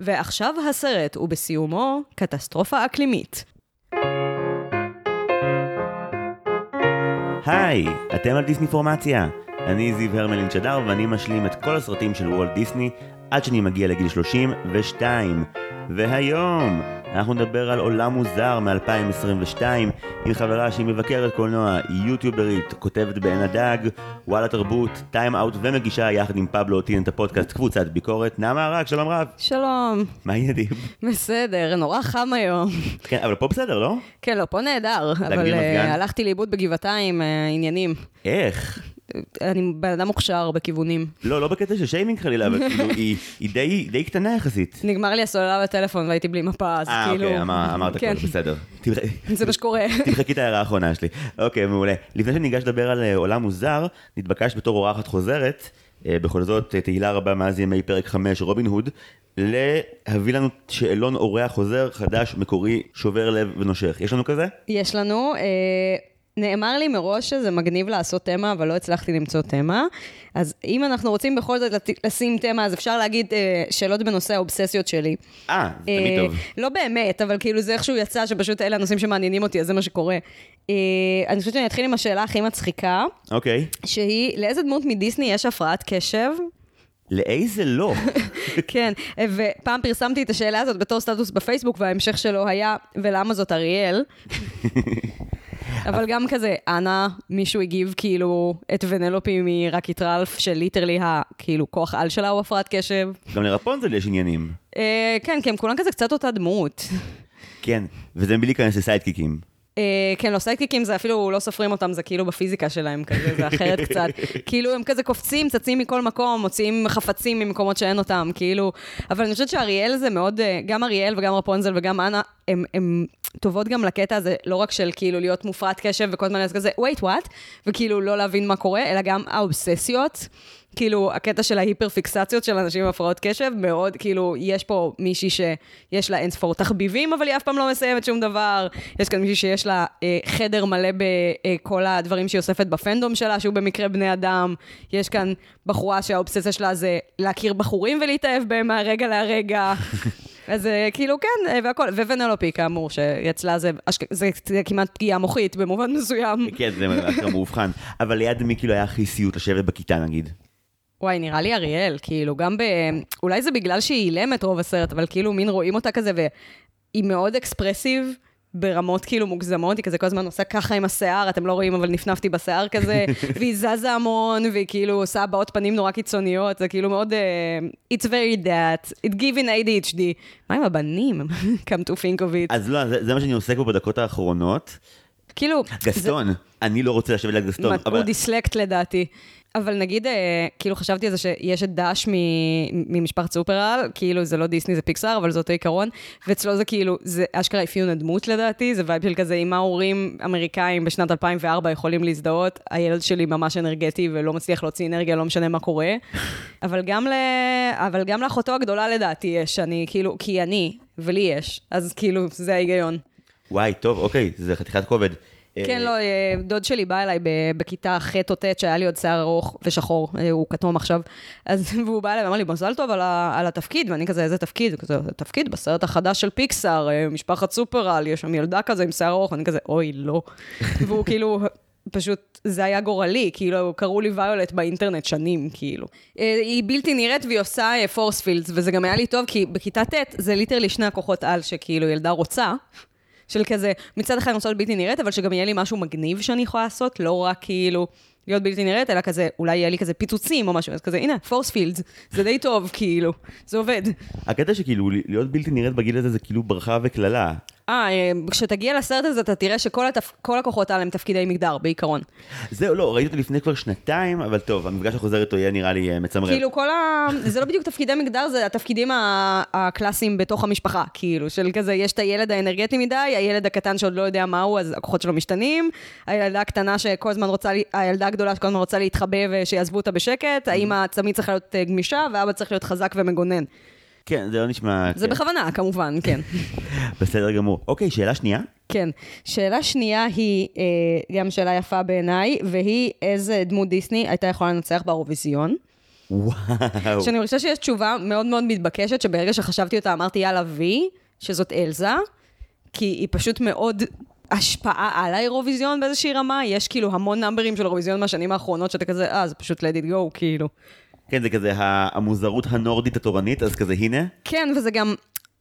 ועכשיו הסרט, ובסיומו, קטסטרופה אקלימית. היי, אתם על דיסני פורמציה. אני זיו הרמלין שדר ואני משלים את כל הסרטים של וולט דיסני עד שאני מגיע לגיל 32. והיום אנחנו נדבר על עולם מוזר מ-2022 עם חברה שהיא מבקרת קולנוע, יוטיוברית, כותבת בעין הדג, וואלה תרבות, טיים אאוט ומגישה יחד עם פבלו אותין את הפודקאסט קבוצת ביקורת. נעמה רק, שלום רב. שלום. מה העניינים? בסדר, נורא חם היום. כן, אבל פה בסדר, לא? כן, לא, פה נהדר, אבל uh, הלכתי לאיבוד בגבעתיים, uh, עניינים. איך? אני בן אדם מוכשר בכיוונים. לא, לא בקטע של שיימינג חלילה, אבל כאילו, היא, היא די, די קטנה יחסית. נגמר לי הסוללה בטלפון והייתי בלי מפה, אז אה, כאילו... אה, אוקיי, אמר, אמרת כן. הכל, בסדר. זה מה שקורה. תמחקי את ההערה האחרונה שלי. אוקיי, מעולה. לפני שניגש לדבר על אה, עולם מוזר, נתבקשת בתור אורחת חוזרת, אה, בכל זאת, תהילה רבה מאז ימי פרק 5 רובין הוד, להביא לנו שאלון אורח חוזר, חדש, מקורי, שובר לב ונושך. יש לנו כזה? יש לנו, אה, נאמר לי מראש שזה מגניב לעשות תמה, אבל לא הצלחתי למצוא תמה. אז אם אנחנו רוצים בכל זאת לשים תמה, אז אפשר להגיד אה, שאלות בנושא האובססיות שלי. אה, זה תמיד אה, טוב. לא באמת, אבל כאילו זה איכשהו יצא, שפשוט אלה הנושאים שמעניינים אותי, אז זה מה שקורה. אה, אני חושבת שאני אתחיל עם השאלה הכי מצחיקה, אוקיי. שהיא, לאיזה דמות מדיסני יש הפרעת קשב? לאיזה לא? כן, ופעם פרסמתי את השאלה הזאת בתור סטטוס בפייסבוק, וההמשך שלו היה, ולמה זאת אריאל? אבל גם כזה, אנא, מישהו הגיב כאילו את ונלופי מרקיט רלף, שליטרלי הכאילו כוח על שלה הוא הפרעת קשב. גם לרפונזל יש עניינים. אה, כן, כי הם כולם כזה קצת אותה דמות. כן, וזה מבלי להיכנס לסיידקיקים. אה, כן, לא, סיידקיקים זה אפילו לא סופרים אותם, זה כאילו בפיזיקה שלהם כזה, זה אחרת קצת. כאילו הם כזה קופצים, צצים מכל מקום, מוציאים חפצים ממקומות שאין אותם, כאילו. אבל אני חושבת שאריאל זה מאוד, אה, גם אריאל וגם רפונזל וגם אנה, הם, הם טובות גם לקטע הזה, לא רק של כאילו להיות מופרעת קשב וכל הזמן להיות כזה, wait, what? וכאילו לא להבין מה קורה, אלא גם האובססיות. כאילו, הקטע של ההיפר-פיקסציות של אנשים עם הפרעות קשב, מאוד, כאילו, יש פה מישהי שיש לה אינספור תחביבים, אבל היא אף פעם לא מסיימת שום דבר. יש כאן מישהי שיש לה אה, חדר מלא בכל הדברים שהיא אוספת בפנדום שלה, שהוא במקרה בני אדם. יש כאן בחורה שהאובססיה שלה זה להכיר בחורים ולהתאהב בהם מהרגע להרגע. אז אה, כאילו, כן, אה, והכל. וונלופי, כאמור, שאצלה זה, זה, זה כמעט פגיעה מוחית במובן מסוים. כן, זה מאובחן. אבל ליד מי כאילו היה הכי סיוט לשבת בכיתה נגיד? וואי, נראה לי אריאל, כאילו, גם ב... אולי זה בגלל שהיא אילמת רוב הסרט, אבל כאילו, מין רואים אותה כזה, והיא מאוד אקספרסיב. ברמות כאילו מוגזמות, היא כזה כל הזמן עושה ככה עם השיער, אתם לא רואים, אבל נפנפתי בשיער כזה, והיא זזה המון, והיא כאילו עושה הבעות פנים נורא קיצוניות, זה כאילו מאוד... Uh, it's very that, it given ADHD. מה עם הבנים? come to think of it. אז לא, זה, זה מה שאני עוסק בו בדקות האחרונות. כאילו... גסטון, אני לא רוצה לשבת ליד גסטון. מה- הוא דיסלקט לדעתי. אבל נגיד, אה, כאילו חשבתי על זה שיש את דש מ- ממשפחת סופרל, כאילו זה לא דיסני, זה פיקסאר, אבל זה אותו עיקרון, ואצלו זה כאילו, זה אשכרה אפיון הדמות לדעתי, זה vibe של כזה, עם מה הורים אמריקאים בשנת 2004 יכולים להזדהות, הילד שלי ממש אנרגטי ולא מצליח להוציא אנרגיה, לא משנה מה קורה. אבל גם, ל... אבל גם לאחותו הגדולה לדעתי יש, אני כאילו, כי אני, ולי יש, אז כאילו, זה ההיגיון. וואי, טוב, אוקיי, זה חתיכת כובד. כן, אה, לא, אה, דוד שלי בא אליי בכיתה ח' או ט', שהיה לי עוד שיער ארוך ושחור, אה, הוא כתום עכשיו, אז, והוא בא אליי ואמר לי, מזל טוב על, ה, על התפקיד, ואני כזה, איזה תפקיד? הוא כזה, תפקיד בסרט החדש של פיקסאר, משפחת סופר-על, יש שם ילדה כזה עם שיער ארוך, ואני כזה, אוי, לא. והוא כאילו... פשוט, זה היה גורלי, כאילו, קראו לי ויולט באינטרנט שנים, כאילו. היא בלתי נראית והיא עושה force fields, וזה גם היה לי טוב, כי בכיתה ט' זה literally שני הכוחות על שכאילו ילדה רוצה, של כזה, מצד אחד אני רוצה להיות בלתי נראית, אבל שגם יהיה לי משהו מגניב שאני יכולה לעשות, לא רק כאילו להיות בלתי נראית, אלא כזה, אולי יהיה לי כזה פיצוצים או משהו, אז כזה, הנה, פורס פילדס, זה די טוב, כאילו, זה עובד. הקטע שכאילו להיות בלתי נראית בגיל הזה זה כאילו ברכה וקללה. אה, אה, כשתגיע לסרט הזה, אתה תראה שכל התפ... הכוחות האלה הם תפקידי מגדר, בעיקרון. זהו, לא, ראיתי אותו לפני כבר שנתיים, אבל טוב, המפגש החוזר איתו יהיה נראה לי אה, מצמרר. כאילו, כל ה... זה לא בדיוק תפקידי מגדר, זה התפקידים ה- הקלאסיים בתוך המשפחה, כאילו, של כזה, יש את הילד האנרגטי מדי, הילד הקטן שעוד לא יודע מה הוא, אז הכוחות שלו משתנים, הילדה הקטנה שכל הזמן רוצה, לה- הילדה הגדולה שכל הזמן רוצה להתחבא ושיעזבו אותה בשקט, האמא תמיד צריכה להיות אה, גמישה, ואבא צריך להיות חזק ומגונן. כן, זה לא נשמע... זה כן. בכוונה, כמובן, כן. בסדר גמור. אוקיי, שאלה שנייה. כן. שאלה שנייה היא אה, גם שאלה יפה בעיניי, והיא איזה דמות דיסני הייתה יכולה לנצח באירוויזיון. וואו. שאני חושבת שיש תשובה מאוד מאוד מתבקשת, שברגע שחשבתי אותה אמרתי יאללה וי, שזאת אלזה, כי היא פשוט מאוד השפעה על האירוויזיון באיזושהי רמה, יש כאילו המון number ים של אירוויזיון מהשנים האחרונות, שאתה כזה, אה, זה פשוט let it go, כאילו. כן, זה כזה המוזרות הנורדית התורנית, אז כזה הנה. כן, וזה גם,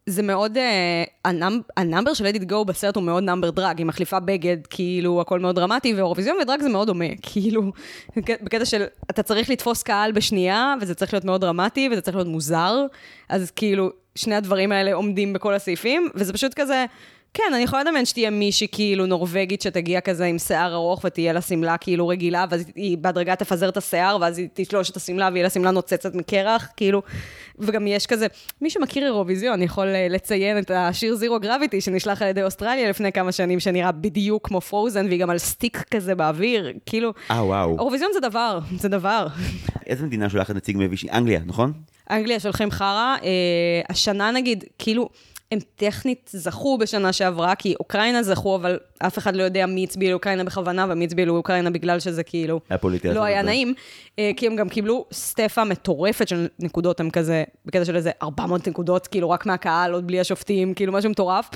זה מאוד, אה, ה num, ה number של let it go בסרט הוא מאוד number drag, היא מחליפה בגד, כאילו, הכל מאוד דרמטי, ואירוויזיון ו drag זה מאוד דומה, כאילו, בקטע של, אתה צריך לתפוס קהל בשנייה, וזה צריך להיות מאוד דרמטי, וזה צריך להיות מוזר, אז כאילו, שני הדברים האלה עומדים בכל הסעיפים, וזה פשוט כזה... כן, אני יכולה לדמיין שתהיה מישהי כאילו נורבגית שתגיע כזה עם שיער ארוך ותהיה לה שמלה כאילו רגילה, ואז היא בהדרגה תפזר את השיער, ואז היא תשלוש את השמלה ויהיה לה שמלה נוצצת מקרח, כאילו, וגם יש כזה, מי שמכיר אירוויזיון יכול אה, לציין את השיר זירו גרביטי שנשלח על ידי אוסטרליה לפני כמה שנים, שנראה בדיוק כמו פרוזן, והיא גם על סטיק כזה באוויר, כאילו, אה, וואו. אירוויזיון זה דבר, זה דבר. איזה מדינה שולחת נציג מביש? אנגליה, נכון? אנגליה שולחים חרא, אה, השנה נגיד, כאילו, הם טכנית זכו בשנה שעברה, כי אוקראינה זכו, אבל אף אחד לא יודע מי הצביע לאוקראינה בכוונה, ומי הצביע לאוקראינה בגלל שזה כאילו... היה פוליטי. לא היה נעים, אה, כי הם גם קיבלו סטפה מטורפת של נקודות, הם כזה, בקטע של איזה 400 נקודות, כאילו רק מהקהל, עוד בלי השופטים, כאילו משהו מטורף.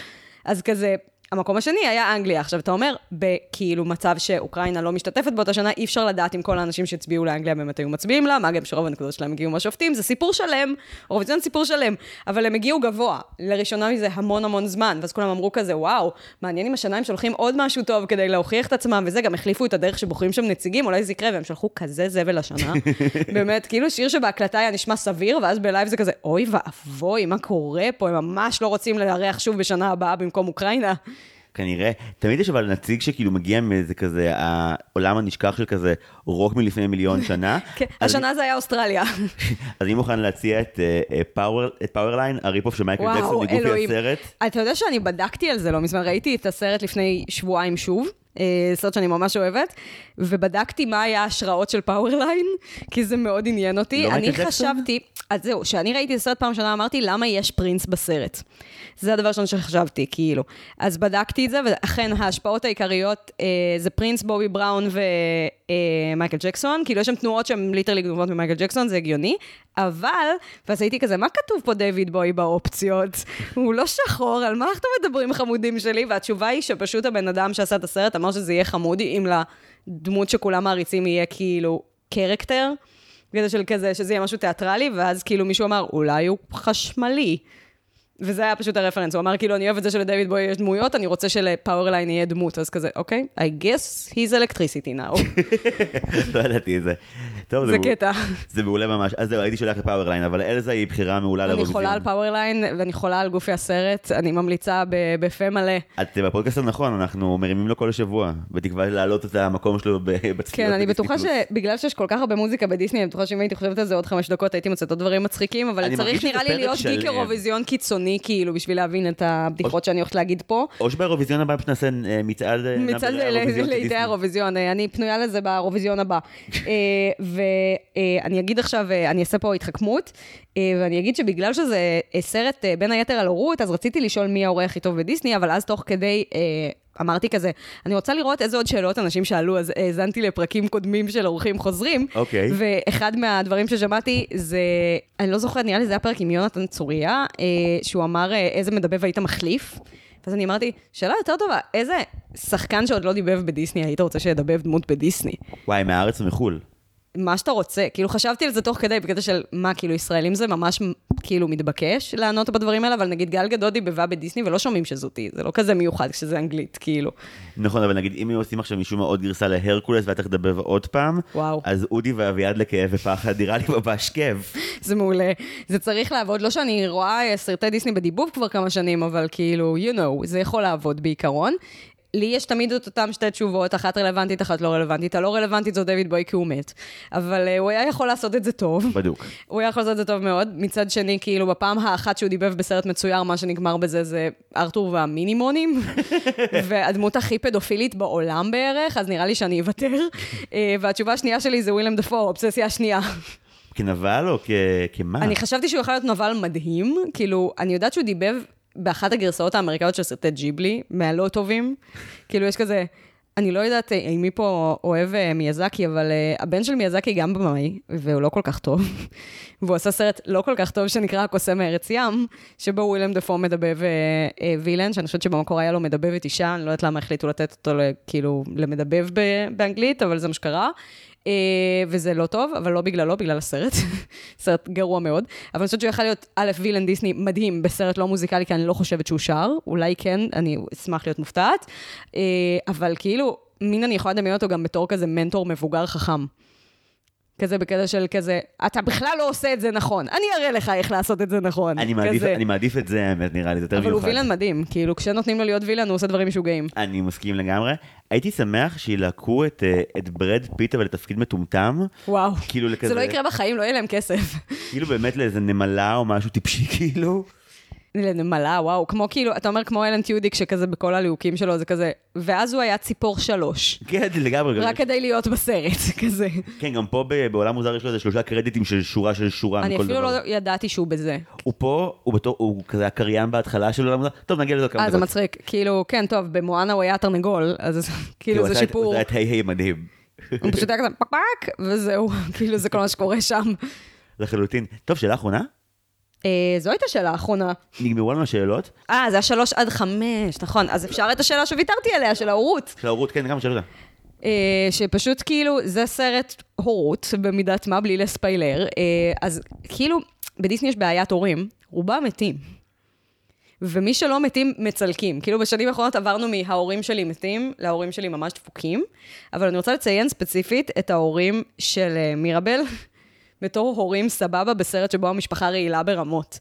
אז כזה, המקום השני היה אנגליה. עכשיו, אתה אומר, בכאילו מצב שאוקראינה לא משתתפת באותה שנה, אי אפשר לדעת אם כל האנשים שהצביעו לאנגליה באמת היו מצביעים לה, מה גם שרוב הנקודות שלהם הגיעו מהשופטים, זה סיפור שלם, אירוויזיון סיפור שלם, אבל הם הגיעו גבוה, לראשונה מזה המון המון זמן, ואז כולם אמרו כזה, וואו, מעניין אם השנה הם שולחים עוד משהו טוב כדי להוכיח את עצמם, וזה, גם החליפו את הדרך שבוחרים שם נציגים, אולי זה יקרה, והם שלחו כזה זבל השנה. באמת, כאילו שיר שבהקלטה היה נשמע סביר, ואז בלייב זה כזה, אוי ואבוי, מה קורה פה? הם ממש לא רוצים לארח שוב בשנה הבאה במקום אוקראינה. כנראה, תמיד יש אבל נציג שכאילו מגיע מאיזה כזה, העולם הנשכח של כזה רוק מלפני מיליון שנה. כן, השנה זה היה אוסטרליה. אז אני מוכן להציע את פאוורליין, ה rip-off של מייקל ג'קסון מגופי הסרט. אתה יודע שאני בדקתי על זה לא מזמן, ראיתי את הסרט לפני שבועיים שוב. אה, סרט שאני ממש אוהבת, ובדקתי מה היה ההשראות של פאוורליין, כי זה מאוד עניין אותי. לא אני חשבתי, אז זהו, כשאני ראיתי את הסרט פעם ראשונה, אמרתי, למה יש פרינס בסרט? זה הדבר ראשון שחשבתי, כאילו. אז בדקתי את זה, ואכן ההשפעות העיקריות אה, זה פרינס, בובי בראון ומייקל אה, ג'קסון, כאילו יש שם תנועות שהן literally גנובות ממייקל ג'קסון, זה הגיוני, אבל, ואז הייתי כזה, מה כתוב פה דיוויד בוי באופציות? הוא לא שחור, על מה אנחנו מדברים חמודים שלי? והתשובה היא שפשוט הבן אדם שעשה את הסרט אמר שזה יהיה חמוד, אם לדמות שכולם מעריצים יהיה כאילו character. כזה של כזה, שזה יהיה משהו תיאטרלי, ואז כאילו מישהו אמר, אולי הוא חשמלי. וזה היה פשוט הרפרנס, הוא אמר כאילו, אני אוהב את זה שלדייוויד בוי יש דמויות, אני רוצה שלפאוורליין יהיה דמות, אז כזה, אוקיי, I guess he's electricity now. לא ידעתי את זה. טוב, זה קטע. זה מעולה ממש. אז זהו, הייתי שולח לפאוורליין, אבל אלזה היא בחירה מעולה לאירוויזיון. אני חולה על פאוורליין, ואני חולה על גופי הסרט, אני ממליצה בפה מלא. את בפודקאסט הנכון, אנחנו מרימים לו כל השבוע, בתקווה להעלות את המקום שלו בצפיות. כן, אני בטוחה שבגלל שיש כל כך הרבה מוזיקה בדיסני, אני בטוחה שאם הייתי חושבת על זה עוד חמש דקות, הייתי מוצאת עוד דברים מצחיקים, אבל צריך נראה לי להיות גיק אירוויזיון קיצוני, כאילו, בשביל להבין את הבדיחות שאני הולכת להגיד פה. או שבאירוויזיון הבא פשוט נעשה אה, מצעד אה, מצעד לידי האירוויזיון, אה, אני פנויה לזה באירוויזיון הבא. ואני אגיד עכשיו, אני אעשה פה התחכמות, ואני אגיד שבגלל שזה סרט בין היתר על הורות, אז רציתי לשאול מי ההורה הכי טוב בדיסני, אבל אז תוך כדי... אמרתי כזה, אני רוצה לראות איזה עוד שאלות אנשים שאלו, אז האזנתי לפרקים קודמים של אורחים חוזרים. אוקיי. Okay. ואחד מהדברים ששמעתי זה, אני לא זוכרת, נראה לי זה היה פרק עם יונתן צוריה, אה, שהוא אמר איזה מדבב היית מחליף. ואז אני אמרתי, שאלה יותר טובה, איזה שחקן שעוד לא דיבב בדיסני היית רוצה שידבב דמות בדיסני? וואי, מהארץ ומחו"ל. מה שאתה רוצה. כאילו, חשבתי על זה תוך כדי, בקטע של מה, כאילו, ישראלים זה ממש, כאילו, מתבקש לענות בדברים האלה, אבל נגיד גל גדות דיבבה בדיסני ולא שומעים שזאתי, זה לא כזה מיוחד כשזה אנגלית, כאילו. נכון, אבל נגיד, אם היו עושים עכשיו משום מה עוד גרסה להרקולס ואתה תדבב עוד פעם, וואו. אז אודי ואביעד לכאב ופחד, נראה לי ממש כיף. זה מעולה. זה צריך לעבוד, לא שאני רואה סרטי דיסני בדיבוב כבר כמה שנים, אבל כאילו, you know, זה יכול לעבוד בעיקרון. לי יש תמיד את אותן שתי תשובות, אחת רלוונטית, אחת לא רלוונטית. הלא רלוונטית זו דויד בוי כי הוא מת. אבל uh, הוא היה יכול לעשות את זה טוב. בדוק. הוא היה יכול לעשות את זה טוב מאוד. מצד שני, כאילו, בפעם האחת שהוא דיבב בסרט מצויר, מה שנגמר בזה זה ארתור והמינימונים. והדמות הכי פדופילית בעולם בערך, אז נראה לי שאני אוותר. uh, והתשובה השנייה שלי זה ווילם דפו, אובססיה השנייה. כנבל או כמה? אני חשבתי שהוא יכול להיות נבל מדהים. כאילו, אני יודעת שהוא דיבב באחת הגרסאות האמריקאיות של סרטי ג'יבלי, מהלא טובים, כאילו יש כזה, אני לא יודעת אם מי פה אוהב אה, מיאזקי, אבל אה, הבן של מיאזקי גם במאי, והוא לא כל כך טוב. והוא עשה סרט לא כל כך טוב שנקרא הקוסם מארץ ים, שבו וויליאם דפו מדבב אה, אה, וילן, שאני חושבת שבמקור היה לו מדבבת אישה, אני לא יודעת למה החליטו לתת אותו כאילו למדבב באנגלית, אבל זה מה שקרה. Uh, וזה לא טוב, אבל לא בגללו, בגלל הסרט. סרט גרוע מאוד. אבל אני חושבת שהוא יכול להיות, א', וילן דיסני מדהים בסרט לא מוזיקלי, כי אני לא חושבת שהוא שר, אולי כן, אני אשמח להיות מופתעת. Uh, אבל כאילו, מין אני יכולה לדמיין אותו גם בתור כזה מנטור מבוגר חכם. כזה בקטע של כזה, אתה בכלל לא עושה את זה נכון, אני אראה לך איך לעשות את זה נכון. אני מעדיף, אני מעדיף את זה, האמת, נראה לי, זה יותר מיוחד. אבל הוא וילן מדהים, כאילו, כשנותנים לו להיות villain, הוא עושה דברים משוגעים. אני מסכים לגמרי. הייתי שמח שייקחו את, אה, את ברד פיט, אבל לתפקיד מטומטם. וואו, כאילו לכזה... זה לא יקרה בחיים, לא יהיה להם כסף. כאילו באמת לאיזה נמלה או משהו טיפשי, כאילו. לנמלה, וואו, כמו כאילו, אתה אומר כמו אלן טיודיק, שכזה בכל הליהוקים שלו, זה כזה, ואז הוא היה ציפור שלוש. כן, לגמרי. רק כדי להיות בסרט, כזה. כן, גם פה בעולם מוזר יש לו איזה שלושה קרדיטים של שורה של שורה אני אפילו לא ידעתי שהוא בזה. הוא פה, הוא בתור, הוא כזה הקריין בהתחלה של עולם מוזר, טוב, נגיע לזה כמה דקות. אה, זה מצחיק, כאילו, כן, טוב, במואנה הוא היה תרנגול, אז כאילו זה שיפור. זה היה היי היי מדהים. הוא פשוט היה כזה פק וזהו, כאילו זה כל מה שקורה שם. לחלוטין. טוב, שאלה אחרונה? אה, זו הייתה השאלה האחרונה. נגמרו לנו השאלות? אה, זה היה שלוש עד חמש, נכון. אז אפשר את השאלה שוויתרתי עליה, של ההורות. של ההורות, כן, גם שאלה. אה, שפשוט כאילו, זה סרט הורות במידת מה, בלי לספיילר. אה, אז כאילו, בדיסני יש בעיית הורים, רובם מתים. ומי שלא מתים, מצלקים. כאילו, בשנים האחרונות עברנו מההורים שלי מתים להורים שלי ממש דפוקים, אבל אני רוצה לציין ספציפית את ההורים של מירבל, בתור הורים סבבה בסרט שבו המשפחה רעילה ברמות.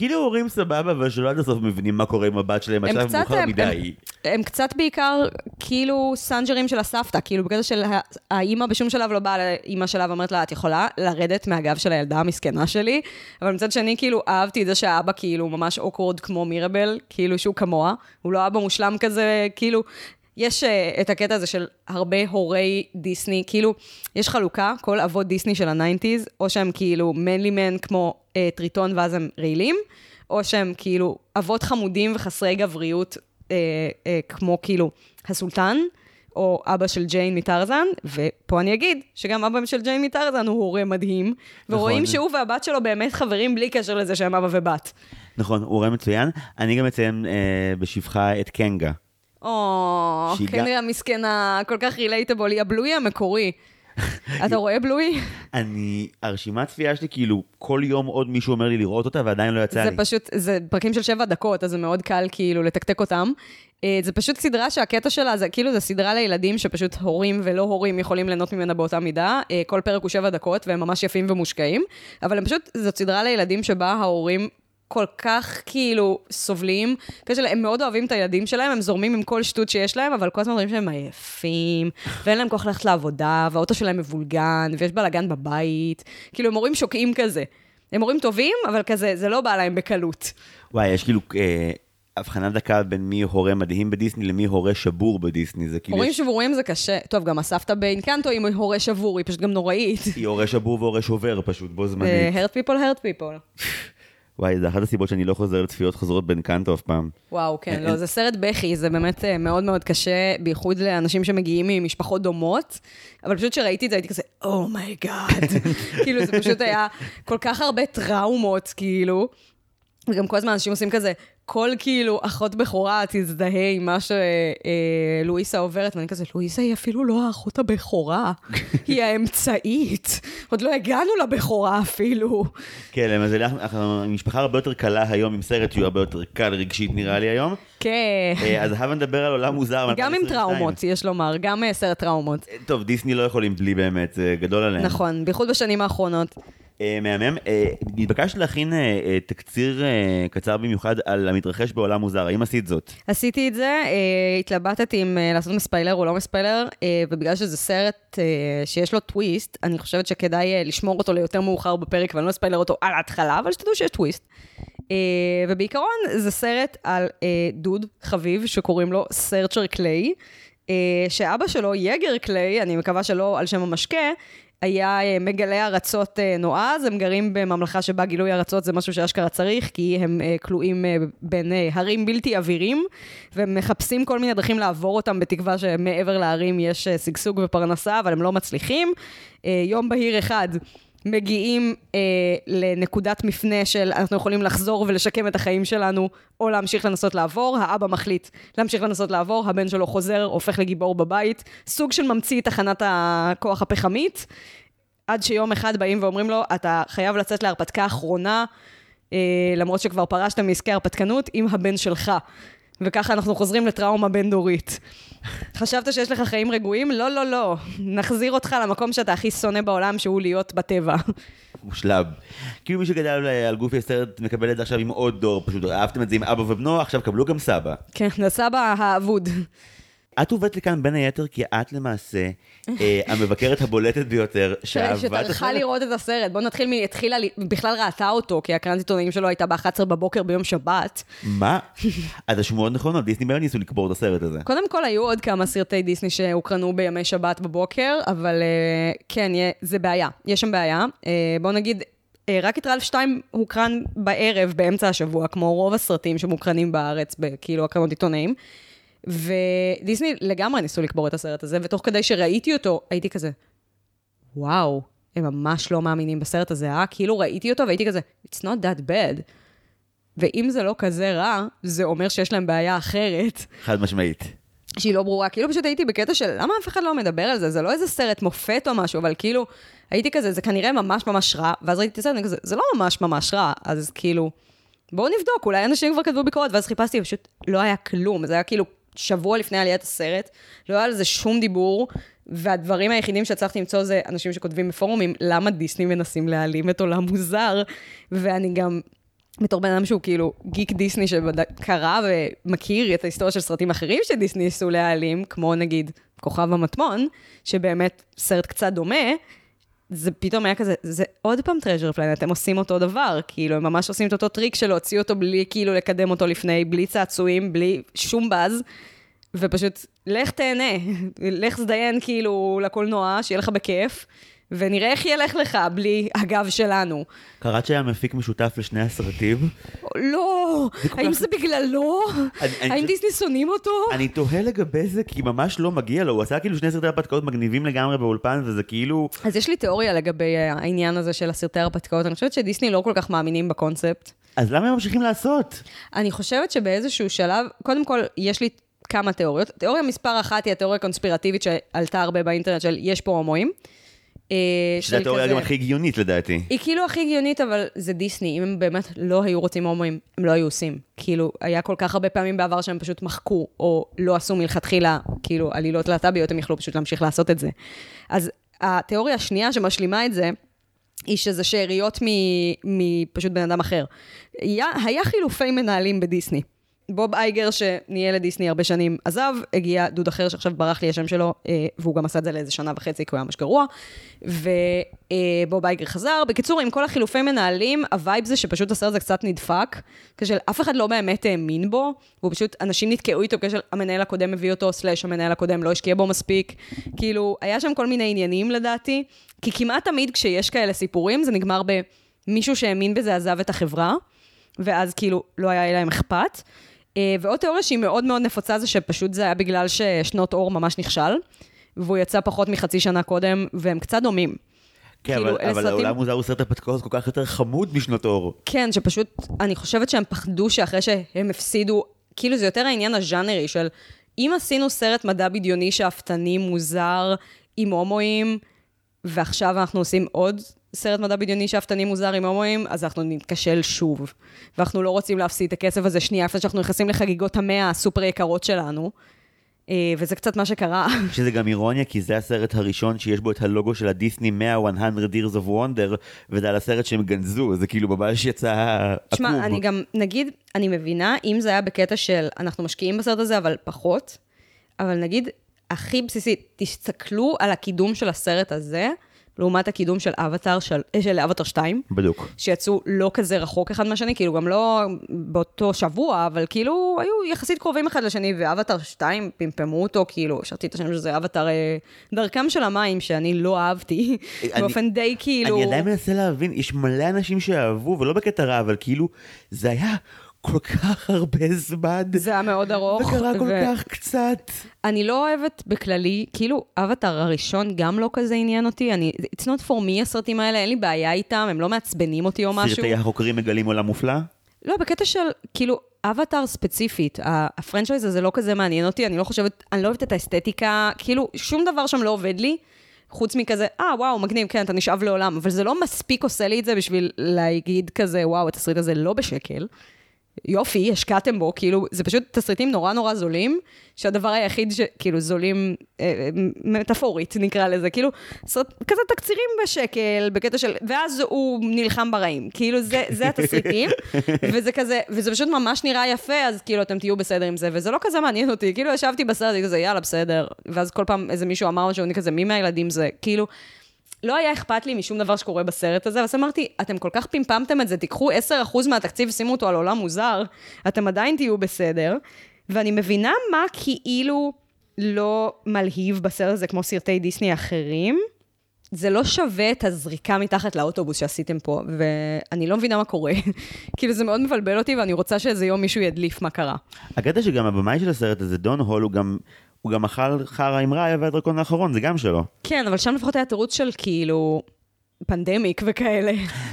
כאילו הורים סבבה, אבל שלא עד הסוף מבינים מה קורה עם הבת שלהם, עכשיו מאוחר מדי. הם, הם קצת בעיקר כאילו סנג'רים של הסבתא, כאילו בקטע של האימא בשום שלב לא באה לאימא שלה ואומרת לה, את יכולה לרדת מהגב של הילדה המסכנה שלי, אבל מצד שני, כאילו, אהבתי את זה שהאבא כאילו ממש awkward כמו מירבל, כאילו שהוא כמוה, הוא לא אבא מושלם כזה, כאילו, יש uh, את הקטע הזה של הרבה הורי דיסני, כאילו, יש חלוקה, כל אבות דיסני של ה nineties, או שהם כאילו manly man כמו uh, טריטון ואז הם רעילים, או שהם כאילו אבות חמודים וחסרי גבריות, uh, uh, כמו כאילו הסולטן, או אבא של ג'יין מטרזן, ופה אני אגיד שגם אבא של ג'יין מטרזן הוא הורה מדהים, נכון. ורואים שהוא והבת שלו באמת חברים בלי קשר לזה שהם אבא ובת. נכון, הוא הורה מצוין. אני גם אציין אה, בשבחה את קנגה. או, כנראה המסכנה, כל כך רילייטבול, היא הבלוי המקורי. אתה רואה בלוי? אני, הרשימת צפייה שלי, כאילו, כל יום עוד מישהו אומר לי לראות אותה, ועדיין לא יצא לי. זה פשוט, זה פרקים של שבע דקות, אז זה מאוד קל כאילו לתקתק אותם. אה, זה פשוט סדרה שהקטע שלה, זה כאילו, זה סדרה לילדים שפשוט הורים ולא הורים יכולים ליהנות ממנה באותה מידה. אה, כל פרק הוא שבע דקות, והם ממש יפים ומושקעים. אבל הם פשוט, זאת סדרה לילדים שבה ההורים כל כך כאילו סובלים. כזה, הם מאוד אוהבים את הילדים שלהם, הם זורמים עם כל שטות שיש להם, אבל כל הזמן אומרים שהם עייפים, ואין להם כוח ללכת לעבודה, והאוטו שלהם מבולגן, ויש בלאגן בבית. כאילו, הם הורים שוקעים כזה. הם הורים טובים, אבל כזה, זה לא בא להם בקלות. וואי, יש כאילו... אה... הבחנה דקה בין מי הורה מדהים בדיסני למי הורה שבור בדיסני, זה כאילו... הורים יש... שבורים זה קשה. טוב, גם הסבתא באינקנטו היא הורה שבור, היא פשוט גם נוראית. היא הורה שבור והורה שובר פשוט, בו זמנית. Uh, hurt people, hurt people. וואי, זה אחת הסיבות שאני לא חוזר לצפיות חוזרות באנקנטו אף פעם. וואו, כן, לא, זה סרט בכי, זה באמת אה, מאוד מאוד קשה, בייחוד לאנשים שמגיעים ממשפחות דומות, אבל פשוט כשראיתי את זה הייתי כזה, oh my god. כאילו, זה פשוט היה כל כך הרבה טראומות, כאילו. וגם כל הזמן אנשים עושים כזה, כל כאילו אחות בכורה תזדהה עם מה שלואיסה עוברת, ואני כזה, לואיסה היא אפילו לא האחות הבכורה, היא האמצעית. עוד לא הגענו לבכורה אפילו. כן, למזלך, המשפחה הרבה יותר קלה היום עם סרט שהוא הרבה יותר קל רגשית נראה לי היום. כן. אה, אז הבה נדבר על עולם מוזר. גם עם טראומות, יש לומר, גם אה, סרט טראומות. טוב, דיסני לא יכולים בלי באמת, זה גדול עליהם. נכון, בייחוד בשנים האחרונות. אה, מהמם. אה, נתבקשת להכין אה, תקציר קצר במיוחד על המתרחש בעולם מוזר, האם עשית זאת? עשיתי את זה, התלבטתי אם לעשות מספיילר או לא מספיילר, ובגלל שזה סרט שיש לו טוויסט, אני חושבת שכדאי לשמור אותו ליותר מאוחר בפרק, ואני לא אספיילר אותו על ההתחלה, אבל שתדעו שיש טוויסט. ובעיקרון זה סרט על דוד חביב שקוראים לו סרצ'ר קליי. שאבא שלו, ייגר קליי, אני מקווה שלא על שם המשקה, היה אה, מגלה ארצות אה, נועז, הם גרים בממלכה שבה גילוי ארצות זה משהו שאשכרה צריך, כי הם אה, כלואים בין הרים בלתי עבירים, והם מחפשים כל מיני דרכים לעבור אותם בתקווה שמעבר להרים יש שגשוג ופרנסה, אבל הם לא מצליחים. יום בהיר אחד. מגיעים אה, לנקודת מפנה של אנחנו יכולים לחזור ולשקם את החיים שלנו, או להמשיך לנסות לעבור, האבא מחליט להמשיך לנסות לעבור, הבן שלו חוזר, הופך לגיבור בבית, סוג של ממציא תחנת הכוח הפחמית, עד שיום אחד באים ואומרים לו, אתה חייב לצאת להרפתקה אחרונה, אה, למרות שכבר פרשת מעסקי הרפתקנות, עם הבן שלך. וככה אנחנו חוזרים לטראומה בין-דורית. חשבת שיש לך חיים רגועים? לא, לא, לא. נחזיר אותך למקום שאתה הכי שונא בעולם, שהוא להיות בטבע. מושלם. כאילו מי שגדל על גופי הסרט מקבל את זה עכשיו עם עוד דור, פשוט אהבתם את זה עם אבא ובנו, עכשיו קבלו גם סבא. כן, הסבא האבוד. את הובאת לכאן בין היתר כי את למעשה אה, המבקרת הבולטת ביותר שאהבה את הסרט. שטרחה לראות את הסרט. בוא נתחיל מ... התחילה, בכלל ראתה אותו, כי הקרנת עיתונאים שלו הייתה ב-11 בבוקר ביום שבת. מה? אז השמועות נכונות, דיסני באמת ניסו לקבור את הסרט הזה. קודם כל, היו עוד כמה סרטי דיסני שהוקרנו בימי שבת בבוקר, אבל אה, כן, זה בעיה. יש שם בעיה. אה, בוא נגיד, רק את רלף 2 הוקרן בערב, באמצע השבוע, כמו רוב הסרטים שמוקרנים בארץ, כאילו הקרנות עיתונאים. ודיסני לגמרי ניסו לקבור את הסרט הזה, ותוך כדי שראיתי אותו, הייתי כזה, וואו, הם ממש לא מאמינים בסרט הזה, אה? כאילו ראיתי אותו והייתי כזה, it's not that bad. ואם זה לא כזה רע, זה אומר שיש להם בעיה אחרת. חד משמעית. שהיא לא ברורה, כאילו פשוט הייתי בקטע של למה אף אחד לא מדבר על זה, זה לא איזה סרט מופת או משהו, אבל כאילו, הייתי כזה, זה כנראה ממש ממש רע, ואז ראיתי את הסרט, אני כזה, זה לא ממש ממש רע, אז כאילו, בואו נבדוק, אולי אנשים כבר כתבו ביקורת, ואז חיפשתי, פשוט לא היה כלום, זה היה כאילו שבוע לפני עליית הסרט, לא היה על זה שום דיבור, והדברים היחידים שהצלחתי למצוא זה אנשים שכותבים בפורומים, למה דיסני מנסים להעלים את עולם מוזר, ואני גם... בתור בן אדם שהוא כאילו גיק דיסני שקרא ומכיר את ההיסטוריה של סרטים אחרים שדיסני ניסו להעלים, כמו נגיד כוכב המטמון, שבאמת סרט קצת דומה, זה פתאום היה כזה, זה עוד פעם Treasure Planet, הם עושים אותו דבר, כאילו, הם ממש עושים את אותו טריק של להוציא אותו בלי כאילו לקדם אותו לפני, בלי צעצועים, בלי שום באז, ופשוט, לך תהנה, לך תזדיין כאילו לקולנוע, שיהיה לך בכיף, ונראה איך ילך לך בלי הגב שלנו. קראת שהיה מפיק משותף לשני הסרטים? לא, האם זה בגללו? האם דיסני שונאים אותו? אני תוהה לגבי זה, כי ממש לא מגיע לו, הוא עשה כאילו שני סרטי הרפתקאות מגניבים לגמרי באולפן, וזה כאילו... אז יש לי תיאוריה לגבי העניין הזה של הסרטי הרפתקאות, אני חושבת שדיסני לא כל כך מאמינים בקונספט. אז למה הם ממשיכים לעשות? אני חושבת שבאיזשהו שלב, קודם כל, יש לי כמה תיאוריות. תיאוריה מספר אחת היא התיאוריה הקונספירטיבית שעלתה הרבה באינטרנט של יש פה הומואים. אה, שזו התיאוריה גם הכי הגיונית לדעתי. היא כאילו הכי הגיונית, אבל זה דיסני. אם הם באמת לא היו רוצים הומואים, הם לא היו עושים. כאילו, היה כל כך הרבה פעמים בעבר שהם פשוט מחקו, או לא עשו מלכתחילה, כאילו, עלילות להט"ביות, הם יכלו פשוט להמשיך לעשות את זה. אז התיאוריה השנייה שמשלימה את זה, היא שזה שאריות מפשוט בן אדם אחר. היה, היה חילופי מנהלים בדיסני. בוב אייגר, שניהל את דיסני הרבה שנים, עזב, הגיע דוד אחר שעכשיו ברח לי השם שלו, אה, והוא גם עשה את זה לאיזה שנה וחצי, כי הוא היה ממש גרוע, ובוב אייגר חזר. בקיצור, עם כל החילופי מנהלים, ה vibe זה שפשוט הסרט הזה קצת נדפק, כזה של אף אחד לא באמת האמין בו, והוא פשוט, אנשים נתקעו איתו כזה של המנהל הקודם הביא אותו, slash המנהל הקודם לא השקיע בו מספיק. כאילו, היה שם כל מיני עניינים לדעתי, כי כמעט תמיד כשיש כאלה סיפורים, זה נגמר במישהו שהאמין בזה עזב את החברה, ואז כאילו לא היה להם אכפת. אה, ועוד תיאוריה שהיא מאוד מאוד נפוצה זה שפשוט זה היה בגלל ששנות אור ממש נכשל, והוא יצא פחות מחצי שנה קודם, והם קצת דומים. כן, כאילו, אבל, אבל סרטים... העולם מוזר הוא סרט הפתקאות כל כך יותר חמוד משנות אור. כן, שפשוט, אני חושבת שהם פחדו שאחרי שהם הפסידו, כאילו זה יותר העניין הז'אנרי של, אם עשינו סרט מדע בדיוני שאפתני, מוזר, עם הומואים, ועכשיו אנחנו עושים עוד סרט מדע בדיוני שאפתני מוזר עם הומואים, אז אנחנו נתקשל שוב. ואנחנו לא רוצים להפסיד את הכסף הזה שנייה, לפני שאנחנו נכנסים לחגיגות המאה הסופר יקרות שלנו. אה, וזה קצת מה שקרה. שזה גם אירוניה, כי זה הסרט הראשון שיש בו את הלוגו של הדיסני 100, 100 Years of Wonder, וזה על הסרט שהם גנזו, זה כאילו ממש יצא עקוב. תשמע, אני גם, נגיד, אני מבינה, אם זה היה בקטע של אנחנו משקיעים בסרט הזה, אבל פחות, אבל נגיד, הכי בסיסי, תסתכלו על הקידום של הסרט הזה, לעומת הקידום של אבטאר, של, אה, של אבטאר 2, בדיוק. שיצאו לא כזה רחוק אחד מהשני, כאילו גם לא באותו שבוע, אבל כאילו היו יחסית קרובים אחד לשני, ואבטאר 2 פמפמו אותו, כאילו, השארתי את השם שזה אבטאר אה, דרכם של המים, שאני לא אהבתי, אני- באופן די כאילו... אני עדיין מנסה להבין, יש מלא אנשים שאהבו, ולא בקטע רע, אבל כאילו, זה היה כל כך הרבה זמן. זה היה מאוד ארוך. וקרה כל ו- כך קצת. אני לא אוהבת בכללי, כאילו, אבטאר הראשון גם לא כזה עניין אותי, אני, it's not for me הסרטים האלה, אין לי בעיה איתם, הם לא מעצבנים אותי או משהו. סרטי החוקרים מגלים עולם מופלא? לא, בקטע של, כאילו, אבטאר ספציפית, הפרנצ'ייז הזה לא כזה מעניין אותי, אני לא חושבת, אני לא אוהבת את האסתטיקה, כאילו, שום דבר שם לא עובד לי, חוץ מכזה, אה, וואו, מגניב, כן, אתה נשאב לעולם, אבל זה לא מספיק עושה לי את זה בשביל להגיד כזה, וואו, התסריט הזה לא בשקל. יופי, השקעתם בו, כאילו, זה פשוט תסריטים נורא נורא זולים, שהדבר היחיד שכאילו זולים, אה, אה, מטאפורית נקרא לזה, כאילו, סרט, כזה תקצירים בשקל, בקטע של, ואז הוא נלחם ברעים, כאילו, זה, זה התסריטים, וזה כזה, וזה פשוט ממש נראה יפה, אז כאילו, אתם תהיו בסדר עם זה, וזה לא כזה מעניין אותי, כאילו, ישבתי בסרט, כזה, יאללה, בסדר, ואז כל פעם איזה מישהו אמר משהו, אני כזה, מי מהילדים זה, כאילו, לא היה אכפת לי משום דבר שקורה בסרט הזה, ואז אמרתי, אתם כל כך פמפמתם את זה, תיקחו 10% מהתקציב ושימו אותו על עולם מוזר, אתם עדיין תהיו בסדר. ואני מבינה מה כאילו לא מלהיב בסרט הזה כמו סרטי דיסני אחרים. זה לא שווה את הזריקה מתחת לאוטובוס שעשיתם פה, ואני לא מבינה מה קורה. כאילו, זה מאוד מבלבל אותי, ואני רוצה שאיזה יום מישהו ידליף מה קרה. הקטע שגם הבמאי של הסרט הזה, דון הול, הוא גם, הוא גם אכל חרא עם ראיה והדרקון האחרון, זה גם שלו. כן, אבל שם לפחות היה תירוץ של כאילו... פנדמיק וכאלה.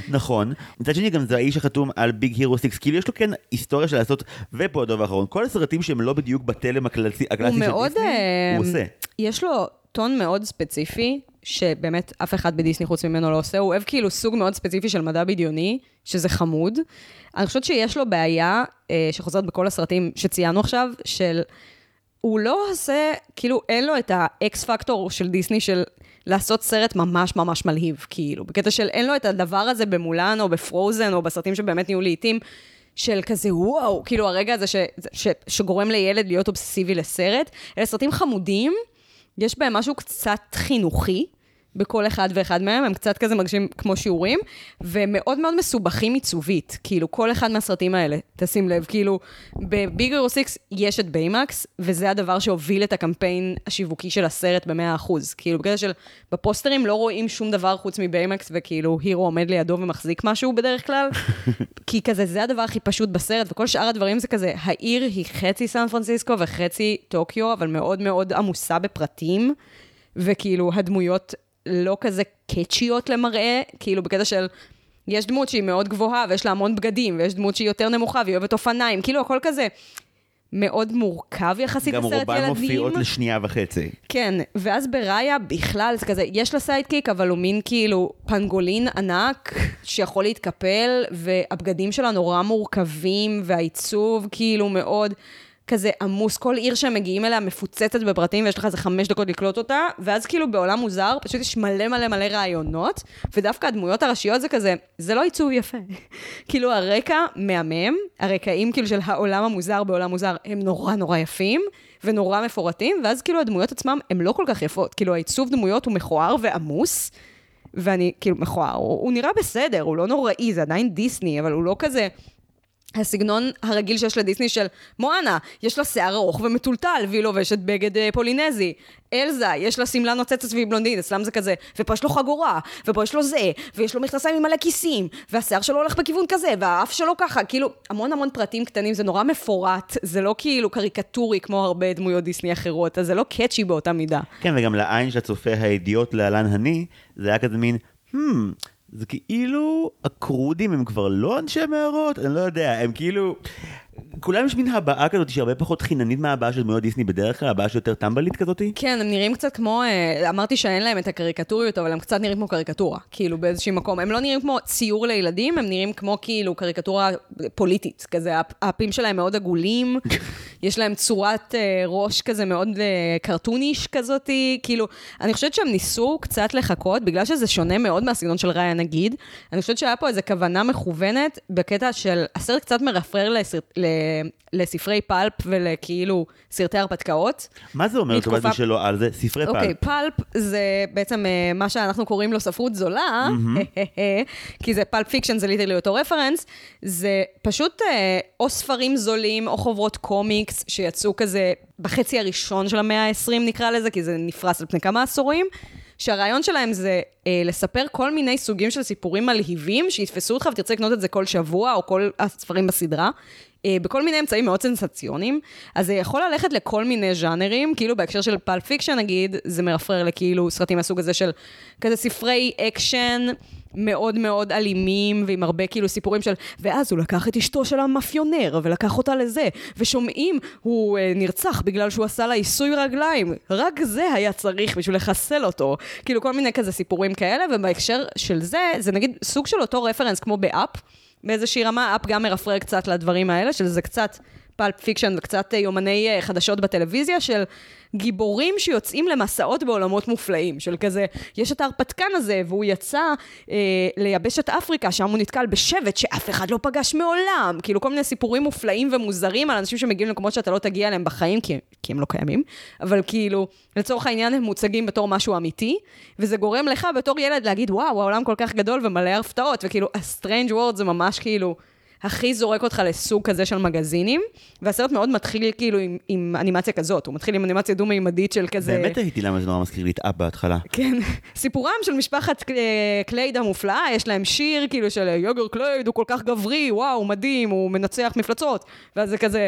נכון. מצד שני, גם זה האיש החתום על ביג הירו 6, כאילו יש לו כן היסטוריה של לעשות, ופה הדוב האחרון, כל הסרטים שהם לא בדיוק בתלם הקלאסי של מאוד... דיסני, אה, הוא עושה. יש לו טון מאוד ספציפי, שבאמת אף אחד בדיסני חוץ ממנו לא עושה. הוא אוהב כאילו סוג מאוד ספציפי של מדע בדיוני, שזה חמוד. אני חושבת שיש לו בעיה, אה, שחוזרת בכל הסרטים שציינו עכשיו, של... הוא לא עושה, כאילו, אין לו את האקס פקטור של דיסני של לעשות סרט ממש ממש מלהיב, כאילו. בקטע של אין לו את הדבר הזה במולן או בפרוזן או בסרטים שבאמת נהיו לעיתים. של כזה וואו, כאילו הרגע הזה ש, ש, שגורם לילד להיות אובססיבי לסרט. אלה סרטים חמודים, יש בהם משהו קצת חינוכי בכל אחד ואחד מהם, הם קצת כזה מרגישים כמו שיעורים, ומאוד מאוד מסובכים עיצובית, כאילו כל אחד מהסרטים האלה, תשים לב, כאילו ב Big Hero 6 יש את ביימקס, וזה הדבר שהוביל את הקמפיין השיווקי של הסרט ב-100%, כאילו בקטע של בפוסטרים לא רואים שום דבר חוץ מביימקס, וכאילו הירו עומד לידו ומחזיק משהו בדרך כלל, כי כזה זה הדבר הכי פשוט בסרט, וכל שאר הדברים זה כזה, העיר היא חצי סן פרנסיסקו וחצי טוקיו, אבל מאוד מאוד עמוסה בפרטים, וכאילו הדמויות לא כזה catchיות למראה, כאילו בקטע של, יש דמות שהיא מאוד גבוהה ויש לה המון בגדים, ויש דמות שהיא יותר נמוכה והיא אוהבת אופניים, כאילו הכל כזה מאוד מורכב יחסית גם לסרט עבור ילדים. מופיעות לשנייה וחצי. כן, ואז בראיה בכלל זה כזה, יש לה sidekick, אבל הוא מין כאילו פנגולין ענק שיכול להתקפל, והבגדים שלה נורא מורכבים, והעיצוב כאילו מאוד כזה עמוס. כל עיר שהם מגיעים אליה מפוצצת בפרטים, ויש לך איזה חמש דקות לקלוט אותה, ואז כאילו בעולם מוזר, פשוט יש מלא מלא מלא רעיונות, ודווקא הדמויות הראשיות זה כזה, זה לא עיצוב יפה. כאילו הרקע מהמם, הרקעים כאילו של העולם המוזר בעולם מוזר, הם נורא נורא יפים. ונורא מפורטים, ואז כאילו הדמויות עצמם הן לא כל כך יפות. כאילו העיצוב דמויות הוא מכוער ועמוס, ואני, כאילו, מכוער, הוא, הוא נראה בסדר, הוא לא נוראי, זה עדיין דיסני, אבל הוא לא כזה... הסגנון הרגיל שיש לדיסני של מואנה, יש לה שיער ארוך ומטולטל, והיא לובשת בגד אה, פולינזי. אלזה, יש לה שמלה נוצצת והיא בלונדינית, אצלם זה כזה, ופה יש לו חגורה, ופה יש לו זה, ויש לו מכנסיים עם מלא כיסים, והשיער שלו הולך בכיוון כזה, והאף שלו ככה, כאילו, המון המון פרטים קטנים, זה נורא מפורט, זה לא כאילו קריקטורי כמו הרבה דמויות דיסני אחרות, אז זה לא קאצ'י באותה מידה. כן, וגם לעין של הצופה האידיוט להלן אני, זה היה כזה מין, hmm, זה כאילו, הקרודים הם כבר לא אנשי מערות, אני לא יודע, הם כאילו... כולם יש מין הבעה כזאת שהרבה פחות חיננית מההבעה של דמויות דיסני בדרך כלל, הבעה שיותר טמבלית כזאתי. כן, הם נראים קצת כמו, אה, אמרתי שאין להם את הקריקטוריות, אבל הם קצת נראים כמו קריקטורה, כאילו באיזשהו מקום. הם לא נראים כמו ציור לילדים, הם נראים כמו כאילו קריקטורה פוליטית, כזה, האפים שלהם מאוד עגולים, יש להם צורת אה, ראש כזה מאוד אה, קרטוניש כזאתי, כאילו, אני חושבת שהם ניסו קצת לחכות, בגלל שזה שונה מאוד מהסגנון של ראיה נגיד, אני חושבת שהיה פה איזו כוונה מכוונת בקטע של, הסרט קצת מרפרר לסרט. לספרי pulp ולכאילו סרטי הרפתקאות. מה זה אומר, מתקופה- לטובת מי שלא על זה? ספרי אוקיי, pulp. pulp זה בעצם אה, מה שאנחנו קוראים לו ספרות זולה, כי זה pulp fiction, זה literally אותו reference, זה פשוט אה, או ספרים זולים או חוברות קומיקס שיצאו כזה בחצי הראשון של המאה ה-20 נקרא לזה, כי זה נפרס על פני כמה עשורים. שהרעיון שלהם זה אה, לספר כל מיני סוגים של סיפורים מלהיבים, שיתפסו אותך ותרצה לקנות את זה כל שבוע, או כל הספרים בסדרה, בכל מיני אמצעים מאוד סנסציוניים. אז זה יכול ללכת לכל מיני ז'אנרים, כאילו בהקשר של Pulp Fiction נגיד, זה מרפרר לכאילו סרטים מהסוג הזה של כזה ספרי אקשן. מאוד מאוד אלימים, ועם הרבה כאילו סיפורים של, ואז הוא לקח את אשתו של המאפיונר, ולקח אותה לזה, ושומעים, הוא אה, נרצח בגלל שהוא עשה לה עיסוי רגליים. רק זה היה צריך בשביל לחסל אותו. כאילו כל מיני כזה סיפורים כאלה, ובהקשר של זה, זה נגיד סוג של אותו רפרנס כמו ב Up, באיזושהי רמה, Up גם מרפרר קצת לדברים האלה, שזה קצת pulp fiction וקצת אה, יומני אה, חדשות בטלוויזיה, של גיבורים שיוצאים למסעות בעולמות מופלאים, של כזה, יש את ההרפתקן הזה, והוא יצא אה, ליבשת אפריקה, שם הוא נתקל בשבט שאף אחד לא פגש מעולם. כאילו, כל מיני סיפורים מופלאים ומוזרים על אנשים שמגיעים למקומות שאתה לא תגיע אליהם בחיים, כי, כי הם לא קיימים, אבל כאילו, לצורך העניין הם מוצגים בתור משהו אמיתי, וזה גורם לך בתור ילד להגיד, וואו, העולם כל כך גדול ומלא הפתעות, וכאילו, ה-strange world זה ממש כאילו... הכי זורק אותך לסוג כזה של מגזינים, והסרט מאוד מתחיל כאילו עם, עם אנימציה כזאת, הוא מתחיל עם אנימציה דו-מימדית של כזה... באמת הייתי למה זה נורא מזכיר לי את Up בהתחלה. כן, סיפורם של משפחת אה, קלייד המופלאה, יש להם שיר כאילו של יגר קלייד, הוא כל כך גברי, וואו, מדהים, הוא מנצח מפלצות, ואז זה כזה...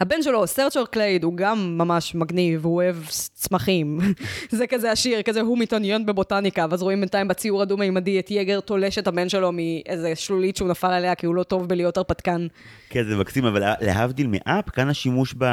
הבן שלו, סרצ'ר קלייד, הוא גם ממש מגניב, הוא אוהב צמחים. זה כזה השיר, כזה הוא מתעניין בבוטניקה, ואז רואים בינתיים בציור הדו-מימדי את יגר תולש את הבן שלו מאיזה שלולית שהוא נפל עליה, כי הוא לא טוב בלהיות הרפתקן. כן, זה מקסים, אבל להבדיל מ Up, כאן השימוש ב...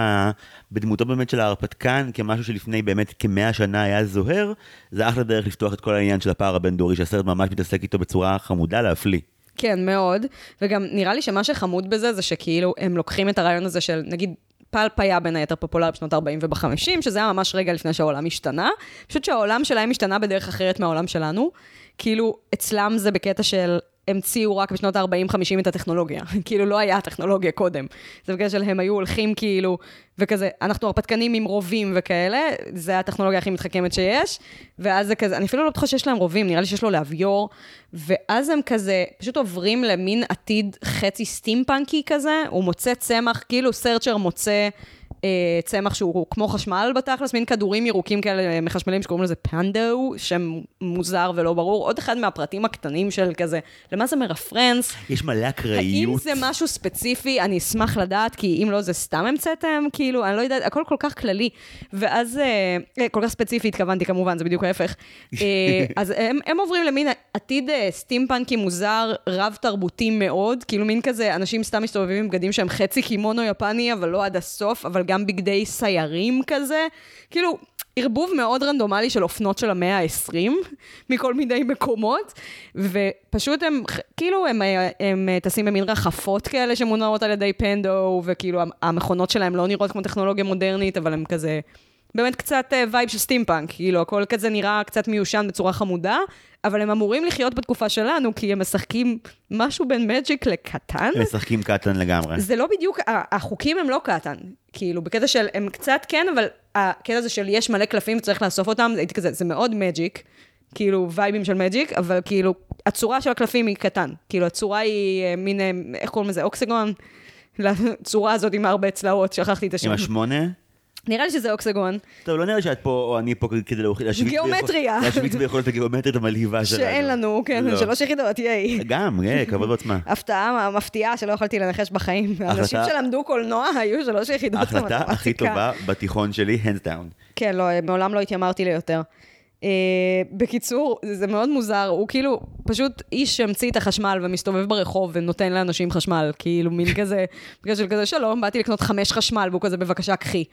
בדמותו באמת של ההרפתקן כמשהו שלפני באמת כמאה שנה היה זוהר, זה אחלה דרך לפתוח את כל העניין של הפער הבין-דורי, שהסרט ממש מתעסק איתו בצורה חמודה להפליא. כן, מאוד. וגם נראה לי שמה שחמוד בזה, זה שכאילו הם לוקחים את הרעיון הזה של, נגיד, פלפ היה בין היתר פופולרי בשנות ה-40 וב-50, שזה היה ממש רגע לפני שהעולם השתנה. פשוט שהעולם שלהם השתנה בדרך אחרת מהעולם שלנו. כאילו, אצלם זה בקטע של המציאו רק בשנות ה-40-50 את הטכנולוגיה. כאילו, לא היה טכנולוגיה קודם. זה בקטע של הם היו הולכים כאילו, וכזה, אנחנו הרפתקנים עם רובים וכאלה, זה הטכנולוגיה הכי מתחכמת שיש, ואז זה כזה, אני אפילו לא בטוחה שיש להם רובים, נראה לי שיש לו להביור, ואז הם כזה, פשוט עוברים למין עתיד חצי סטימפאנקי כזה, הוא מוצא צמח, כאילו סרצ'ר מוצא... אה, צמח שהוא כמו חשמל בתכלס, מין כדורים ירוקים כאלה מחשמלים שקוראים לזה פנדו, שם מוזר ולא ברור. עוד אחד מהפרטים הקטנים של כזה, למה זה מרפרנס? יש מלא אקראיות. האם זה משהו ספציפי? אני אשמח לדעת, כי אם לא, זה סתם המצאתם? כאילו, אני לא יודעת, הכל כל כך כללי. ואז, אה, אה, כל כך ספציפי התכוונתי כמובן, זה בדיוק ההפך. אה, אז הם, הם עוברים למין עתיד אה, סטימפאנקי מוזר, רב-תרבותי מאוד, כאילו מין כזה, אנשים סתם מסתובבים עם בגדים שהם חצי קימונו יפני, אבל לא עד הסוף, אבל גם בגדי סיירים כזה. כאילו, ערבוב מאוד רנדומלי של אופנות של המאה ה-20, מכל מיני מקומות, ופשוט הם, כאילו, הם, הם, הם טסים במין רחפות כאלה שמונעות על ידי פנדו, וכאילו, המכונות שלהם לא נראות כמו טכנולוגיה מודרנית, אבל הם כזה... באמת קצת וייב של סטימפאנק, כאילו, הכל כזה נראה קצת מיושן בצורה חמודה, אבל הם אמורים לחיות בתקופה שלנו, כי הם משחקים משהו בין Magic ל Catan. הם משחקים Catan לגמרי. זה לא בדיוק, החוקים הם לא Catan. כאילו, בקטע של, הם קצת כן, אבל הקטע הזה של יש מלא קלפים וצריך לאסוף אותם, הייתי כזה, זה מאוד Magic. כאילו וייבים של Magic, אבל כאילו, הצורה של הקלפים היא Catan. כאילו, הצורה היא מין, איך קוראים לזה, hexagon? לצורה הזאת עם הרבה צלעות, שכחתי את השם. עם השמונה? נראה לי שזה אוקסגון. טוב, לא נראה שאת פה, או אני פה כדי להשוויץ גיאומטריה. להשוויץ ביכולת הגיאומטרית המלהיבה שלנו. שאין לנו, כן, לא. שלוש יחידות, ייי. גם, כבוד בעצמה. הפתעה מפתיעה שלא יכולתי לנחש בחיים. אנשים שלמדו קולנוע היו שלוש יחידות ההחלטה הכי טובה בתיכון שלי, hands down. כן, לא, מעולם לא התיימרתי ליותר. Uh, בקיצור, זה מאוד מוזר, הוא כאילו פשוט איש שהמציא את החשמל ומסתובב ברחוב ונותן לאנשים חשמל, כאילו מין כזה, בגלל של כזה שלום, באתי לקנות חמש חשמל, והוא כזה בבקשה קחי.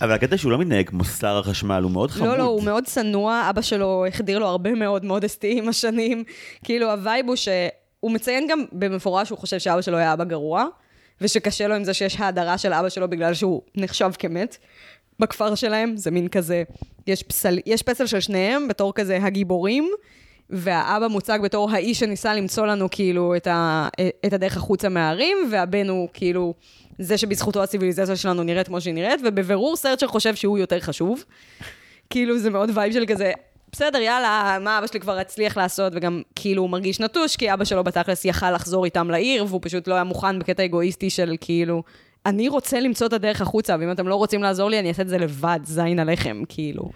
אבל הקטע שהוא לא מתנהג כמו שר החשמל, הוא מאוד חמוד. לא, לא, הוא מאוד צנוע, אבא שלו החדיר לו הרבה מאוד modesty עם השנים. כאילו, הווייב הוא שהוא מציין גם במפורש שהוא חושב שאבא שלו היה אבא גרוע, ושקשה לו עם זה שיש האדרה של אבא שלו בגלל שהוא נחשב כמת. בכפר שלהם, זה מין כזה, יש, פסל, יש פסל של שניהם בתור כזה הגיבורים, והאבא מוצג בתור האיש שניסה למצוא לנו כאילו את, ה, את הדרך החוצה מהערים, והבן הוא כאילו זה שבזכותו הציוויליזציה שלנו נראית כמו שהיא נראית, ובבירור סרט שחושב שהוא יותר חשוב. כאילו זה מאוד וייב של כזה, בסדר, יאללה, מה אבא שלי כבר הצליח לעשות, וגם כאילו הוא מרגיש נטוש, כי אבא שלו בתכלס יכל לחזור איתם לעיר, והוא פשוט לא היה מוכן בקטע אגואיסטי של כאילו, אני רוצה למצוא את הדרך החוצה, ואם אתם לא רוצים לעזור לי, אני אעשה את זה לבד, זין עליכם, כאילו.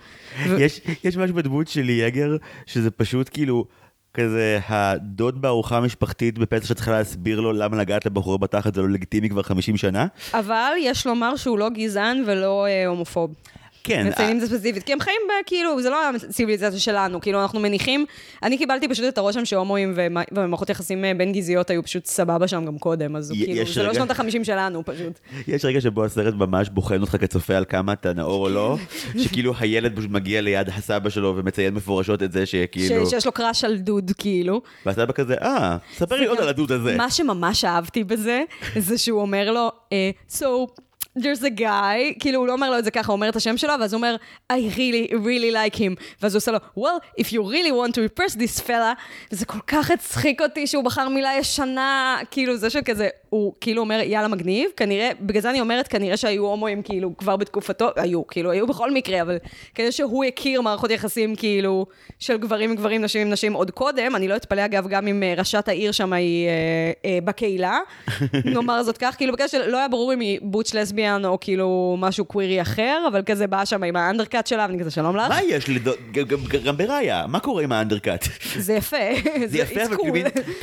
יש, יש משהו בדמות שלי, יגר, שזה פשוט כאילו... כזה הדוד בארוחה המשפחתית בפסח שצריכה להסביר לו למה לגעת לבחור בתחת זה לא לגיטימי כבר 50 שנה. אבל יש לומר שהוא לא גזען ולא אה, הומופוב. כן. מציינים את זה ספציפית, כי הם חיים. כאילו, זה לא הציוויליזציה שלנו, כאילו, אנחנו מניחים, אני קיבלתי פשוט את הרושם שהומואים ומערכות יחסים בין גזעיות היו פשוט סבבה שם גם קודם, אז כאילו, זה לא שנות ה-50 שלנו פשוט. יש רגע שבו הסרט ממש בוחן אותך כצופה על כמה אתה נאור או לא, שכאילו הילד פשוט מגיע ליד הסבא שלו ומציין מפורשות את זה שכאילו... שיש לו קראש על דוד, כאילו. והסבא כזה, אה, ספר לי עוד על הדוד הזה. מה שממש אהבתי בזה, זה שהוא אומר לו, so... there's a guy, כאילו הוא לא אומר לו את זה ככה, הוא אומר את השם שלו, ואז הוא אומר, I really, really like him. ואז הוא עושה לו, well, if you really want to repress this fella, וזה כל כך הצחיק אותי שהוא בחר מילה ישנה, כאילו זה שכזה, הוא כאילו אומר, יאללה מגניב, כנראה, בגלל זה אני אומרת, כנראה שהיו הומואים כאילו כבר בתקופתו, היו, כאילו, היו בכל מקרה, אבל כנראה שהוא הכיר מערכות יחסים כאילו של גברים עם גברים, נשים עם נשים עוד קודם, אני לא אתפלא אגב גם אם אה, ראשת העיר שם היא אה, אה, בקהילה, נאמר זאת כך, כאילו בגלל שלא היה ברור אם היא בוטש לסביאן או כאילו משהו קווירי אחר, אבל כזה באה שם עם האנדרקאט שלה, ואני כזה שלום לך. מה יש גם בראיה, מה קורה עם האנדרקאט? זה יפה, זה יפה, אבל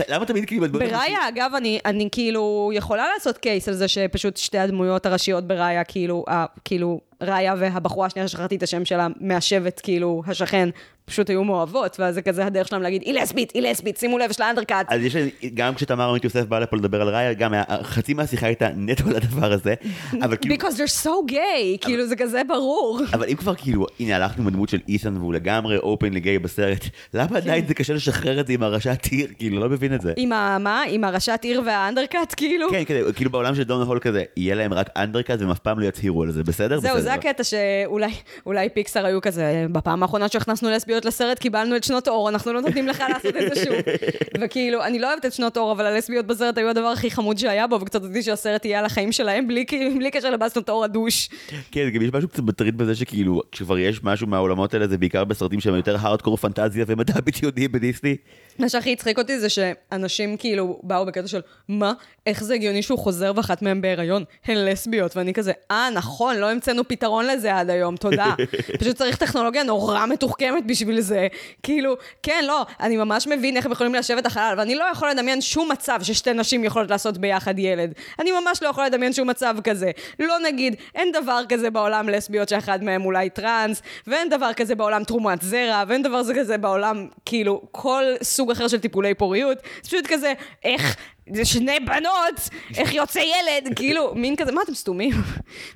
למה תמיד כאילו... בראיה, אגב, אני כאילו... יכולה לעשות קייס על זה שפשוט שתי הדמויות הראשיות בראיה, כאילו, כאילו, ראיה והבחורה השנייה ששכחתי את השם שלה, מהשבט, כאילו, השכן, פשוט היו מאוהבות, ואז זה כזה הדרך שלהם להגיד, היא לסבית, היא לסבית, שימו לב, יש לה אנדרקאט. אז יש, גם כשתמר עמית יוסף באה לפה לדבר על ראיה, גם חצי מהשיחה הייתה נטו על הדבר הזה, אבל כאילו... Because they're so gay, כאילו זה כזה ברור. אבל אם כבר כאילו, הנה הלכנו בדמות של איסן והוא לגמרי אופן לגיי בסרט, למה עדיין זה קשה לשחרר את זה עם הראשת עיר? כאילו, לא מבין את זה. עם ה... מה? עם הראשת עיר והאנדרקאט, כאילו? כן, כאילו בעולם של דון הול כזה, יהיה להם רק אנדרקאט והם אף פעם לא יצהירו על זה, בסדר? זהו, זה הקטע שאולי פיקסר היו כזה, בפעם האחרונה שהכנסנו לסביות לסרט, קיבלנו את שנות אור, אנחנו לא נותנים לך לעשות את זה שוב. וכאילו, אני לא אוהבת את שנות אור, אבל הלסביות בסרט היו הדבר הכי חמוד שהיה בו, וקצת רציתי שהסרט יהיה על החיים שלהם, בלי, בלי קשר לבאסטות אור הדוש. כן, גם יש משהו קצת מטריד בזה שכאילו, כשכבר יש משהו מהעולמות האלה, זה בעיקר בסרטים שהם יותר הארדקור פנטזיה ומדע בדיוני בדיסני. מה שהכי הצחיק אותי זה שאנשים כאילו באו בקטע של, מה? איך זה הגיוני שהוא חוזר ואחת מהם בהיריון? הן לסביות. ואני כזה, אה, נכון, לא המצאנו פתרון לזה עד היום, תודה. פשוט צריך טכנולוגיה נורא מתוחכמת בשביל זה. כאילו, כן, לא, אני ממש מבין איך הם יכולים לשבת החלל, ואני לא יכול לדמיין שום מצב ששתי נשים יכולות לעשות ביחד ילד. אני ממש לא יכול לדמיין שום מצב כזה. לא נגיד, אין דבר כזה בעולם לסביות שאחד מהם אולי טראנס, ואין דבר כזה בעולם תרומת זרע, ואין דבר כזה בעולם, כאילו, כל סוג אחר של טיפולי פוריות. זה פשוט כזה, איך... זה שני בנות, איך יוצא ילד, כאילו, מין כזה, מה אתם סתומים?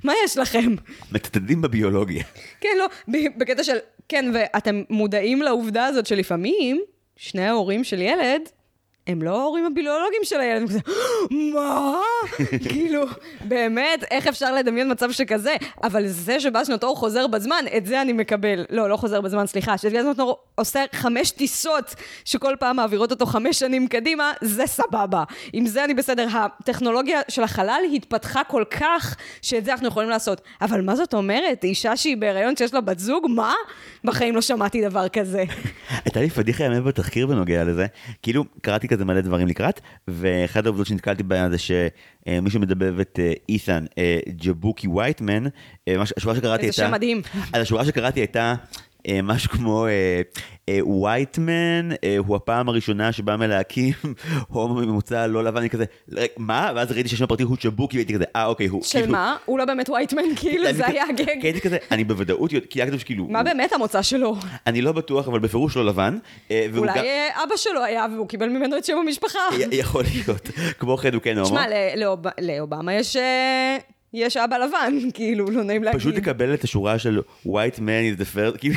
מה יש לכם? מצדדים בביולוגיה. כן, לא, בקטע של, כן, ואתם מודעים לעובדה הזאת שלפעמים, שני ההורים של ילד, הם לא ההורים הביולוגיים של הילד, הם כזה, מה? כאילו, באמת, איך אפשר לדמיין מצב שכזה? אבל זה שבא שנותור חוזר בזמן, את זה אני מקבל. לא, לא חוזר בזמן, סליחה. שבא שנותור עושה חמש טיסות, שכל פעם מעבירות אותו חמש שנים קדימה, זה סבבה. עם זה אני בסדר. הטכנולוגיה של החלל התפתחה כל כך, שאת זה אנחנו יכולים לעשות. אבל מה זאת אומרת? אישה שהיא בהיריון שיש לה בת זוג? מה? בחיים לא שמעתי דבר כזה. הייתה לי פדיחה ימים בתחקיר בנוגע לזה. כאילו, קראתי כזה מלא דברים לקראת, ואחד העובדות שנתקלתי בהן זה שמי שמדבב את אה, אית'ן, אה, ג'בוקי וייטמן, אה, השורה שקראתי הייתה... איזה שם מדהים. אז השורה שקראתי הייתה... משהו כמו וייטמן הוא הפעם הראשונה שבא מלהקים הומו ממוצע לא לבן, אני כזה, מה? ואז ראיתי שיש פרטי הוא צ'בוקי והייתי כזה, אה אוקיי, הוא... של מה? הוא לא באמת וייטמן, כאילו זה היה הגג. הייתי כזה, אני בוודאות, כי היה כתוב שכאילו... מה באמת המוצא שלו? אני לא בטוח, אבל בפירוש לא לבן. אולי אבא שלו היה והוא קיבל ממנו את שם המשפחה. יכול להיות. כמו כן הוא כן הומו. תשמע, לאובמה יש... יש אבא לבן, כאילו, לא נעים להגיד. פשוט לקבל את השורה של white man is the first, כאילו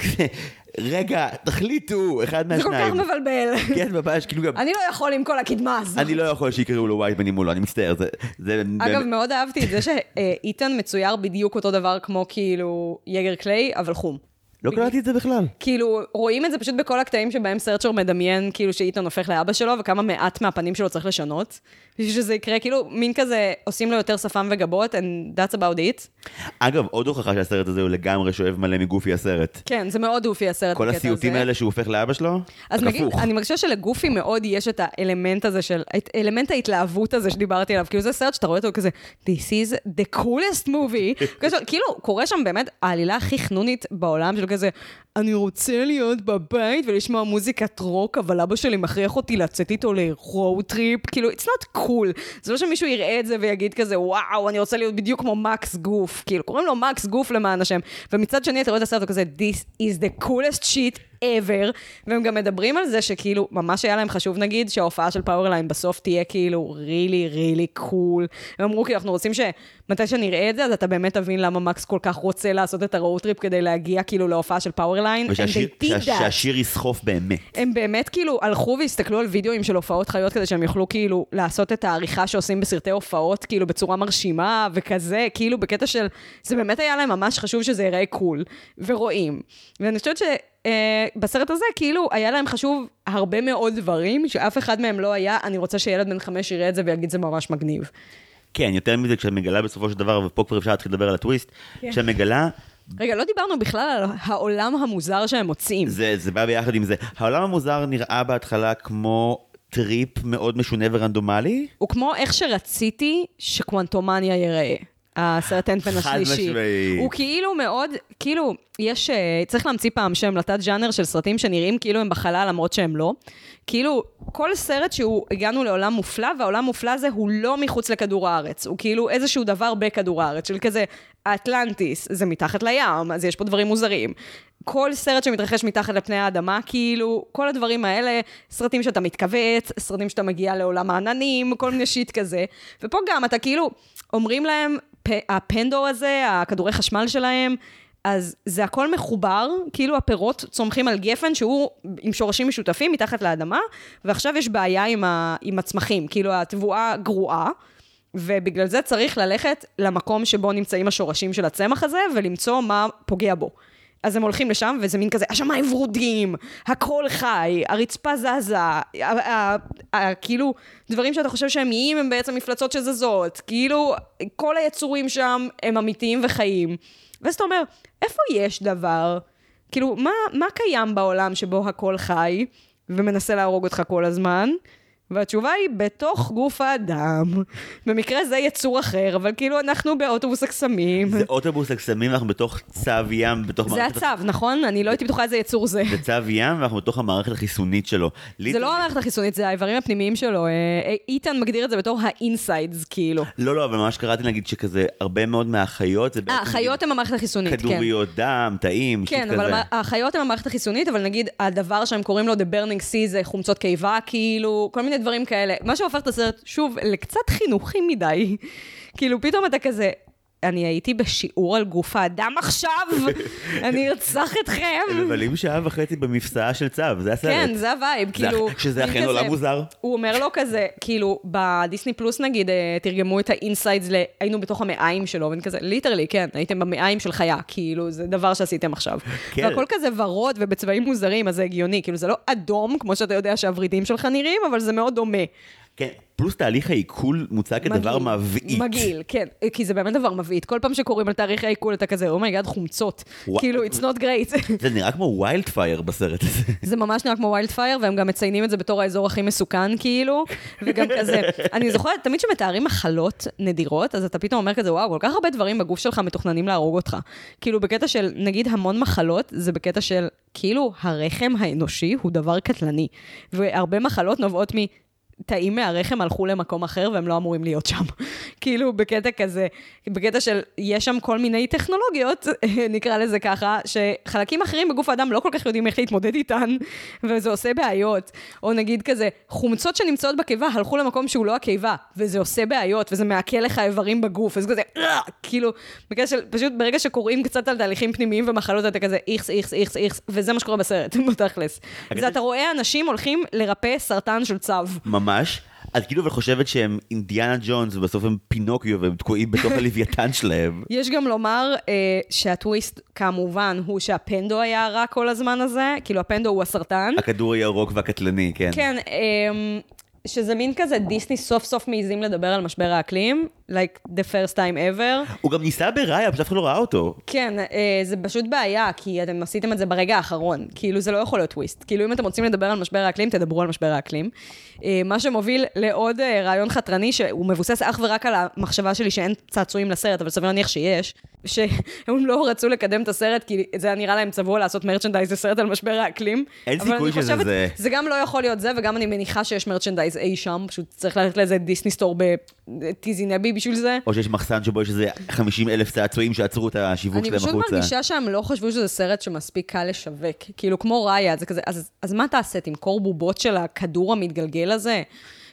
רגע, תחליטו, אחד מהשניים. זה כל כך מבלבל. כן, ממש, כאילו גם... אני לא יכול עם כל הקדמה הזאת. אני לא יכול שיקראו לו white man אם הוא לא, אני מצטער, זה... אגב, מאוד אהבתי את זה שאיתן מצויר בדיוק אותו דבר כמו כאילו יגר קליי, אבל חום. לא קלטתי את זה בכלל. כאילו, רואים את זה פשוט בכל הקטעים שבהם סרצ'ר מדמיין, כאילו, שאיתן הופך לאבא שלו, וכמה מעט מהפנים שלו צריך לשנות. בשביל שזה יקרה, כאילו, מין כזה, עושים לו יותר שפם וגבות, and that's about it. אגב, עוד הוכחה שהסרט הזה הוא לגמרי שואב מלא מגופי הסרט. כן, זה מאוד אופי הסרט כל הסיוטים. האלה שהוא הופך לאבא שלו, אז נגיד. אני מרגישה שלגופי מאוד יש את האלמנט הזה של, את אלמנט ההתלהבות הזה שדיברתי עליו, כאילו זה סרט שאתה רואה אותו כזה, This is the coolest movie, כזה, כאילו, קורה שם באמת העלילה הכי חנונית בעולם של כזה, אני רוצה להיות בבית ולשמוע מוזיקת רוק, אבל אבא שלי מכריח אותי לצאת איתו ל-road trip, כאילו, it's not cool. זה לא שמישהו יראה את זה ויגיד כזה, וואו, אני רוצה להיות בדיוק כמו מקס גוף, כאילו, קוראים לו מקס גוף למען השם. ומצד שני, אתה רואה את הסרט וכזה, This is the coolest shit ever, והם גם מדברים על זה שכאילו, ממש היה להם חשוב נגיד, שההופעה של פאוורליין בסוף תהיה כאילו really really cool. הם אמרו כאילו, אנחנו רוצים שמתי שנראה את זה, אז אתה באמת תבין למה מקס כל כך רוצה לעשות את ה road trip כדי להגיע כאילו להופעה של פאוורליין. ושהשיר יסחוף באמת. הם באמת כאילו הלכו והסתכלו על וידאוים של הופעות חיות כדי שהם יוכלו כאילו לעשות את העריכה שעושים בסרטי הופעות כאילו בצורה מרשימה וכזה, כאילו בקטע של, זה באמת היה להם ממש חשוב שזה ייראה cool ורואים. ואני חושבת שבסרט הזה כאילו היה להם חשוב הרבה מאוד דברים שאף אחד מהם לא היה, אני רוצה שילד בן חמש יראה את זה ויגיד זה ממש מגניב. כן, יותר מזה, כשאת מגלה בסופו של דבר, ופה כבר אפשר להתחיל לדבר על הטוויסט, כן. כשאת מגלה, רגע, לא דיברנו בכלל על העולם המוזר שהם מוצאים. זה, זה בא ביחד עם זה. העולם המוזר נראה בהתחלה כמו טריפ מאוד משונה ורנדומלי. הוא כמו איך שרציתי ש Quantumania ייראה. הסרט Ant-Man השלישי. חד משמעית. הוא כאילו מאוד, כאילו, יש, אה, צריך להמציא פעם שם לתת ג'אנר של סרטים שנראים כאילו הם בחלל למרות שהם לא. כאילו, כל סרט שהוא, הגענו לעולם מופלא, והעולם מופלא הזה הוא לא מחוץ לכדור הארץ. הוא כאילו איזשהו דבר בכדור הארץ, של כזה, האטלנטיס זה מתחת לים, אז יש פה דברים מוזרים. כל סרט שמתרחש מתחת לפני האדמה, כאילו, כל הדברים האלה, סרטים שאתה מתכווץ, סרטים שאתה מגיע לעולם העננים, כל מיני שיט כזה. ופה גם אתה כאילו, אומרים להם, הפנדור הזה, הכדורי חשמל שלהם, אז זה הכל מחובר, כאילו הפירות צומחים על גפן שהוא עם שורשים משותפים מתחת לאדמה, ועכשיו יש בעיה עם, ה, עם הצמחים, כאילו התבואה גרועה, ובגלל זה צריך ללכת למקום שבו נמצאים השורשים של הצמח הזה, ולמצוא מה פוגע בו. אז הם הולכים לשם, וזה מין כזה, השמיים ורודים, הכל חי, הרצפה זזה, כאילו, דברים שאתה חושב שהם איים הם בעצם מפלצות שזזות, כאילו, כל היצורים שם הם אמיתיים וחיים. ואז אתה אומר, איפה יש דבר? כאילו, מה, מה קיים בעולם שבו הכל חי ומנסה להרוג אותך כל הזמן? והתשובה היא, בתוך גוף האדם. במקרה זה יצור אחר, אבל כאילו אנחנו באוטובוס הקסמים. זה אוטובוס הקסמים, אנחנו בתוך צב ים, בתוך זה מערכת... הצב, נכון? אני לא הייתי בטוחה איזה יצור זה. זה צב ים, ואנחנו בתוך המערכת החיסונית שלו. זה לא המערכת החיסונית, זה האיברים הפנימיים שלו. אה, אה, איתן מגדיר את זה בתור ה insides, כאילו. לא, לא, אבל ממש קראתי נגיד שכזה, הרבה מאוד מהחיות, זה בעצם... אה, החיות הם המערכת החיסונית, כן. כדוריות דם, תאים, shit כן, כזה. אבל מה- החיות הם המערכת החיסונית, אבל נגיד הדבר שהם קוראים לו The Burning Sea זה חומצות קיבה, כאילו, כל מיני דברים כאלה. מה שהופך את הסרט, שוב, לקצת חינוכי מדי. כאילו, פתאום אתה כזה... אני הייתי בשיעור על גוף האדם עכשיו, אני ארצח אתכם. הם מבלים שעה וחצי במפשעה של צב, זה הסרט. כן, זה הווייב, כאילו... שזה אכן עולם מוזר. הוא אומר לו כזה, כאילו, בדיסני פלוס נגיד, אה, תרגמו את ה insides, ל... היינו בתוך המעיים שלו, ואני כזה, literally, כן, הייתם במעיים של חיה, כאילו, זה דבר שעשיתם עכשיו. כן. והכל כזה ורוד ובצבעים מוזרים, אז זה הגיוני, כאילו, זה לא אדום, כמו שאתה יודע שהוורידים שלך נראים, אבל זה מאוד דומה. כן, פלוס תהליך העיכול מוצג כדבר מבעית. מגעיל, כן, כי זה באמת דבר מבעית. כל פעם שקוראים על תהליך העיכול, אתה כזה, oh my god, חומצות. וואו. כאילו, it's not great. זה נראה כמו wildfire בסרט הזה. זה ממש נראה כמו ויילד פייר, והם גם מציינים את זה בתור האזור הכי מסוכן, כאילו, וגם כזה, אני זוכרת, תמיד כשמתארים מחלות נדירות, אז אתה פתאום אומר כזה, וואו, כל כך הרבה דברים בגוף שלך מתוכננים להרוג אותך. כאילו, בקטע של, נגיד, המון מחלות, זה בקטע של, כאילו, הרחם האנושי הוא דבר קטלני, והרבה מחלות נובעות מ... תאים מהרחם הלכו למקום אחר והם לא אמורים להיות שם. כאילו, בקטע כזה, בקטע של, יש שם כל מיני טכנולוגיות, נקרא לזה ככה, שחלקים אחרים בגוף האדם לא כל כך יודעים איך להתמודד איתן, וזה עושה בעיות. או נגיד כזה, חומצות שנמצאות בקיבה הלכו למקום שהוא לא הקיבה, וזה עושה בעיות, וזה מעכל לך איברים בגוף, וזה כזה, כאילו, בקטע של, פשוט ברגע שקוראים קצת על תהליכים פנימיים ומחלות, אתה כזה איכס, איכס, איכס, איכס, וזה מה שקורה בסרט, בתכלס. זה אתה רואה אנשים הולכים לרפא סרטן של. ממש. את כאילו אבל חושבת שהם אינדיאנה ג'ונס ובסוף הם פינוקיו והם תקועים בתוך הלוויתן שלהם. יש גם לומר אה, שהטוויסט, כמובן, הוא שהפנדו היה הרע כל הזמן הזה, כאילו הפנדו הוא הסרטן. הכדור הירוק והקטלני, כן. כן, אה, שזה מין כזה, דיסני סוף סוף מעיזים לדבר על משבר האקלים, like the first time ever. הוא גם ניסה בראיה, פשוט אף אחד לא ראה אותו. כן, אה, זה פשוט בעיה, כי אתם עשיתם את זה ברגע האחרון. כאילו, זה לא יכול להיות טוויסט. כאילו, אם אתם רוצים לדבר על משבר האקלים, תדברו על משבר האקלים. אה, מה שמוביל לעוד אה, רעיון חתרני, שהוא מבוסס אך ורק על המחשבה שלי שאין צעצועים לסרט, אבל סביר להניח שיש, שהם לא רצו לקדם את הסרט, כי זה היה נראה להם צבוע לעשות merchandise לסרט על משבר האקלים. אין סיכוי שזה חושבת, זה. זה גם לא יכול להיות זה, וגם אני מניחה שיש merchandise אי שם, פשוט צריך ללכת לאיזה Disney Store בטיזי נבי בשביל זה. או שיש מחסן שבו יש איזה 50 אלף צעצועים שעצרו את השיווק אני שלהם פשוט החוצה. מרגישה שהם לא חשבו שזה סרט שמספיק קל לשווק. כאילו, כמו ראיה, זה כזה, אז, אז מה תעשה? תמכור בובות של הכדור המתגלגל הזה?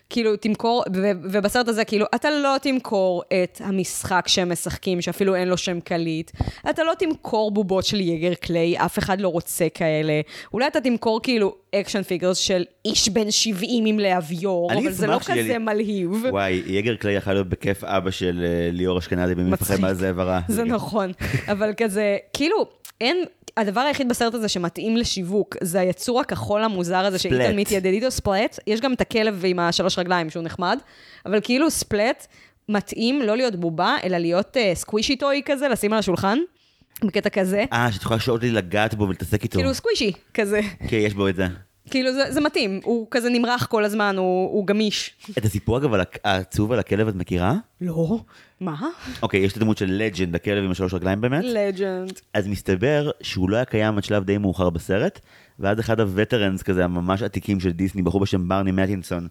כאילו, תמכור, ו- ובסרט הזה, כאילו, אתה לא תמכור את המשחק שהם משחקים, שאפילו אין לו שם קליט. אתה לא תמכור בובות של יגר קליי, אף אחד לא רוצה כאלה. אולי אתה תמכור, כאילו, action figures של איש בן 70 עם להביור, אבל זה לא כזה לי- מלהיב. וואי, יגר קליי יכול להיות בכיף אבא של אה, ליאור אשכנזי במי מפחד מצחיק. מהזאב הרע. זה נכון, אבל כזה, כאילו, אין, הדבר היחיד בסרט הזה שמתאים לשיווק, זה היצור הכחול המוזר הזה. שאיתן מתיידד איתו, ספלט. יש גם את הכלב עם השלוש רגליים שהוא נחמד, אבל כאילו ספלט מתאים לא להיות בובה, אלא להיות uh, סקווישי טוי כזה, לשים על השולחן, בקטע כזה. אה, שאת יכולה שעות לי לגעת בו ולהתעסק איתו. כאילו סקווישי, כזה. כן, יש בו את זה. כאילו זה, זה מתאים, הוא כזה נמרח כל הזמן, הוא, הוא גמיש. את הסיפור אגב על העצוב על הכלב את מכירה? לא, מה? אוקיי, יש את הדמות של לג'נד, הכלב עם השלוש רגליים באמת. לג'נד. אז מסתבר שהוא לא היה קיים עד שלב די מאוחר בסרט, ואז אחד ה veterans כזה, הממש עתיקים של דיסני, בחור בשם ברני מטינסון,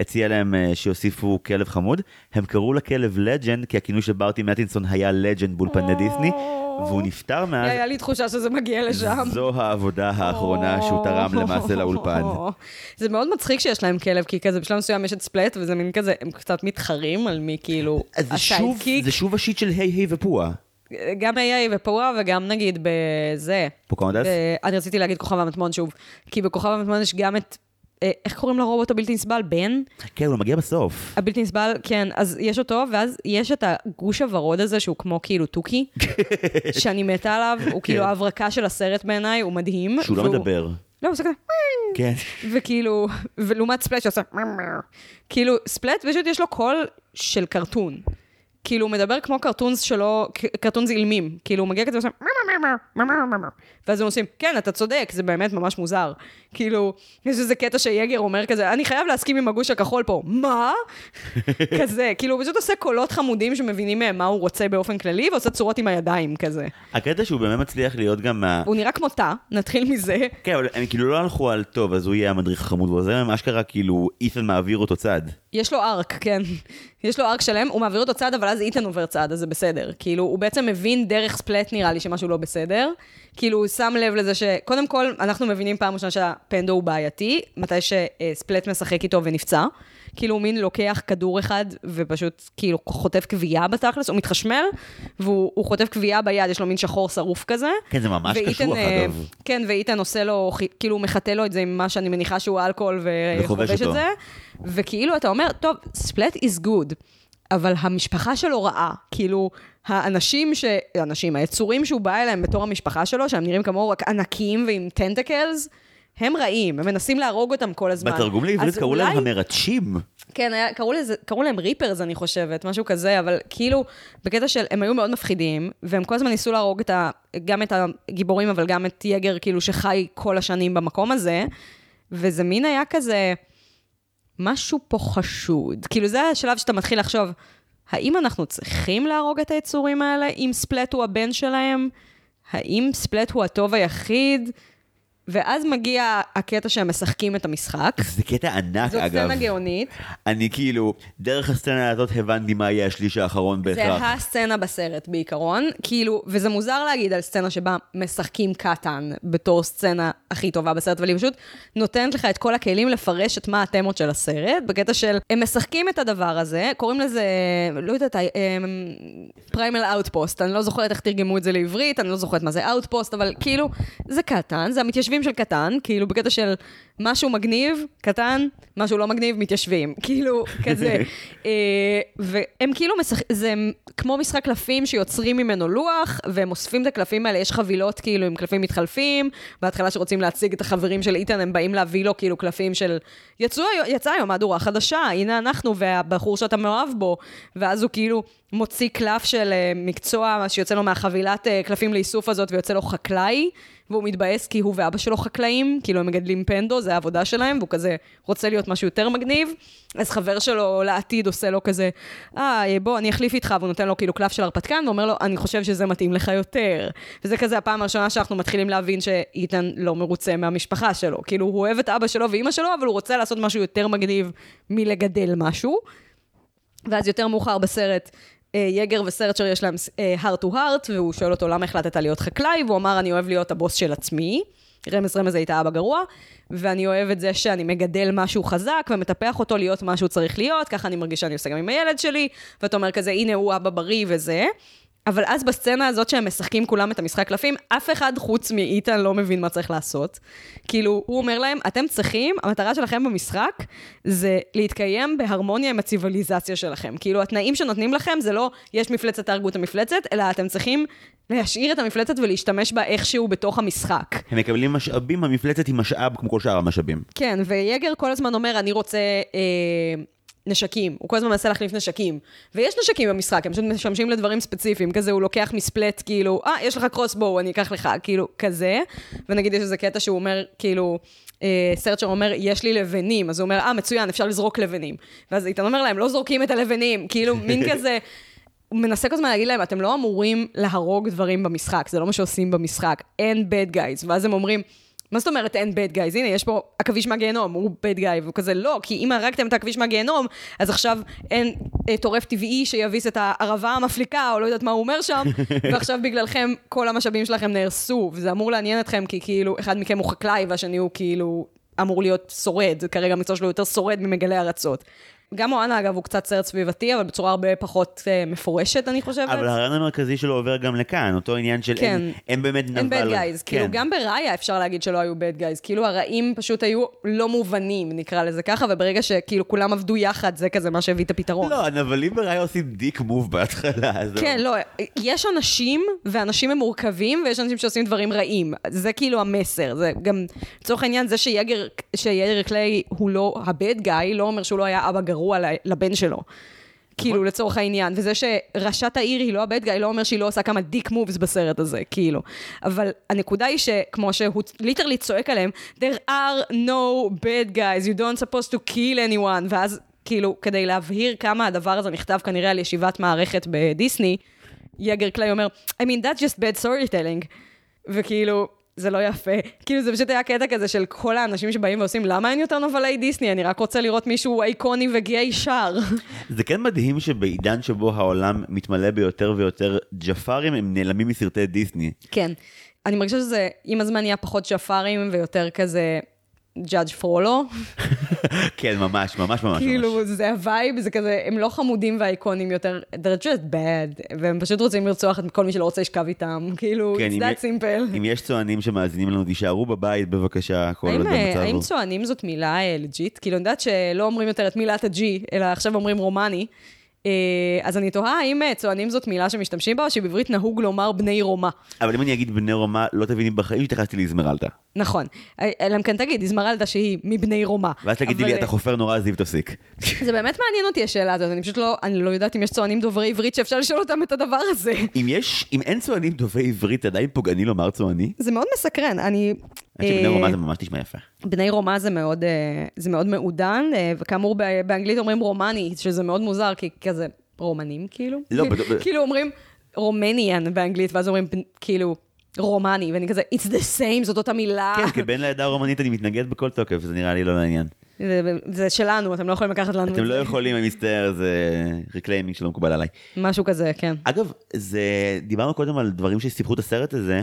הציע להם אה, שיוסיפו כלב חמוד. הם קראו לכלב לג'נד, כי הכינוי של ברני מטינסון היה לג'נד באולפני דיסני, והוא נפטר מאז. היה לי תחושה שזה מגיע לשם. זו העבודה האחרונה שהוא תרם למעשה לאולפן. זה מאוד מצחיק שיש להם כלב, כי כזה בשלב מסוים יש את ספלט, וזה מין כזה, הם קצת מתחרים על מי כאילו אז זה שוב, ה sidekick. זה שוב ה shit של היי היי ופועה. גם היי היי ופועה, וגם נגיד בזה. פוקהונטס? ב- אני רציתי להגיד כוכב המטמון שוב, כי בכוכב המטמון יש גם את, אה, איך קוראים לרובוט הבלתי נסבל? בן? כן, הוא מגיע בסוף. הבלתי נסבל, כן, אז יש אותו, ואז יש את הגוש הוורוד הזה, שהוא כמו כאילו תוכי, שאני מתה עליו, הוא כאילו ההברקה של הסרט בעיניי, הוא מדהים. שהוא לא מדבר. לא, הוא עושה כזה, כן. וכאילו, ולעומת ספלט שעושה, כאילו, ספלט פשוט יש לו קול של קרטון. כאילו, הוא מדבר כמו קרטונס שלו, קרטונס אילמים. כאילו, הוא מגיע כזה ועושה, ואז הם עושים, כן, אתה צודק, זה באמת ממש מוזר. כאילו, יש איזה קטע שיגר אומר כזה, אני חייב להסכים עם הגוש הכחול פה. מה? כזה, כאילו, הוא פשוט עושה קולות חמודים שמבינים מהם מה הוא רוצה באופן כללי, ועושה צורות עם הידיים כזה. הקטע שהוא באמת מצליח להיות גם מה... הוא נראה כמו תא, נתחיל מזה. כן, אבל הם כאילו לא הלכו על טוב, אז הוא יהיה המדריך החמוד ועוזר להם, אשכרה כאילו איתן מעביר אותו צד. יש לו ארק, כן. יש לו ארק שלם, הוא מעביר אותו צד, אבל אז איתן עובר צד, אז זה בסדר. כאילו, הוא בעצם מבין דרך ספלט, נראה לי, שמשהו לא בסדר. כאילו, הוא שם לב לזה ש... קודם כל, אנחנו מבינים פעם ראשונה שהפנדו הוא בעייתי, מתי שספלט משחק איתו ונפצע. כאילו, הוא מין לוקח כדור אחד ופשוט כאילו חוטף כווייה בתכלס, הוא מתחשמל, והוא הוא חוטף כווייה ביד, יש לו מין שחור שרוף כזה. כן, זה ממש ואיתן, קשוח אה, אגב. כן, ואיתן עושה לו, כאילו מחטא לו את זה עם מה שאני מניחה שהוא אלכוהול וחובש וחובש את. זה, וכאילו אתה אומר, טוב, ספלט is good, אבל המשפחה שלו רעה, כאילו, האנשים ש... האנשים, היצורים שהוא בא אליהם בתור המשפחה שלו, שהם נראים כמוהו רק ענקים ועם טנטקלס, הם רעים, הם מנסים להרוג אותם כל הזמן. בתרגום לעברית קראו להם אולי- המרטשים. כן, היה, קראו, לזה, קראו להם ריפרס, אני חושבת, משהו כזה, אבל כאילו, בקטע של, הם היו מאוד מפחידים, והם כל הזמן ניסו להרוג את ה, גם את הגיבורים, אבל גם את יגר, כאילו, שחי כל השנים במקום הזה, וזה מין היה כזה, משהו פה חשוד. כאילו, זה השלב שאתה מתחיל לחשוב, האם אנחנו צריכים להרוג את היצורים האלה, אם ספלט הוא הבן שלהם? האם ספלט הוא הטוב היחיד? ואז מגיע הקטע שהם משחקים את המשחק. זה קטע ענק זאת אגב. סצנה גאונית. אני כאילו, דרך הסצנה הזאת הבנתי מה יהיה השליש האחרון זה בהכרח. הסצנה בסרט בעיקרון, כאילו, וזה מוזר להגיד על סצנה שבה משחקים קטן בתור סצנה הכי טובה בסרט, אבל היא פשוט נותנת לך את כל הכלים לפרש את מה התמות של הסרט, בקטע של, הם משחקים את הדבר הזה, קוראים לזה, לא יודעת, Primal Outpost, אני לא זוכרת איך תרגמו את זה לעברית, אני לא זוכרת מה זה outpost, אבל כאילו, זה קטן, זה המתיישבים מתיישבים של קטן, כאילו בקטע של משהו מגניב, קטן, משהו לא מגניב, מתיישבים. כאילו, כזה. אה, והם כאילו, משח... זה כמו משחק קלפים שיוצרים ממנו לוח, והם אוספים את הקלפים האלה, יש חבילות כאילו עם קלפים מתחלפים, בהתחלה שרוצים להציג את החברים של איתן, הם באים להביא לו כאילו קלפים של, יצאו, יצאה היום מהדורה חדשה, הנה אנחנו והבחור שאתה מאוהב בו, ואז הוא כאילו מוציא קלף של אה, מקצוע שיוצא לו מהחבילת אה, קלפים לאיסוף הזאת, ויוצא לו חקלאי. והוא מתבאס כי הוא ואבא שלו חקלאים, כאילו הם מגדלים פנדו, זה העבודה שלהם, והוא כזה רוצה להיות משהו יותר מגניב. אז חבר שלו לעתיד עושה לו כזה, אה, בוא, אני אחליף איתך, והוא נותן לו כאילו קלף של הרפתקן, ואומר לו, אני חושב שזה מתאים לך יותר. וזה כזה הפעם הראשונה שאנחנו מתחילים להבין שאיתן לא מרוצה מהמשפחה שלו. כאילו, הוא אוהב את אבא שלו ואימא שלו, אבל הוא רוצה לעשות משהו יותר מגניב מלגדל משהו. ואז יותר מאוחר בסרט, יגר וסרצ'ר יש להם אה, heart to heart, והוא שואל אותו למה החלטת להיות חקלאי, והוא אמר, אני אוהב להיות הבוס של עצמי. רמז רמז הייתה אבא גרוע, ואני אוהב את זה שאני מגדל משהו חזק ומטפח אותו להיות מה שהוא צריך להיות, ככה אני מרגיש שאני עושה גם עם הילד שלי, ואתה אומר כזה, הנה הוא אבא בריא וזה. אבל אז בסצנה הזאת שהם משחקים כולם את המשחק קלפים, אף אחד חוץ מאיתן לא מבין מה צריך לעשות. כאילו, הוא אומר להם, אתם צריכים, המטרה שלכם במשחק זה להתקיים בהרמוניה עם הציוויליזציה שלכם. כאילו, התנאים שנותנים לכם זה לא, יש מפלצת, תהרגו את המפלצת, אלא אתם צריכים להשאיר את המפלצת ולהשתמש בה איכשהו בתוך המשחק. הם מקבלים משאבים, המפלצת היא משאב כמו כל שאר המשאבים. כן, ויגר כל הזמן אומר, אני רוצה... אה, נשקים, הוא כל הזמן מנסה להחליף נשקים. ויש נשקים במשחק, הם פשוט משמשים לדברים ספציפיים, כזה הוא לוקח מספלט, כאילו, אה, יש לך קרוסבואו, אני אקח לך, כאילו, כזה. ונגיד יש איזה קטע שהוא אומר, כאילו, אה, סרצ'ר אומר, יש לי לבנים, אז הוא אומר, אה, מצוין, אפשר לזרוק לבנים. ואז איתן אומר להם, לא זורקים את הלבנים, כאילו, מין כזה... הוא מנסה כל הזמן להגיד להם, אתם לא אמורים להרוג דברים במשחק, זה לא מה שעושים במשחק, אין bad guys. ואז הם אומרים, מה זאת אומרת אין bad guys? הנה, יש פה עכביש מהגיהנום, הוא bad guy, והוא כזה, לא, כי אם הרגתם את העכביש מהגיהנום, אז עכשיו אין אה, טורף טבעי שיביס את הערבה המפליקה, או לא יודעת מה הוא אומר שם, ועכשיו בגללכם כל המשאבים שלכם נהרסו, וזה אמור לעניין אתכם, כי כאילו, אחד מכם הוא חקלאי, והשני הוא כאילו אמור להיות שורד, כרגע המקצוע שלו יותר שורד ממגלה ארצות. גם מואנה, אגב, הוא קצת סרט סביבתי, אבל בצורה הרבה פחות uh, מפורשת, אני חושבת. אבל הרעיון המרכזי שלו עובר גם לכאן, אותו עניין של כן. אין, אין באמת נבל. אין בד גייז. כן. כאילו, גם בראיה אפשר להגיד שלא היו בד גייז. כאילו, הרעים פשוט היו לא מובנים, נקרא לזה ככה, וברגע שכאילו כולם עבדו יחד, זה כזה מה שהביא את הפתרון. לא, הנבלים בראיה עושים dick move בהתחלה. כן, לא, יש אנשים, ואנשים הם מורכבים, ויש אנשים שעושים דברים רעים. זה כאילו המסר. זה גם, לצורך העניין, זה שיגר, שיגר קליי הוא לא ה bad guy, לא אומר שהוא לא היה אבא גרוע לבן שלו. כאילו, נכון. לצורך העניין. וזה שראשת העיר היא לא ה bad guy, לא אומר שהיא לא עושה כמה dick moves בסרט הזה, כאילו. אבל הנקודה היא שכמו שהוא literally צועק עליהם, there are no bad guys, you don't supposed to kill anyone, ואז כאילו, כדי להבהיר כמה הדבר הזה נכתב כנראה על ישיבת מערכת בדיסני, יגר קליי אומר, I mean, that's just bad storytelling. וכאילו, זה לא יפה. כאילו, זה פשוט היה קטע כזה של כל האנשים שבאים ועושים, למה אין יותר נובלי דיסני? אני רק רוצה לראות מישהו אייקוני וגיי שר. זה כן מדהים שבעידן שבו העולם מתמלא ביותר ויותר ג'פארים, הם נעלמים מסרטי דיסני. כן. אני מרגישה שזה, עם הזמן נהיה פחות ג'פארים ויותר כזה ג'אדג' פרולו. כן, ממש, ממש, ממש. כאילו, זה ה vibe, זה כזה, הם לא חמודים ואייקונים יותר, they're just bad, והם פשוט רוצים לרצוח את כל מי שלא רוצה לשכב איתם, כאילו, כן, it's that simple. אם יש צוענים שמאזינים לנו, תישארו בבית בבקשה, כל עוד המצב האם צוענים זאת מילה legit? כאילו, אני יודעת שלא אומרים יותר את מילת ה G, אלא עכשיו אומרים רומני. אה, אז אני תוהה האם אה, צוענים זאת מילה שמשתמשים בה, או שבעברית נהוג לומר בני רומא. אבל אם אני אגיד בני רומא, לא תביני בחיים שהתייחסתי לאזמרלדה. נכון. אה, אלא אם כן תגיד, איזמרלדה שהיא מבני רומא. ואז תגידי לי, אתה חופר נורא, זיו תפסיק. זה באמת מעניין אותי השאלה הזאת, אני פשוט לא, אני לא יודעת אם יש צוענים דוברי עברית שאפשר לשאול אותם את הדבר הזה. אם יש, אם אין צוענים דוברי עברית, עדיין פוגעני לומר צועני? זה מאוד מסקרן, אני... בני רומא זה ממש נשמע יפה. בני רומא זה מאוד, זה מאוד מעודן, וכאמור באנגלית אומרים רומני, שזה מאוד מוזר, כי כזה רומנים, כאילו? לא, כאילו אומרים רומניאן באנגלית, ואז אומרים כאילו רומני, ואני כזה, it's the same, זאת אותה מילה. כן, כבן לעדה הרומנית אני מתנגד בכל תוקף, זה נראה לי לא לעניין. זה שלנו, אתם לא יכולים לקחת לנו את זה. אתם לא יכולים, אני מצטער, זה reclaiming שלא מקובל עליי. משהו כזה, כן. אגב, זה, דיברנו קודם על דברים שסיפרו את הסרט הזה,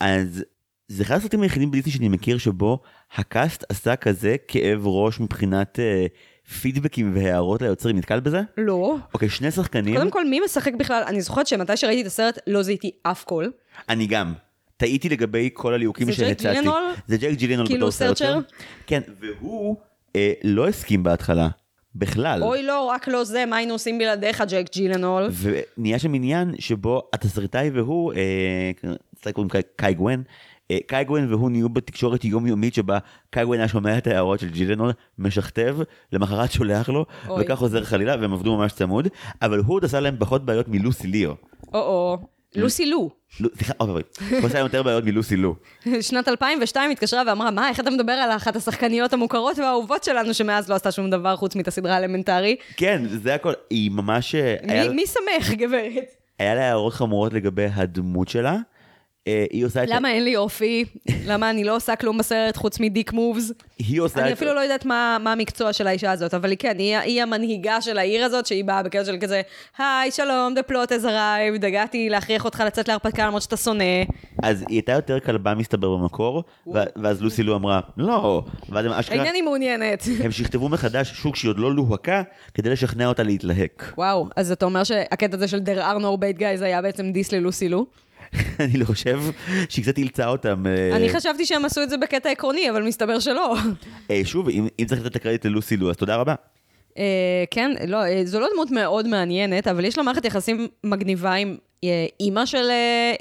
אז זה אחד הסרטים היחידים בדיסני שאני מכיר שבו ה cast עשה כזה כאב ראש מבחינת... Uh, פידבקים והערות ליוצרים, נתקל בזה? לא. אוקיי, שני שחקנים. קודם כל, מי משחק בכלל? אני זוכרת שמתי שראיתי את הסרט, לא זיהיתי אף קול. אני גם. טעיתי לגבי כל הליהוקים זה ג'ק שהצעתי. ג'ילנהול? זה ג'ק ג'ילנול כאילו בתור סרצ'ר? כן, והוא אה, לא הסכים בהתחלה, בכלל. אוי לא, רק לא זה, מה היינו עושים בלעדיך, ג'ק ג'ילנול? ונהיה שם עניין שבו התסריטאי והוא, אה, קוראים קאי גוון, אה, קאי גוון והוא נהיו בתקשורת יומיומית שבה קאי גוון היה שומע את ההערות של ג'ילנול, משכתב, למחרת שולח לו, אוי. וכך חוזר חלילה, והם עבדו ממש צמוד, אבל הוא עוד עשה להם פחות בעיות מלוסי ליאו. או-או. לוסי לו. סליחה, אוי אוי, הוא עשה יותר בעיות מלוסי לו. שנת 2002 התקשרה ואמרה, מה, איך אתה מדבר על אחת השחקניות המוכרות והאהובות שלנו, שמאז לא עשתה שום דבר חוץ מאת הסדרה האלמנטרי? כן, זה הכל, היא ממש, אה, מי שמח, גברת? היה לה הערות חמורות לגבי הדמות שלה. אה, היא עושה את... למה אין לי אופי? למה אני לא עושה כלום בסרט חוץ מדיק מובס? היא עושה אני את... אפילו לא יודעת מה, מה המקצוע של האישה הזאת, אבל היא כן, היא, היא המנהיגה של העיר הזאת, שהיא באה בקטע של כזה, היי, שלום, the plot has arrived, הגעתי להכריח אותך לצאת להרפתקה למרות שאתה שונא. אז היא הייתה יותר כלבה מסתבר במקור, ואז לוסי לו אמרה, לא, ואז הם אשכרה, אינני מעוניינת. הם שכתבו מחדש שוק שהיא עוד לא לוהקה, כדי לשכנע אותה להתלהק. וואו, אז אתה אומר שהקטע הזה של there are no bad guys היה בעצם דיס ללוסי לו? אני לא חושב שהיא קצת אילצה אותם. אה, אני חשבתי שהם עשו את זה בקטע עקרוני, אבל מסתבר שלא. אה, שוב, אם צריך לתת את הקרדיט ללוסי לו, אז תודה רבה. אה, כן, לא, זו לא דמות מאוד מעניינת, אבל יש לה מערכת יחסים מגניבה עם אימא של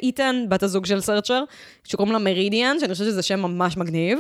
איתן, בת הזוג של סרצ'ר, שקוראים לה מרידיאן, שאני חושבת שזה שם ממש מגניב.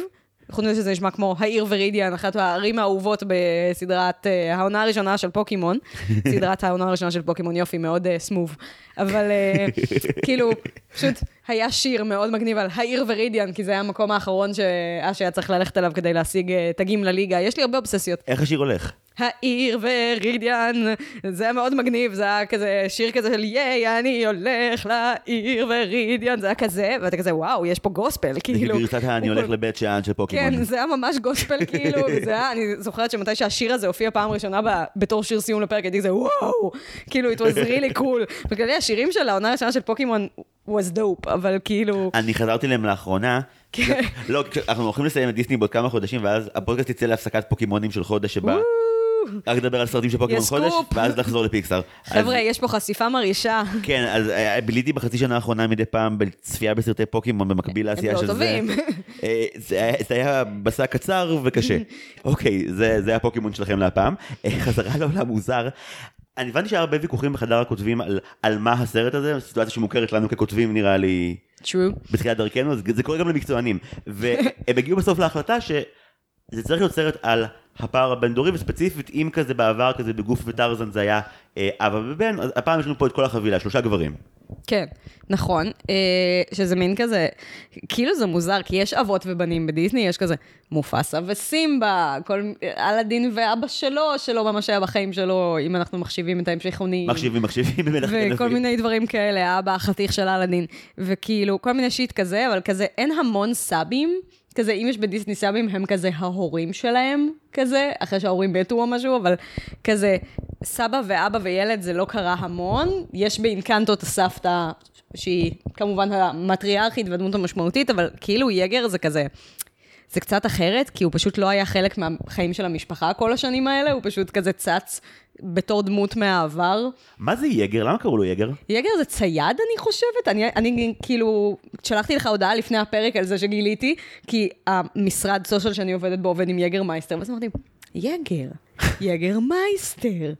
חוץ מזה שזה נשמע כמו העיר ורידיאן, אחת הערים האהובות בסדרת אה, העונה הראשונה של פוקימון. סדרת העונה הראשונה של פוקימון, יופי, מאוד אה, סמוב. אבל אה, כאילו, פשוט היה שיר מאוד מגניב על העיר ורידיאן, כי זה היה המקום האחרון שאשי היה צריך ללכת אליו כדי להשיג תגים לליגה. יש לי הרבה אובססיות. איך השיר הולך? העיר ורידיאן, זה היה מאוד מגניב, זה היה כזה שיר כזה של ייי, אני הולך לעיר ורידיאן, זה היה כזה, ואתה כזה, וואו, יש פה גוספל, זה כאילו. גרסת ה"אני הוא הולך לבית שאן" של פוקימון. כן, זה היה ממש גוספל, כאילו, זה היה, אני זוכרת שמתי שהשיר הזה הופיע פעם ראשונה בתור שיר סיום לפרק, הייתי כזה, וואו, כאילו, it was really cool. בכללי, השירים של העונה הראשונה של פוקימון was dope, אבל כאילו, אני חזרתי להם לאחרונה. כן. לא, אנחנו הולכים לסיים את דיסני בעוד כמה חודשים, ואז הפודקאסט יצא להפסקת פוקימונים של חודש שבה רק לדבר על סרטים של פוקימון חודש. ואז לחזור לפיקסר. חבר'ה, יש פה חשיפה מרעישה. כן, אז אה, ביליתי בחצי שנה האחרונה מדי פעם בצפייה בסרטי פוקימון במקביל לעשייה לא של זה. טובים. אה, זה היה- זה היה מסע קצר וקשה. אוקיי, זה זה הפוקימון שלכם להפעם. אה, חזרה לעולם מוזר. אני הבנתי שהיה הרבה ויכוחים בחדר הכותבים על- על מה הסרט הזה, סיטואציה שמוכרת לנו ככותבים נראה לי. true. בתחילת דרכנו, אז זה קורה גם למקצוענים. והם הגיעו בסוף להחלטה שזה צריך להיות סרט על הפער הבין-דורי, וספציפית אם כזה בעבר, כזה בגוף וטרזן זה היה אה, אבא ובן, אז הפעם יש לנו פה את כל החבילה, שלושה גברים. כן, נכון, אה, שזה מין כזה, כאילו זה מוזר, כי יש אבות ובנים בדיסני, יש כזה מופסה וסימבה, כל, אלאדין ואבא שלו, שלא ממש היה בחיים שלו, אם אנחנו מחשיבים את ההמשכונים. מחשיבים, מחשיבים במלאכת וכל הנביא. מיני דברים כאלה, האבא החתיך של אלאדין, וכאילו, כל מיני שיט כזה, אבל כזה, אין המון סאבים, כזה, אם יש בדיסני סאבים, הם כזה ההורים שלהם, כזה, אחרי שההורים מתו או משהו, אבל כזה, סבא ואבא וילד זה לא קרה המון, יש באינקנטו את הסבתא, שהיא כמובן המטריארכית והדמות המשמעותית, אבל כאילו יגר זה כזה... זה קצת אחרת, כי הוא פשוט לא היה חלק מהחיים של המשפחה כל השנים האלה, הוא פשוט כזה צץ בתור דמות מהעבר. מה זה יגר? למה קראו לו יגר? יגר זה צייד, אני חושבת. אני, אני כאילו, שלחתי לך הודעה לפני הפרק על זה שגיליתי, כי המשרד סושיאל שאני עובדת בו עובד עם יגר מייסטר, ואז אמרתי, יגר, יגר מייסטר,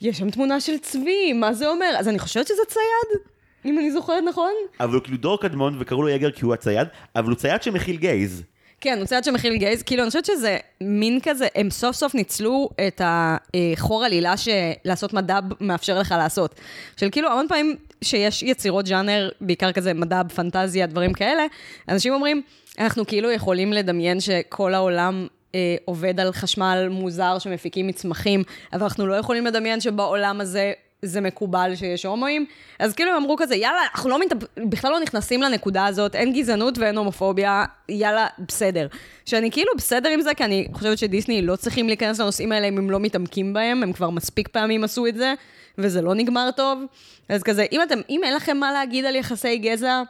יש שם תמונה של צבי, מה זה אומר? אז אני חושבת שזה צייד, אם אני זוכרת נכון. אבל הוא כאילו דור קדמון וקראו לו יגר כי הוא הצייד, אבל הוא צייד שמכיל גייז. כן, הוא צייד שמכיל גייז, כאילו, אני חושבת שזה מין כזה, הם סוף סוף ניצלו את החור עלילה שלעשות מדב מאפשר לך לעשות. של כאילו, המון פעמים שיש יצירות ז'אנר, בעיקר כזה מדב, פנטזיה, דברים כאלה, אנשים אומרים, אנחנו כאילו יכולים לדמיין שכל העולם... אה, עובד על חשמל מוזר שמפיקים מצמחים, אבל אנחנו לא יכולים לדמיין שבעולם הזה זה מקובל שיש הומואים. אז כאילו הם אמרו כזה, יאללה, אנחנו לא מתאפ... בכלל לא נכנסים לנקודה הזאת, אין גזענות ואין הומופוביה, יאללה, בסדר. שאני כאילו בסדר עם זה, כי אני חושבת שדיסני לא צריכים להיכנס לנושאים האלה אם הם לא מתעמקים בהם, הם כבר מספיק פעמים עשו את זה, וזה לא נגמר טוב. אז כזה, אם אתם, אם אין לכם מה להגיד על יחסי גזע,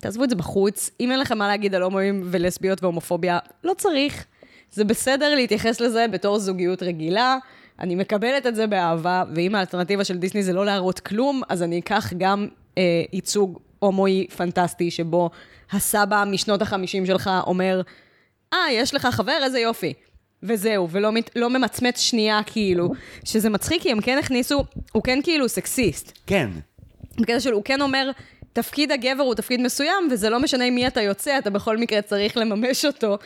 תעזבו את זה בחוץ. אם אין לכם מה להגיד על הומואים ולסביות והומופוביה, לא צריך. זה בסדר להתייחס לזה בתור זוגיות רגילה. אני מקבלת את זה באהבה, ואם האלטרנטיבה של דיסני זה לא להראות כלום, אז אני אקח גם אה, ייצוג הומואי פנטסטי, שבו הסבא משנות החמישים שלך אומר, אה, יש לך חבר? איזה יופי. וזהו, ולא מת, לא ממצמץ שנייה כאילו, שזה מצחיק כי הם כן הכניסו, הוא כן כאילו סקסיסט. כן. בקטע של הוא כן אומר, תפקיד הגבר הוא תפקיד מסוים, וזה לא משנה עם מי אתה יוצא, אתה בכל מקרה צריך לממש אותו.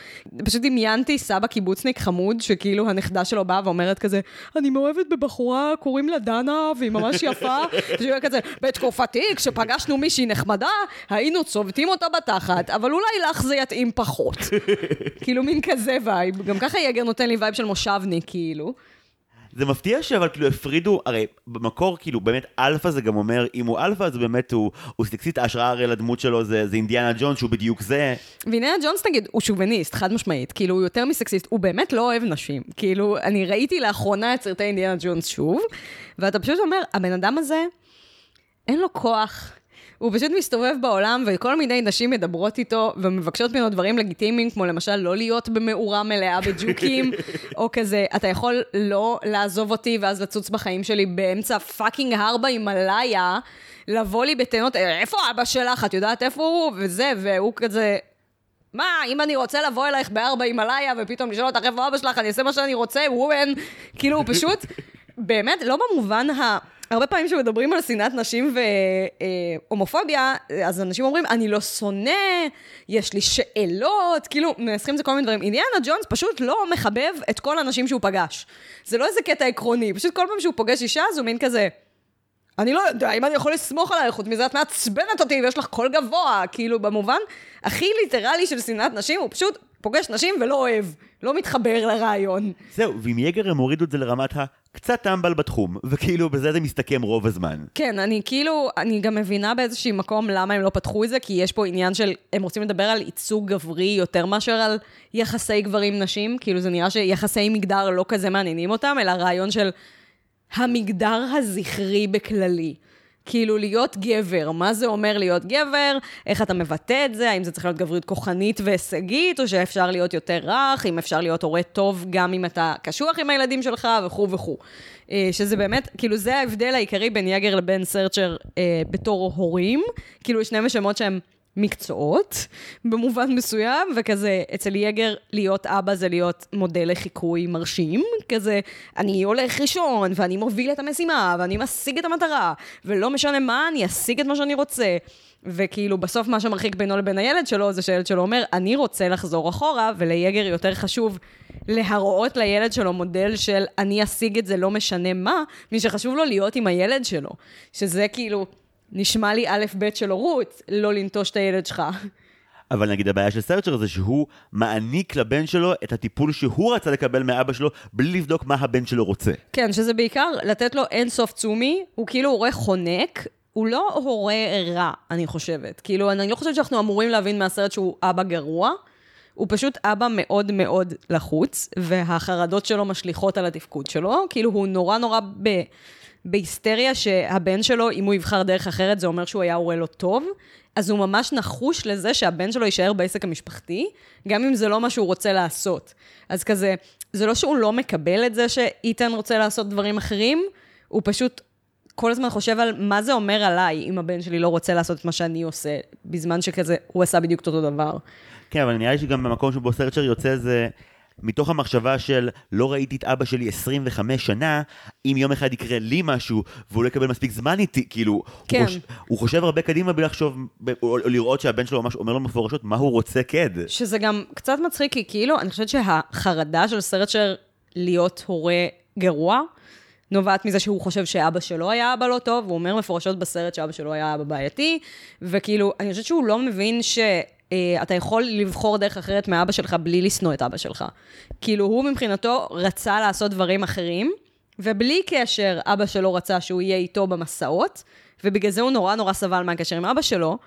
פשוט דמיינתי סבא קיבוצניק חמוד, שכאילו הנכדה שלו באה ואומרת כזה, אני מאוהבת בבחורה, קוראים לה דנה, והיא ממש יפה. אומרת כזה, בתקופתי, כשפגשנו מישהי נחמדה, היינו צובטים אותה בתחת, אבל אולי לך זה יתאים פחות. כאילו מין כזה vibe. גם ככה יגר נותן לי vibe של מושבניק, כאילו. זה מפתיע שאבל כאילו הפרידו, הרי במקור כאילו באמת אלפא זה גם אומר, אם הוא אלפא אז באמת הוא, הוא סקסיסט, ההשראה הרי לדמות שלו זה, זה אינדיאנה ג'ונס שהוא בדיוק זה. ואינדיאנה ג'ונס נגיד הוא שוביניסט, חד משמעית, כאילו הוא יותר מסקסיסט, הוא באמת לא אוהב נשים. כאילו, אני ראיתי לאחרונה את סרטי אינדיאנה ג'ונס שוב, ואתה פשוט אומר, הבן אדם הזה, אין לו כוח. הוא פשוט מסתובב בעולם, וכל מיני נשים מדברות איתו, ומבקשות ממנו דברים לגיטימיים, כמו למשל לא להיות במאורה מלאה בג'וקים, או כזה, אתה יכול לא לעזוב אותי ואז לצוץ בחיים שלי באמצע fucking הר בהימאליה, לבוא לי בטענות, "אה, איפה אבא שלך? את יודעת איפה הוא? וזה, והוא כזה... מה, אם אני רוצה לבוא אלייך בהר בהימאליה ופתאום לשאול אותך איפה אבא שלך, אני אעשה מה שאני רוצה, וואן. כאילו, הוא פשוט, באמת, לא במובן ה... הרבה פעמים כשמדברים על שנאת נשים והומופוביה, אז אנשים אומרים, אני לא שונא, יש לי שאלות, כאילו, מנסחים את זה כל מיני דברים. אינדיאנה ג'ונס פשוט לא מחבב את כל הנשים שהוא פגש. זה לא איזה קטע עקרוני, פשוט כל פעם שהוא פוגש אישה, אז הוא מין כזה, אני לא יודע אם אני יכול לסמוך עלייך, חוץ מזה את מעצבנת אותי ויש לך קול גבוה, כאילו במובן הכי ליטרלי של שנאת נשים, הוא פשוט פוגש נשים ולא אוהב, לא מתחבר לרעיון. זהו, ועם ייגר הם הורידו את זה לרמת הקצת טמבל בתחום, וכאילו בזה זה מסתכם רוב הזמן. כן, אני כאילו, אני גם מבינה באיזשהו מקום למה הם לא פתחו את זה, כי יש פה עניין של, הם רוצים לדבר על ייצוג גברי יותר מאשר על יחסי גברים-נשים, כאילו זה נראה שיחסי מגדר לא כזה מעניינים אותם, אלא רעיון של המגדר הזכרי בכללי. כאילו להיות גבר, מה זה אומר להיות גבר, איך אתה מבטא את זה, האם זה צריך להיות גבריות כוחנית והישגית, או שאפשר להיות יותר רך, אם אפשר להיות הורה טוב גם אם אתה קשוח עם הילדים שלך? וכו' וכו'. אה, שזה באמת, כאילו זה ההבדל העיקרי בין יגר לבין סרצ'ר אה, בתור הורים, כאילו שניהם שמות שהם מקצועות במובן מסוים, וכזה אצל יגר להיות אבא זה להיות מודל לחיקוי מרשים, כזה אני הולך ראשון ואני מוביל את המשימה ואני משיג את המטרה, ולא משנה מה, אני אשיג את מה שאני רוצה. וכאילו בסוף מה שמרחיק בינו לבין הילד שלו זה שהילד שלו אומר, אני רוצה לחזור אחורה, וליגר יותר חשוב להראות לילד שלו מודל של אני אשיג את זה לא משנה מה, מי שחשוב לו להיות עם הילד שלו. שזה כאילו... נשמע לי א' ב' של הורות, לא לנטוש את הילד שלך. אבל נגיד הבעיה של סרצ'ר זה שהוא מעניק לבן שלו את הטיפול שהוא רצה לקבל מאבא שלו, בלי לבדוק מה הבן שלו רוצה. כן, שזה בעיקר לתת לו אין סוף צומי, הוא כאילו הורה חונק, הוא לא הורה רע, אני חושבת. כאילו, אני לא חושבת שאנחנו אמורים להבין מהסרט שהוא אבא גרוע, הוא פשוט אבא מאוד מאוד לחוץ, והחרדות שלו משליכות על התפקוד שלו, כאילו הוא נורא נורא ב... בהיסטריה שהבן שלו, אם הוא יבחר דרך אחרת, זה אומר שהוא היה הורה לא טוב, אז הוא ממש נחוש לזה שהבן שלו יישאר בעסק המשפחתי, גם אם זה לא מה שהוא רוצה לעשות. אז כזה, זה לא שהוא לא מקבל את זה שאיתן רוצה לעשות דברים אחרים, הוא פשוט כל הזמן חושב על מה זה אומר עליי אם הבן שלי לא רוצה לעשות את מה שאני עושה, בזמן שכזה, הוא עשה בדיוק אותו דבר. כן, אבל נראה לי שגם במקום שבו סרצ'ר יוצא זה... מתוך המחשבה של לא ראיתי את אבא שלי 25 שנה, אם יום אחד יקרה לי משהו והוא לא יקבל מספיק זמן איתי, כאילו, כן. הוא, חוש, הוא חושב הרבה קדימה בלי לחשוב, או, או לראות שהבן שלו ממש אומר לו מפורשות מה הוא רוצה כד. שזה גם קצת מצחיק, כי כאילו, אני חושבת שהחרדה של סרצ'ר להיות הורה גרוע, נובעת מזה שהוא חושב שאבא שלו היה אבא לא טוב, הוא אומר מפורשות בסרט שאבא שלו היה אבא בעייתי, וכאילו, אני חושבת שהוא לא מבין ש... אה, אתה יכול לבחור דרך אחרת מאבא שלך בלי לשנוא את אבא שלך. כאילו, הוא מבחינתו רצה לעשות דברים אחרים, ובלי קשר, אבא שלו רצה שהוא יהיה איתו במסעות, ובגלל זה הוא נורא נורא סבל מהקשר עם אבא שלו,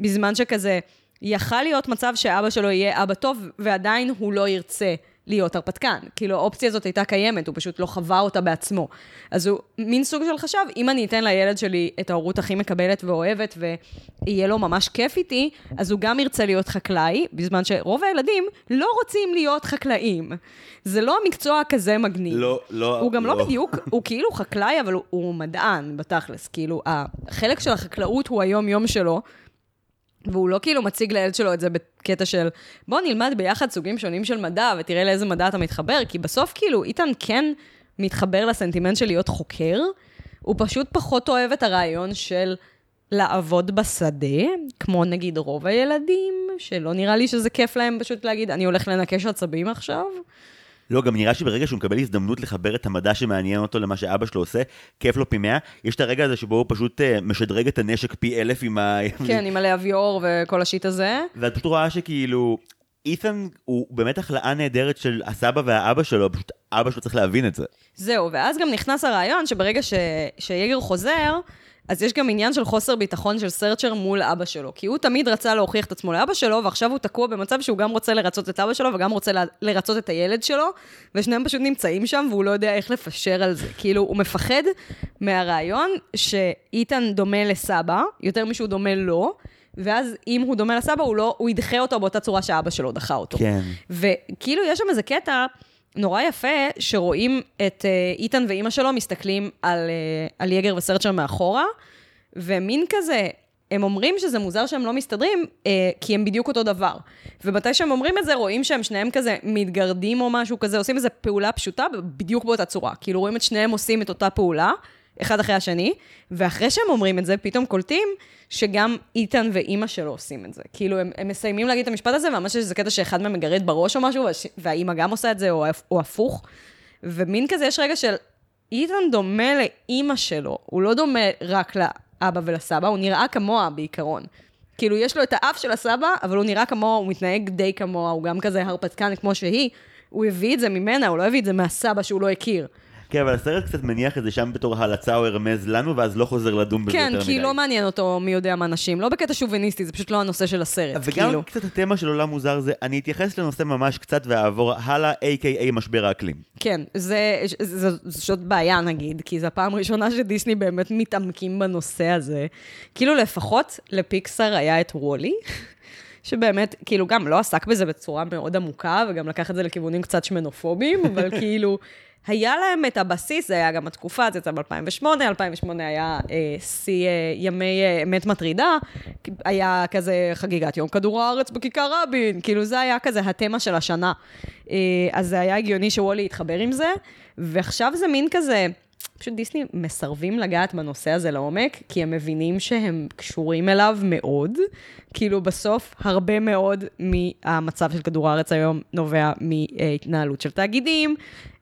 בזמן שכזה, יכל להיות מצב שאבא שלו יהיה אבא טוב, ועדיין הוא לא ירצה להיות הרפתקן. כאילו, האופציה הזאת הייתה קיימת, הוא פשוט לא חווה אותה בעצמו. אז הוא מין סוג של חשב, אם אני אתן לילד שלי את ההורות הכי מקבלת ואוהבת, ויהיה לו ממש כיף איתי, אז הוא גם ירצה להיות חקלאי, בזמן שרוב הילדים לא רוצים להיות חקלאים. זה לא מקצוע כזה מגניב. לא, לא, הוא גם לא, לא. לא בדיוק, הוא כאילו חקלאי, אבל הוא, הוא מדען, בתכלס. כאילו, החלק של החקלאות הוא היום-יום שלו, והוא לא כאילו מציג לילד שלו את זה בקטע של בוא נלמד ביחד סוגים שונים של מדע ותראה לאיזה מדע אתה מתחבר, כי בסוף כאילו איתן כן מתחבר לסנטימנט של להיות חוקר, הוא פשוט פחות אוהב את הרעיון של לעבוד בשדה, כמו נגיד רוב הילדים, שלא נראה לי שזה כיף להם פשוט להגיד, אני הולך לנקש עצבים עכשיו. לא, גם נראה שברגע שהוא מקבל הזדמנות לחבר את המדע שמעניין אותו למה שאבא שלו עושה, כיף לו פי מאה. יש את הרגע הזה שבו הוא פשוט uh, משדרג את הנשק פי אלף עם ה... כן, עם הלהביור וכל השיט הזה. ואת פשוט רואה שכאילו, אית'ן הוא באמת החלאה נהדרת של הסבא והאבא שלו, פשוט אבא שלו צריך להבין את זה. זהו, ואז גם נכנס הרעיון שברגע ש... שיגר חוזר, אז יש גם עניין של חוסר ביטחון של סרצ'ר מול אבא שלו. כי הוא תמיד רצה להוכיח את עצמו לאבא שלו, ועכשיו הוא תקוע במצב שהוא גם רוצה לרצות את אבא שלו וגם רוצה לרצות את הילד שלו, ושניהם פשוט נמצאים שם והוא לא יודע איך לפשר על זה. כאילו, הוא מפחד מהרעיון שאיתן דומה לסבא, יותר משהוא דומה לו, ואז אם הוא דומה לסבא, הוא, לא, הוא ידחה אותו באותה צורה שאבא שלו דחה אותו. כן. וכאילו, יש שם איזה קטע... נורא יפה שרואים את uh, איתן ואימא שלו מסתכלים על, uh, על יגר וסרצ'ר מאחורה, ומין כזה, הם אומרים שזה מוזר שהם לא מסתדרים, uh, כי הם בדיוק אותו דבר. ומתי שהם אומרים את זה, רואים שהם שניהם כזה מתגרדים או משהו כזה, עושים איזו פעולה פשוטה בדיוק באותה צורה. כאילו רואים את שניהם עושים את אותה פעולה, אחד אחרי השני, ואחרי שהם אומרים את זה, פתאום קולטים שגם איתן ואימא שלו עושים את זה. כאילו, הם, הם מסיימים להגיד את המשפט הזה, וממש יש איזה קטע שאחד מהם מגרד בראש או משהו, והאימא גם עושה את זה, או, או הפוך. ומין כזה, יש רגע של איתן דומה לאימא שלו, הוא לא דומה רק לאבא ולסבא, הוא נראה כמוה בעיקרון. כאילו, יש לו את האף של הסבא, אבל הוא נראה כמוה, הוא מתנהג די כמוה, הוא גם כזה הרפתקן כמו שהיא. הוא הביא את זה ממנה, הוא לא הביא את זה מהסבא שהוא לא הכיר. כן, אבל הסרט קצת מניח את זה שם בתור הלצה או הרמז לנו, ואז לא חוזר לדון בזה כן, יותר מדי. כן, כי לא מעניין אותו מי יודע מה נשים. לא בקטע שוביניסטי, זה פשוט לא הנושא של הסרט, וגם כאילו. קצת התמה של עולם מוזר זה, אני אתייחס לנושא ממש קצת ואעבור הלאה, a.k.a משבר האקלים. כן, זה, זה, זה זאת בעיה נגיד, כי זו הפעם הראשונה שדיסני באמת מתעמקים בנושא הזה. כאילו לפחות לפיקסאר היה את וולי. שבאמת, כאילו, גם לא עסק בזה בצורה מאוד עמוקה, וגם לקח את זה לכיוונים קצת שמנופוביים, אבל כאילו, היה להם את הבסיס, זה היה גם התקופה, זה יצא ב-2008, 2008 היה אה, שיא אה, ימי אה, אמת מטרידה, היה כזה חגיגת יום כדור הארץ בכיכר רבין, כאילו זה היה כזה התמה של השנה. אה, אז זה היה הגיוני שוולי יתחבר עם זה, ועכשיו זה מין כזה... פשוט דיסני מסרבים לגעת בנושא הזה לעומק, כי הם מבינים שהם קשורים אליו מאוד. כאילו בסוף, הרבה מאוד מהמצב של כדור הארץ היום נובע מהתנהלות של תאגידים,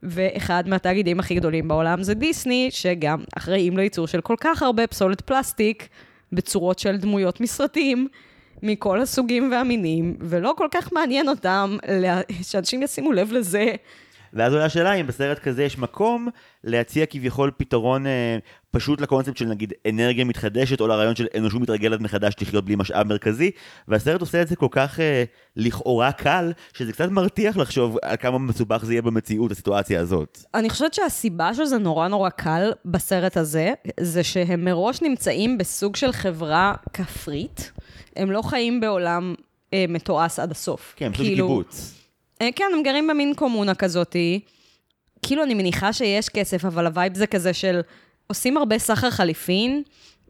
ואחד מהתאגידים הכי גדולים בעולם זה דיסני, שגם אחראים לייצור של כל כך הרבה פסולת פלסטיק בצורות של דמויות מסרטים. מכל הסוגים והמינים, ולא כל כך מעניין אותם שאנשים ישימו לב לזה ואז עולה השאלה אם בסרט כזה יש מקום להציע כביכול פתרון אה, פשוט לקונספט של נגיד אנרגיה מתחדשת, או לרעיון של אנושות מתרגלת מחדש לחיות בלי משאב מרכזי, והסרט עושה את זה כל כך אה, לכאורה קל, שזה קצת מרתיח לחשוב על כמה מסובך זה יהיה במציאות, הסיטואציה הזאת. אני חושבת שהסיבה שזה נורא נורא קל בסרט הזה, זה שהם מראש נמצאים בסוג של חברה כפרית. הם לא חיים בעולם אה, מתועש עד הסוף. כן, פשוט כאילו... קיבוץ. אה, כן, הם גרים במין קומונה כזאתי. כאילו, אני מניחה שיש כסף, אבל הווייב זה כזה של עושים הרבה סחר חליפין,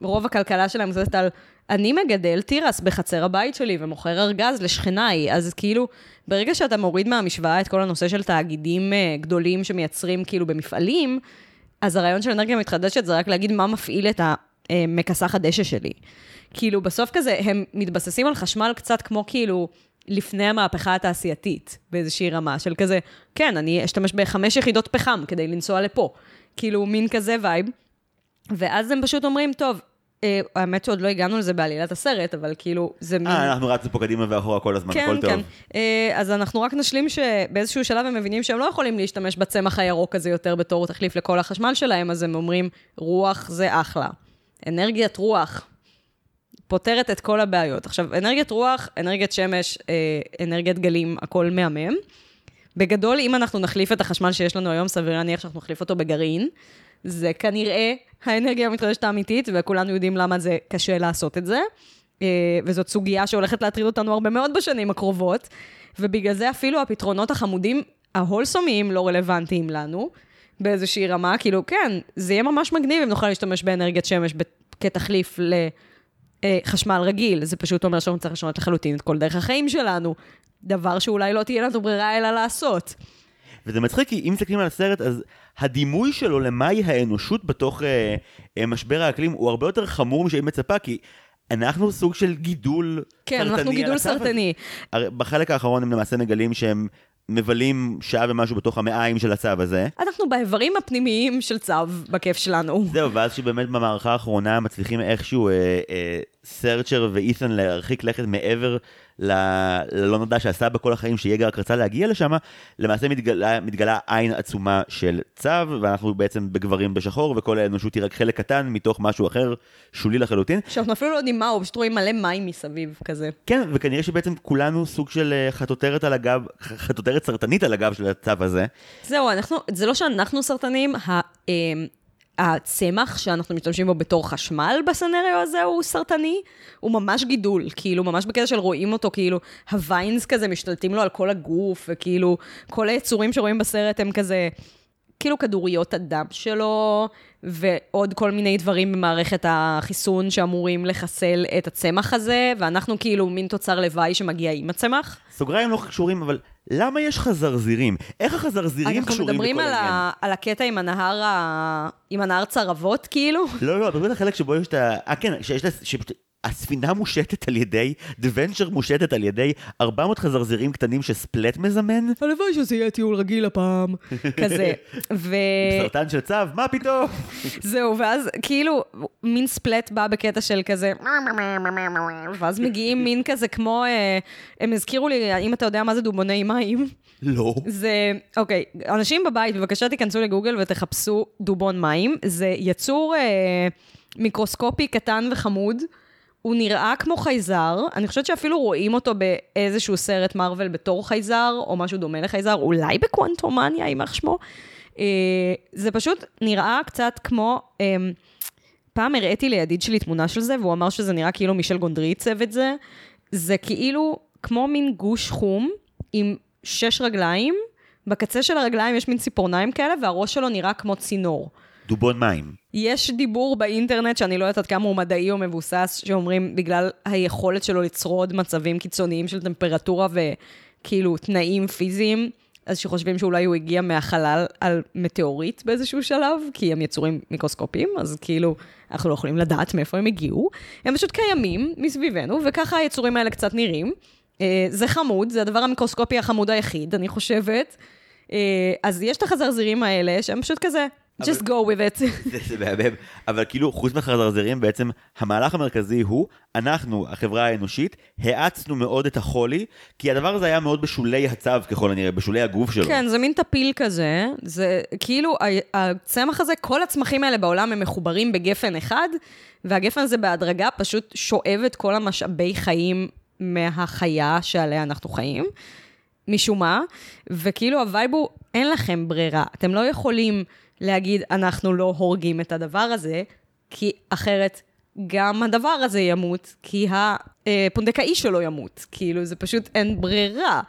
רוב הכלכלה שלהם זאת על אני מגדל תירס בחצר הבית שלי ומוכר ארגז לשכניי, אז כאילו, ברגע שאתה מוריד מהמשוואה את כל הנושא של תאגידים אה, גדולים שמייצרים כאילו במפעלים, אז הרעיון של אנרגיה מתחדשת זה רק להגיד מה מפעיל את המכסח הדשא שלי. כאילו, בסוף כזה, הם מתבססים על חשמל קצת כמו כאילו... לפני המהפכה התעשייתית, באיזושהי רמה של כזה, כן, אני אשתמש בחמש יחידות פחם כדי לנסוע לפה. כאילו, מין כזה וייב. ואז הם פשוט אומרים, טוב, אה, האמת שעוד לא הגענו לזה בעלילת הסרט, אבל כאילו, זה מין... אה, אנחנו רצנו פה קדימה ואחורה כל הזמן, כן, הכל כן. טוב. אה, אז אנחנו רק נשלים שבאיזשהו שלב הם מבינים שהם לא יכולים להשתמש בצמח הירוק הזה יותר בתור תחליף לכל החשמל שלהם, אז הם אומרים, רוח זה אחלה. אנרגיית רוח, פותרת את כל הבעיות. עכשיו, אנרגיית רוח, אנרגיית שמש, אה, אנרגיית גלים, הכל מהמם. בגדול, אם אנחנו נחליף את החשמל שיש לנו היום, סביר להניח שאנחנו נחליף אותו בגרעין. זה כנראה האנרגיה המתחדשת האמיתית, וכולנו יודעים למה זה קשה לעשות את זה. אה, וזאת סוגיה שהולכת להטריד אותנו הרבה מאוד בשנים הקרובות, ובגלל זה אפילו הפתרונות החמודים, ההולסומיים, לא רלוונטיים לנו, באיזושהי רמה. כאילו, כן, זה יהיה ממש מגניב אם נוכל להשתמש באנרגיית שמש כתחליף ל... אה, חשמל רגיל, זה פשוט אומר שאנחנו צריכים לשנות לחלוטין את כל דרך החיים שלנו. דבר שאולי לא תהיה לנו ברירה אלא לעשות. וזה מצחיק, כי אם מסתכלים על הסרט, אז הדימוי שלו למהי האנושות בתוך אה, אה, משבר האקלים הוא הרבה יותר חמור משהיית מצפה, כי אנחנו סוג של גידול כן, סרטני אנחנו על גידול. סרטני. בחלק האחרון הם למעשה מגלים שהם מבלים שעה ומשהו בתוך המעיים של הצו הזה. אנחנו באיברים הפנימיים של צו, בכיף שלנו. זהו, ואז שבאמת במערכה האחרונה מצליחים איכשהו אה, אה, סרצ'ר ואית'ן להרחיק לכת מעבר. ללא נודע שעשה בכל החיים, שיגר רק רצה להגיע לשם, למעשה מתגלה, מתגלה עין עצומה של צו, ואנחנו בעצם בגברים בשחור, וכל האנושות היא רק חלק קטן מתוך משהו אחר, שולי לחלוטין. שאנחנו אפילו לא יודעים מהו, פשוט רואים מלא מים מסביב כזה. כן, וכנראה שבעצם כולנו סוג של אה, חטוטרת על הגב, חטוטרת סרטנית על הגב של הצו הזה. זהו, אנחנו, זה לא שאנחנו סרטנים, ה, אה, הצמח שאנחנו משתמשים בו בתור חשמל בסצנריו הזה הוא סרטני, הוא ממש גידול, כאילו, ממש בקטע של רואים אותו, כאילו, הוויינס כזה משתלטים לו על כל הגוף, וכאילו, כל היצורים שרואים בסרט הם כזה, כאילו כדוריות הדם שלו, ועוד כל מיני דברים במערכת החיסון שאמורים לחסל את הצמח הזה, ואנחנו כאילו מין תוצר לוואי שמגיע עם הצמח. סוגריים לא קשורים, אבל למה יש חזרזירים? איך החזרזירים אנחנו קשורים לכל מדברים העניין? ה... על הקטע עם הנהר, ה... עם הנהר צרבות, כאילו. לא, לא, מדברים על החלק שבו יש את ה... אה, כן, שיש. הספינה מושטת על ידי, The Venture מושטת על ידי 400 חזרזירים קטנים שספלט מזמן? הלוואי שזה יהיה טיול רגיל הפעם. כזה. ו... סרטן של צו, מה פתאום? זהו, ואז כאילו, מין ספלט בא בקטע של כזה, ואז מגיעים מין כזה כמו, אה, הם הזכירו לי, אם אתה יודע מה זה דובוני מים, לא. זה, אוקיי, אנשים בבית, בבקשה תיכנסו לגוגל ותחפשו דובון מים. זה יצור אה, מיקרוסקופי קטן וחמוד. הוא נראה כמו חייזר, אני חושבת שאפילו רואים אותו באיזשהו סרט מארוול בתור חייזר, או משהו דומה לחייזר, אולי בקוונטומניה, יימח שמו. אה, זה פשוט נראה קצת כמו... אה, פעם הראיתי לידיד שלי תמונה של זה, והוא אמר שזה נראה כאילו מישל גונדרי עיצב את זה. זה כאילו כמו מין גוש חום עם שש רגליים, בקצה של הרגליים יש מין ציפורניים כאלה, והראש שלו נראה כמו צינור. דובון מים. יש דיבור באינטרנט, שאני לא יודעת עד כמה הוא מדעי או מבוסס, שאומרים בגלל היכולת שלו לצרוד מצבים קיצוניים של טמפרטורה וכאילו תנאים פיזיים, אז שחושבים שאולי הוא הגיע מהחלל על מטאוריט באיזשהו שלב, כי הם יצורים מיקרוסקופיים, אז כאילו, אנחנו לא יכולים לדעת מאיפה הם הגיעו. הם פשוט קיימים מסביבנו, וככה היצורים האלה קצת נראים. אה, זה חמוד, זה הדבר המיקרוסקופי החמוד היחיד, אני חושבת. אה, אז יש את החזרזירים האלה, שהם פשוט כזה, just go with it. זה, זה מהמם. אבל כאילו, חוץ מהחזרזרים, בעצם המהלך המרכזי הוא, אנחנו, החברה האנושית, האצנו מאוד את החולי, כי הדבר הזה היה מאוד בשולי הצב, ככל הנראה, בשולי הגוף שלו. כן, זה מין טפיל כזה, זה כאילו, הצמח הזה, כל הצמחים האלה בעולם הם מחוברים בגפן אחד, והגפן הזה בהדרגה פשוט שואב את כל המשאבי חיים מהחיה שעליה אנחנו חיים, משום מה, וכאילו הווייב הוא, אין לכם ברירה, אתם לא יכולים להגיד, אנחנו לא הורגים את הדבר הזה, כי אחרת גם הדבר הזה ימות, כי הפונדקאי שלו ימות. כאילו, זה פשוט אין ברירה.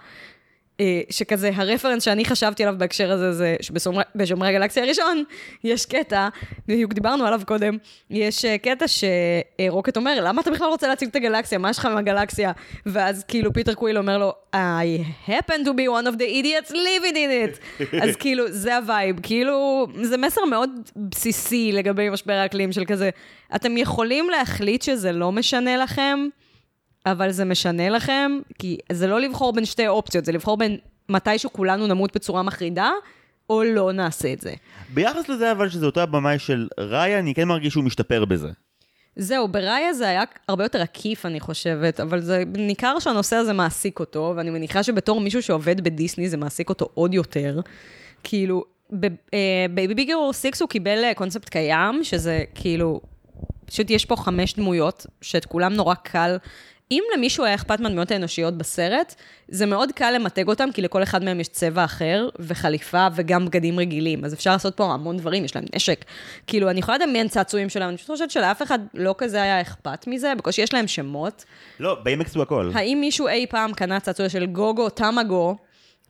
אה, שכזה, הרפרנס שאני חשבתי עליו בהקשר הזה, זה שבשומרי הגלקסיה הראשון, יש קטע, בדיוק דיברנו עליו קודם, יש אה, קטע שרוקט אומר, למה אתה בכלל רוצה להציל את הגלקסיה? מה יש לך עם הגלקסיה? ואז כאילו פיטר קוויל אומר לו, I happen to be one of the idiots living in it. אז כאילו, זה הווייב. כאילו, זה מסר מאוד בסיסי לגבי משבר האקלים של כזה, אתם יכולים להחליט שזה לא משנה לכם, אבל זה משנה לכם, כי זה לא לבחור בין שתי אופציות, זה לבחור בין מתישהו כולנו נמות בצורה מחרידה, או לא נעשה את זה. ביחס לזה אבל שזה אותו הבמאי של ראיה, אני כן מרגיש שהוא משתפר בזה. זהו, בראיה זה היה הרבה יותר עקיף, אני חושבת, אבל זה ניכר שהנושא הזה מעסיק אותו, ואני מניחה שבתור מישהו שעובד בדיסני זה מעסיק אותו עוד יותר. כאילו, בביגר אור סיקס הוא קיבל אה, קונספט קיים, שזה כאילו, פשוט יש פה חמש דמויות, שאת כולם נורא קל אם למישהו היה אכפת מהדמויות האנושיות בסרט, זה מאוד קל למתג אותם, כי לכל אחד מהם יש צבע אחר, וחליפה, וגם בגדים רגילים. אז אפשר לעשות פה המון דברים, יש להם נשק. כאילו, אני יכולה לדמיין צעצועים שלהם, אני פשוט חושבת שלאף אחד לא כזה היה אכפת מזה, בקושי יש להם שמות. לא, באימקס הוא הכל. האם מישהו אי פעם קנה צעצוע של גוגו, תמגו,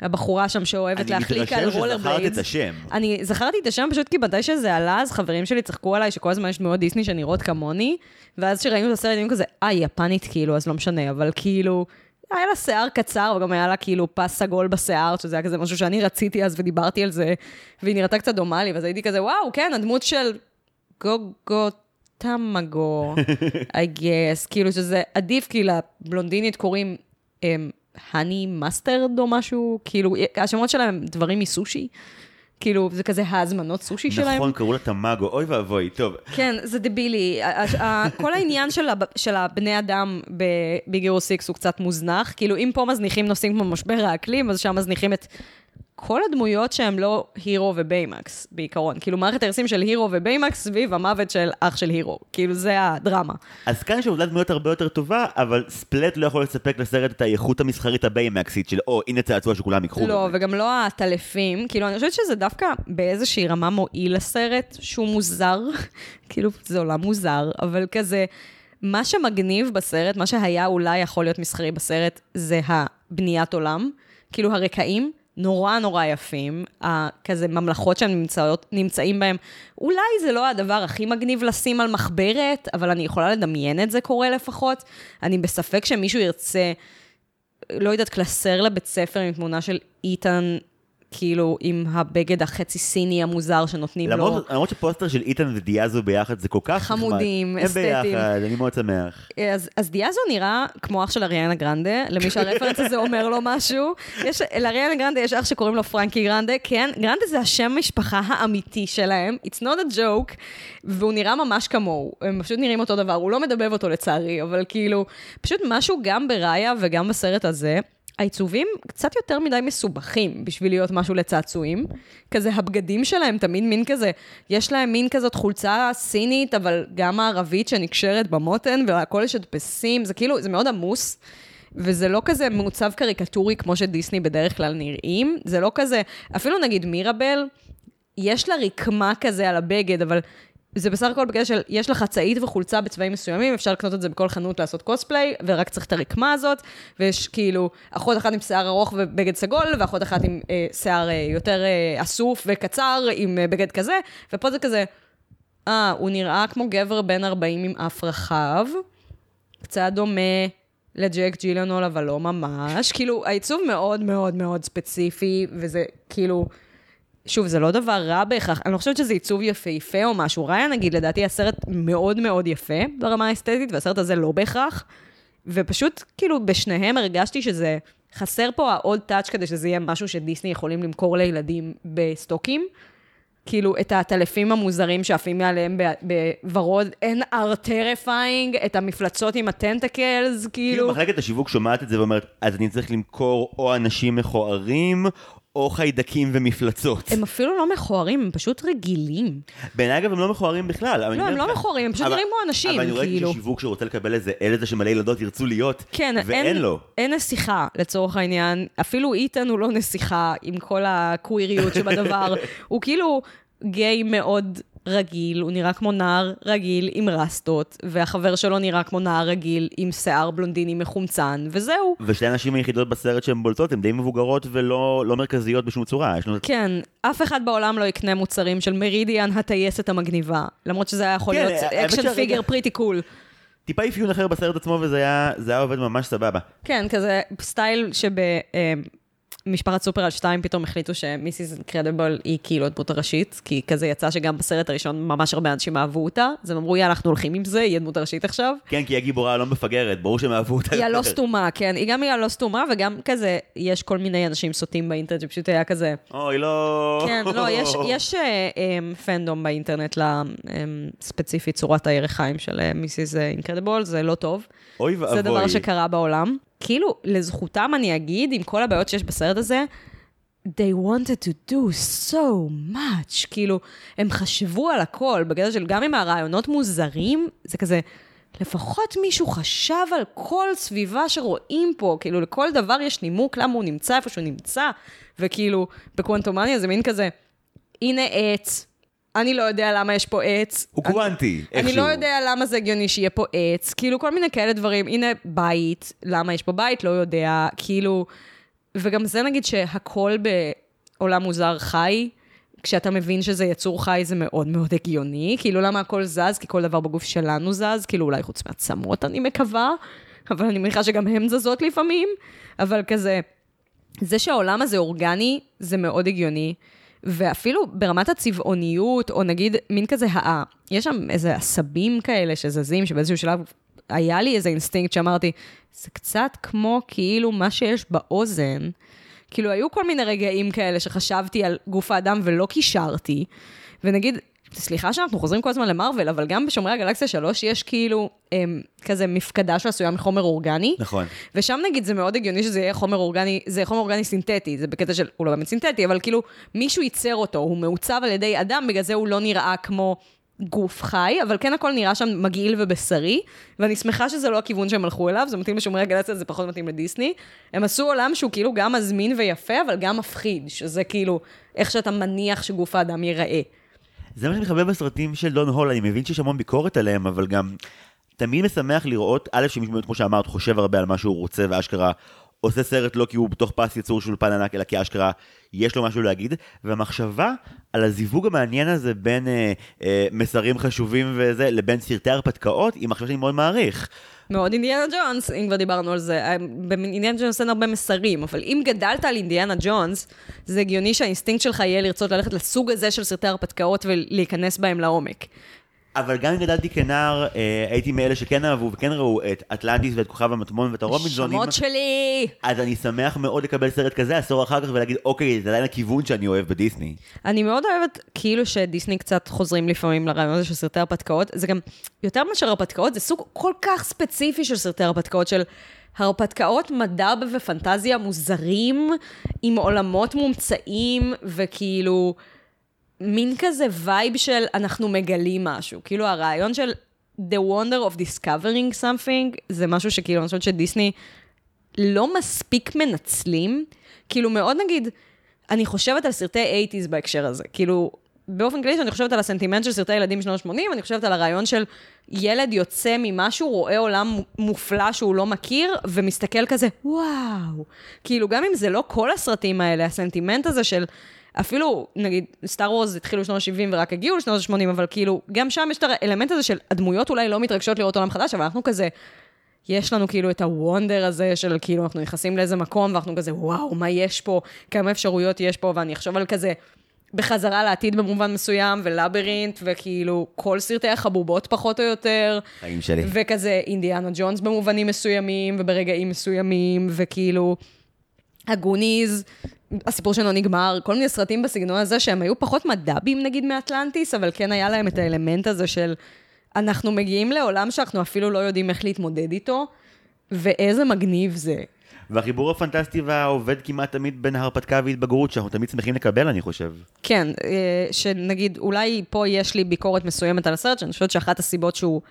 הבחורה שם שאוהבת להחליק על אני מתרשם רולר שזכרת בליידס. את השם. אני זכרתי את השם פשוט כי מתי שזה עלה, אז חברים שלי צחקו עליי שכל הזמן יש דמויות דיסני שנראות כמוני, ואז כשראינו את הסרט, היינו כזה, אה, היא יפנית כאילו, אז לא משנה, אבל כאילו, היה לה שיער קצר, וגם היה לה כאילו פס סגול בשיער, שזה היה כזה משהו שאני רציתי אז ודיברתי על זה, והיא נראתה קצת דומה לי, ואז הייתי כזה, וואו, כן, הדמות של גוגו תמגו, I guess, כאילו שזה עדיף, כי לבלונדינית קוראים האני מאסטרד או משהו, כאילו, השמות שלהם הם דברים מסושי. כאילו, זה כזה ההזמנות סושי שלהם. נכון, קראו לה תמגו, אוי ואבוי, טוב. כן, זה דבילי. כל העניין של הב- של הבני אדם בביג הירו 6 הוא קצת מוזנח. כאילו, אם פה מזניחים נושאים כמו משבר האקלים, אז שם מזניחים את כל הדמויות שהם לא הירו וביימקס, בעיקרון. כאילו, מערכת היחסים של הירו וביימקס סביב המוות של אח של הירו. כאילו, זה הדרמה. אז כאן יש עבודת דמויות הרבה יותר טובה, אבל ספלט לא יכול לספק לסרט את האיכות המסחרית הביימקסית של, או, הנה צעצוע שכולם ייקחו. לא, באמת." וגם לא הטלפים. כאילו, אני חושבת שזה דווקא באיזושהי רמה מועיל לסרט, שהוא מוזר. כאילו, זה עולם מוזר, אבל כזה... מה שמגניב בסרט, מה שהיה אולי יכול להיות מסחרי בסרט, זה הבניית עולם. כאילו, הרקעים נורא נורא יפים, כזה ממלכות שהם נמצאות, נמצאים בהם. אולי זה לא הדבר הכי מגניב לשים על מחברת, אבל אני יכולה לדמיין את זה קורה לפחות. אני בספק שמישהו ירצה לא יודעת, קלסר לבית ספר עם תמונה של איתן, כאילו, עם הבגד החצי סיני המוזר שנותנים לו. למרות, למרות שפוסטר של איתן ודיאזו ביחד זה כל כך חמודים, נחמד. אסתטיים. הם ביחד, אני מאוד שמח. אז, אז דיאזו נראה כמו אח של אריאנה גרנדה, למי שהרפרנס הזה אומר לו משהו. יש, לאריאנה גרנדה יש אח שקוראים לו פרנקי גרנדה, כן, גרנדה זה השם משפחה האמיתי שלהם, it's not a joke, והוא נראה ממש כמוהו, הם פשוט נראים אותו דבר, הוא לא מדבב אותו לצערי, אבל כאילו, פשוט משהו גם בראיה וגם בסרט הזה. העיצובים קצת יותר מדי מסובכים בשביל להיות משהו לצעצועים. כזה, הבגדים שלהם תמיד מין כזה, יש להם מין כזאת חולצה סינית, אבל גם הערבית שנקשרת במותן, והכל יש הדפסים, זה כאילו, זה מאוד עמוס. וזה לא כזה מעוצב קריקטורי כמו שדיסני בדרך כלל נראים, זה לא כזה, אפילו נגיד מירבל, יש לה רקמה כזה על הבגד, אבל זה בסך הכל בגלל של, יש לך צעית וחולצה בצבעים מסוימים, אפשר לקנות את זה בכל חנות לעשות קוספליי, ורק צריך את הרקמה הזאת, ויש כאילו אחות אחת עם שיער ארוך ובגד סגול, ואחות אחת עם אה, שיער אה, יותר אה, אסוף וקצר, עם אה, בגד כזה, ופה זה כזה, אה, הוא נראה כמו גבר בן 40 עם אף רחב, קצת דומה לג'ק ג'ילנול, אבל לא ממש. כאילו, העיצוב מאוד מאוד מאוד ספציפי, וזה כאילו... שוב, זה לא דבר רע בהכרח, אני לא חושבת שזה עיצוב יפהפה או משהו. ראיה, נגיד, לדעתי הסרט מאוד מאוד יפה ברמה האסתטית, והסרט הזה לא בהכרח. ופשוט, כאילו, בשניהם הרגשתי שזה... חסר פה העוד טאץ' כדי שזה יהיה משהו שדיסני יכולים למכור לילדים בסטוקים. כאילו, את העטלפים המוזרים שעפים מעליהם בוורוד, and are terrifying, את המפלצות עם ה tentacles, כאילו כאילו... מחלקת השיווק שומעת את זה ואומרת, אז אני צריך למכור או אנשים מכוערים, או חיידקים ומפלצות. הם אפילו לא מכוערים, הם פשוט רגילים. בעיניי אגב הם לא מכוערים בכלל. לא, הם לא מכוערים, הם פשוט נראים כמו אנשים, אבל אני רואה כאילו. שיווק שרוצה לקבל איזה ילד שמלא ילדות ירצו להיות, כן, ואין אין, לו. אין נסיכה, לצורך העניין. אפילו איתן הוא לא נסיכה, עם כל הקוויריות שבדבר. הוא כאילו גיי מאוד רגיל, הוא נראה כמו נער רגיל עם רסטות, והחבר שלו נראה כמו נער רגיל עם שיער בלונדיני מחומצן, וזהו. ושתי הנשים היחידות בסרט שהן בולטות הן די מבוגרות ולא לא מרכזיות בשום צורה. לנו... כן, אף אחד בעולם לא יקנה מוצרים של מרידיאן הטייסת המגניבה, למרות שזה היה יכול כן, להיות action figure pretty cool. טיפה אפיון אחר בסרט עצמו וזה היה, היה עובד ממש סבבה. כן, כזה סטייל שבמשפחת סופר על שתיים פתאום החליטו שמיסיס אינקרדיבל היא כאילו הדמות הראשית, כי כזה יצא שגם בסרט הראשון ממש הרבה אנשים אהבו אותה, אז הם אמרו, יאללה, אנחנו הולכים עם זה, היא הדמות הראשית עכשיו. כן, כי היא הגיבורה לא מפגרת, ברור שהם אהבו אותה. היא הלא. סתומה, כן, היא גם היא הלא סתומה, וגם כזה, יש כל מיני אנשים סוטים באינטרנט שפשוט היה כזה, אוי, לא... כן, לא, יש, יש אה, אה, פנדום באינטרנט לספציפית צורת הירכיים של מיסיס אינקרדיבול, זה לא טוב. אוי ואבוי. זה דבר שקרה בעולם. כאילו, לזכותם אני אגיד, עם כל הבעיות שיש בסרט הזה, they wanted to do so much. כאילו, הם חשבו על הכל, בגלל של גם עם הרעיונות מוזרים, זה כזה, לפחות מישהו חשב על כל סביבה שרואים פה, כאילו, לכל דבר יש נימוק למה הוא נמצא איפה שהוא נמצא, וכאילו, בקוונטומניה זה מין כזה, הנה עץ, אני לא יודע למה יש פה עץ. הוא אני- קוונטי, אני איכשהו. לא יודע למה זה הגיוני שיהיה פה עץ, כאילו כל מיני כאלה דברים. הנה, בית, למה יש פה בית? לא יודע. כאילו, וגם זה נגיד שהכל בעולם מוזר חי, כשאתה מבין שזה יצור חי זה מאוד מאוד הגיוני, כאילו למה הכל זז? כי כל דבר בגוף שלנו זז, כאילו אולי חוץ מעצמות אני מקווה, אבל אני מניחה שגם הן זזות לפעמים, אבל כזה, זה שהעולם הזה אורגני, זה מאוד הגיוני. ואפילו ברמת הצבעוניות, או נגיד מין כזה, הא, יש שם איזה עשבים כאלה שזזים, שבאיזשהו שלב היה לי איזה אינסטינקט שאמרתי, זה קצת כמו כאילו מה שיש באוזן. כאילו, היו כל מיני רגעים כאלה שחשבתי על גוף האדם ולא קישרתי, ונגיד, סליחה שאנחנו חוזרים כל הזמן למרוויל, אבל גם בשומרי הגלקסיה 3 יש כאילו הם, כזה מפקדה שעשויה מחומר אורגני. נכון. ושם נגיד זה מאוד הגיוני שזה יהיה חומר אורגני, זה חומר אורגני סינתטי, זה בקטע של, הוא לא באמת סינתטי, אבל כאילו מישהו ייצר אותו, הוא מעוצב על ידי אדם, בגלל זה הוא לא נראה כמו גוף חי, אבל כן הכל נראה שם מגעיל ובשרי, ואני שמחה שזה לא הכיוון שהם הלכו אליו, זה מתאים לשומרי הגלציה, זה פחות מתאים לדיסני. הם עשו עולם שהוא כאילו גם מזמין ויפה, אבל גם מפחיד, שזה כאילו איך שאתה מניח שגוף האדם ייראה. זה מה שאני מחבב בסרטים של דון הול, אני מבין שיש המון ביקורת עליהם, אבל גם תמיד משמח לראות, א', שמישהו באמת, כמו שאמרת, חושב הרבה על מה שהוא רוצה, ואשכרה עושה סרט לא כי הוא בתוך פס ייצור של אולפן ענק, אלא כי אשכרה יש לו משהו להגיד, והמחשבה על הזיווג המעניין הזה בין אה, אה, מסרים חשובים וזה, לבין סרטי הרפתקאות, היא מחשבה שאני מאוד מעריך. מאוד אינדיאנה ג'ונס, אם כבר דיברנו על זה. אה, באינדיאנה ג'ונס אין הרבה מסרים, אבל אם גדלת על אינדיאנה ג'ונס, זה הגיוני שהאינסטינקט שלך יהיה לרצות ללכת לסוג הזה של סרטי הרפתקאות ולהיכנס בהם לעומק. אבל גם אם גדלתי כנער, אה, הייתי מאלה שכן אהבו וכן ראו את אטלנטיס ואת כוכב המטמון ואת הרובינזונים. שמות שלי! אז אני שמח מאוד לקבל סרט כזה עשור אחר כך ולהגיד, אוקיי, זה עדיין הכיוון שאני אוהב בדיסני. אני מאוד אוהבת, כאילו שדיסני קצת חוזרים לפעמים לרעיון הזה של סרטי הרפתקאות. זה גם, יותר מאשר הרפתקאות, זה סוג כל כך ספציפי של סרטי הרפתקאות, של הרפתקאות מדע ופנטזיה מוזרים, עם עולמות מומצאים, וכאילו... מין כזה וייב של אנחנו מגלים משהו. כאילו הרעיון של The wonder of discovering something, זה משהו שכאילו אני חושבת שדיסני לא מספיק מנצלים. כאילו מאוד נגיד, אני חושבת על סרטי 80's בהקשר הזה. כאילו, באופן כללי שאני חושבת על הסנטימנט של סרטי ילדים בשנות ה-80, אני חושבת על הרעיון של ילד יוצא ממשהו, רואה עולם מופלא שהוא לא מכיר, ומסתכל כזה, וואו. כאילו, גם אם זה לא כל הסרטים האלה, הסנטימנט הזה של... אפילו, נגיד, סטאר וורז התחילו בשנות ה-70 ורק הגיעו לשנות ה-80, אבל כאילו, גם שם יש את האלמנט הזה של הדמויות אולי לא מתרגשות לראות עולם חדש, אבל אנחנו כזה, יש לנו כאילו את הוונדר הזה של כאילו, אנחנו נכנסים לאיזה מקום ואנחנו כזה, וואו, מה יש פה, כמה אפשרויות יש פה, ואני אחשוב על כזה, בחזרה לעתיד במובן מסוים, ולבירינט, וכאילו, כל סרטי החבובות פחות או יותר. חיים שלי. וכזה אינדיאנה ג'ונס במובנים מסוימים, וברגעים מסוימים, וכאילו, הגוניז, הסיפור שלו נגמר, כל מיני סרטים בסגנון הזה שהם היו פחות מדבים נגיד מאטלנטיס, אבל כן היה להם את האלמנט הזה של אנחנו מגיעים לעולם שאנחנו אפילו לא יודעים איך להתמודד איתו, ואיזה מגניב זה. והחיבור הפנטסטי והעובד כמעט תמיד בין ההרפתקה והתבגרות, שאנחנו תמיד שמחים לקבל, אני חושב. כן, אה, שנגיד, אולי פה יש לי ביקורת מסוימת על הסרט, שאני חושבת שאחת הסיבות שהוא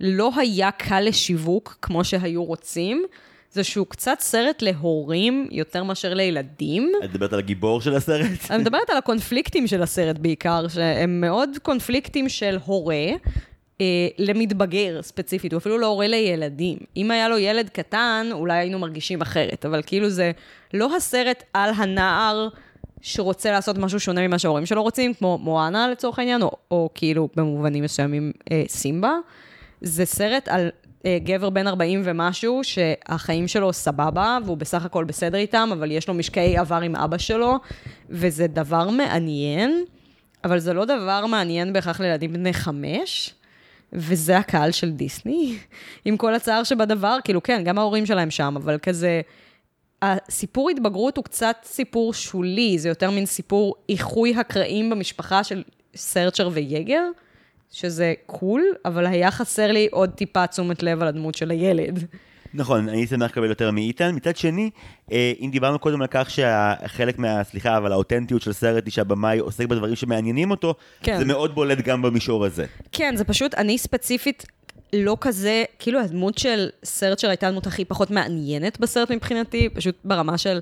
לא היה קל לשיווק כמו שהיו רוצים, זה שהוא קצת סרט להורים יותר מאשר לילדים. את מדברת על הגיבור של הסרט? אני מדברת על הקונפליקטים של הסרט בעיקר, שהם מאוד קונפליקטים של הורה. אה, למתבגר ספציפית, הוא אפילו לא הורה לילדים. אם היה לו ילד קטן, אולי היינו מרגישים אחרת, אבל כאילו זה לא הסרט על הנער שרוצה לעשות משהו שונה ממה שההורים שלו רוצים, כמו מואנה לצורך העניין, או, או כאילו במובנים מסוימים אה, סימבה. זה סרט על גבר בן 40 ומשהו, שהחיים שלו סבבה, והוא בסך הכל בסדר איתם, אבל יש לו משקעי עבר עם אבא שלו, וזה דבר מעניין, אבל זה לא דבר מעניין בהכרח לילדים בני חמש. וזה הקהל של דיסני, עם כל הצער שבדבר, כאילו כן, גם ההורים שלהם שם, אבל כזה, הסיפור התבגרות הוא קצת סיפור שולי, זה יותר מין סיפור איחוי הקרעים במשפחה של סרצ'ר ויגר, שזה קול, אבל היה חסר לי עוד טיפה תשומת לב על הדמות של הילד. נכון, אני שמח לקבל יותר מאיתן. מצד שני, אה, אם דיברנו קודם על כך שחלק מה... סליחה, אבל האותנטיות של סרט היא שהבמאי עוסק בדברים שמעניינים אותו, כן. זה מאוד בולט גם במישור הזה. כן, זה פשוט, אני ספציפית לא כזה, כאילו הדמות של סרט הייתה הדמות הכי פחות מעניינת בסרט מבחינתי, פשוט ברמה של...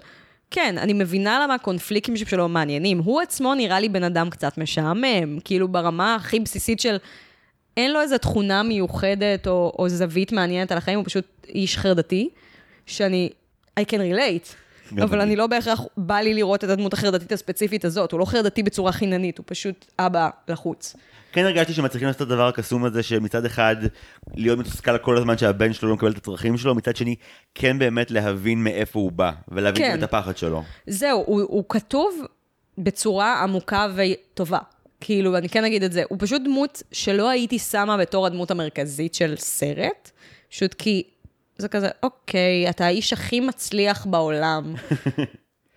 כן, אני מבינה למה הקונפליקטים שלו מעניינים. הוא עצמו נראה לי בן אדם קצת משעמם, כאילו ברמה הכי בסיסית של... אין לו איזו תכונה מיוחדת או, או זווית מעניינת על החיים, הוא פשוט איש חרדתי, שאני... I can relate. אבל אני. לא בהכרח בא לי לראות את הדמות החרדתית הספציפית הזאת, הוא לא חרדתי בצורה חיננית, הוא פשוט אבא לחוץ. כן הרגשתי שמצליחים לעשות את הדבר הקסום הזה שמצד אחד להיות מתוסכל כל הזמן שהבן שלו לא מקבל את הצרכים שלו, מצד שני כן באמת להבין מאיפה הוא בא, ולהבין כן. את הפחד שלו. זהו, הוא, הוא כתוב בצורה עמוקה וטובה. כאילו, אני כן אגיד את זה, הוא פשוט דמות שלא הייתי שמה בתור הדמות המרכזית של סרט, פשוט כי זה כזה, אוקיי, אתה האיש הכי מצליח בעולם.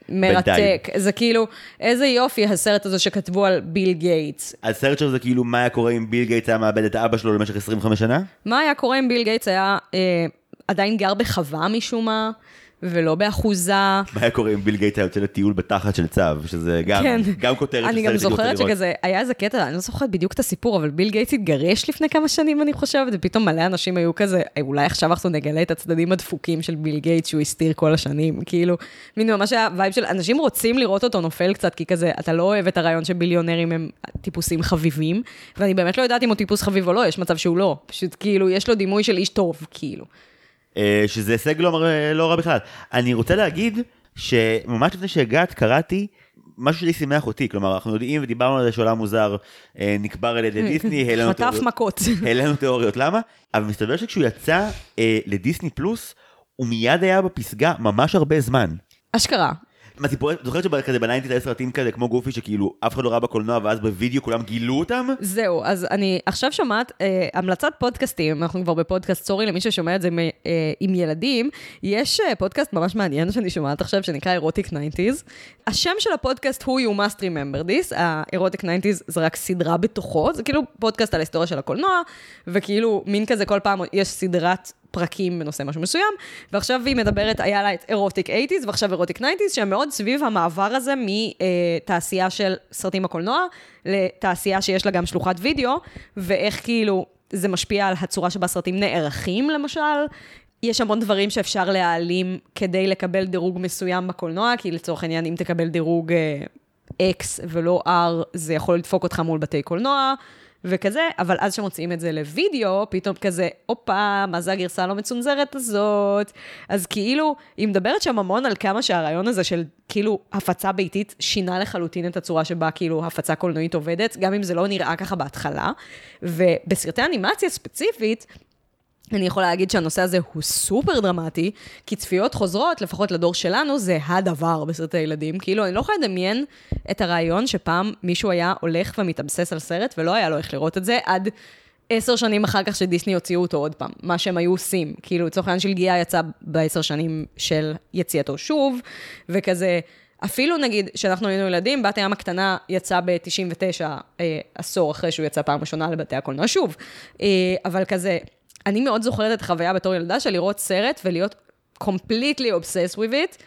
מרתק. זה כאילו, איזה יופי הסרט הזה שכתבו על ביל גייטס. הסרט שלו זה כאילו מה היה קורה אם ביל גייטס היה מאבד את אבא שלו למשך 25 שנה? מה היה קורה אם ביל גייטס היה אה, עדיין גר בחווה משום מה, ולא באחוזה? מה היה קורה אם ביל גייטס היה יוצא לטיול בתחת של צב, שזה גם, כן. גם כותרת אני גם זוכרת. שכזה, היה איזה קטע, אני לא זוכרת בדיוק את הסיפור, אבל ביל גייטס התגרש לפני כמה שנים, אני חושבת, ופתאום מלא אנשים היו כזה, "אה, אולי עכשיו אנחנו נגלה את הצדדים הדפוקים של ביל גייטס שהוא הסתיר כל השנים, כאילו, מין ממש היה vibe של, אנשים רוצים לראות אותו נופל קצת, כי כזה, אתה לא אוהב את הרעיון שביליונרים הם טיפוסים חביבים, ואני באמת לא יודעת אם הוא טיפוס חביב או לא, יש מצב שהוא לא, פשוט כאילו, יש לו דימוי של איש טוב, כאילו. אה, שזה הישג לא, מר- לא רע בכלל. אני רוצה להגיד שממש לפני שהגעת קראתי משהו שדי שימח אותי, כלומר אנחנו יודעים ודיברנו על זה שעולם מוזר אה, נקבר על ידי דיסני, העלינו חטף תיאוריות- מכות. העלינו תיאוריות למה, אבל מסתבר שכשהוא יצא אה, לדיסני פלוס, הוא מיד היה בפסגה ממש הרבה זמן. אשכרה. מהסיפורים, את זוכרת שבכזה ב nineties היה סרטים כאלה כמו גופי שכאילו אף אחד לא ראה בקולנוע ואז בווידאו כולם גילו אותם? זהו, אז אני עכשיו שומעת אה, המלצת פודקאסטים, אנחנו כבר בפודקאסט, sorry למי ששומע את זה מ- אה, עם ילדים, יש אה, פודקאסט ממש מעניין שאני שומעת עכשיו, שנקרא Erotic 90's. השם של הפודקאסט הוא You Must Remember This, ה Erotic 90's זה רק סדרה בתוכו, זה כאילו פודקאסט על ההיסטוריה של הקולנוע, וכאילו מין כזה כל פעם יש סדרת פרקים בנושא משהו מסוים, ועכשיו היא מדברת, היה לה את אירוטיק 80's ועכשיו אירוטיק 90's, שהם מאוד סביב המעבר הזה מתעשייה של סרטים בקולנוע לתעשייה שיש לה גם שלוחת וידאו, ואיך כאילו זה משפיע על הצורה שבה סרטים נערכים, למשל. יש המון דברים שאפשר להעלים כדי לקבל דירוג מסוים בקולנוע, כי לצורך העניין, אם תקבל דירוג אה, X ולא R, זה יכול לדפוק אותך מול בתי קולנוע. וכזה, אבל אז כשמוציאים את זה לוידאו, פתאום כזה, הופה, מה זה הגרסה הלא מצונזרת הזאת? אז כאילו, היא מדברת שם המון על כמה שהרעיון הזה של כאילו הפצה ביתית שינה לחלוטין את הצורה שבה כאילו הפצה קולנועית עובדת, גם אם זה לא נראה ככה בהתחלה. ובסרטי אנימציה ספציפית, אני יכולה להגיד שהנושא הזה הוא סופר דרמטי, כי צפיות חוזרות, לפחות לדור שלנו, זה הדבר בסרטי ילדים. כאילו, אני לא יכולה לדמיין את הרעיון שפעם מישהו היה הולך ומתאבסס על סרט, ולא היה לו איך לראות את זה, עד עשר שנים אחר כך שדיסני הוציאו אותו עוד פעם, מה שהם היו עושים. כאילו, לצורך העניין של גיאה יצא בעשר שנים של יציאתו שוב, וכזה... אפילו נגיד, כשאנחנו היינו ילדים, בת הים הקטנה יצא ב-99, אה, עשור אחרי שהוא יצא פעם ראשונה לבתי הקולנוע שוב. אה, אבל כזה, אני מאוד זוכרת את החוויה בתור ילדה של לראות סרט ולהיות completely obsessed with it,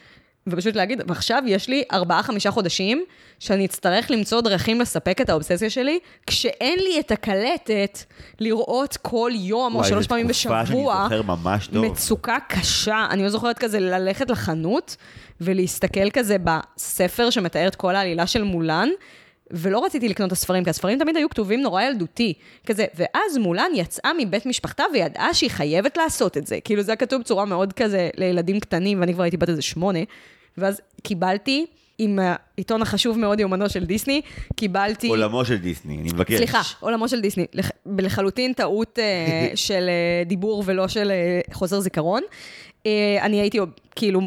ופשוט להגיד, ועכשיו יש לי ארבעה-חמישה חודשים שאני אצטרך למצוא דרכים לספק את האובססיה שלי, כשאין לי את הקלטת לראות כל יום או וואי, שלוש זו פעמים תקופה בשבוע. שאני זוכר ממש טוב. מצוקה קשה. אני לא זוכרת כזה ללכת לחנות ולהסתכל כזה בספר שמתאר את כל העלילה של מולן. ולא רציתי לקנות את הספרים, כי הספרים תמיד היו כתובים נורא ילדותי. כזה, ואז מולן יצאה מבית משפחתה וידעה שהיא חייבת לעשות את זה. כאילו, זה היה כתוב בצורה מאוד כזה לילדים קטנים, ואני כבר הייתי בת איזה שמונה. ואז קיבלתי, עם העיתון החשוב מאוד, יומנו של דיסני, קיבלתי... עולמו של דיסני, אני מבקש. סליחה, עולמו של דיסני. לח... לחלוטין טעות אה, של אה, דיבור ולא של אה, חוסר זיכרון. אה, אני הייתי כאילו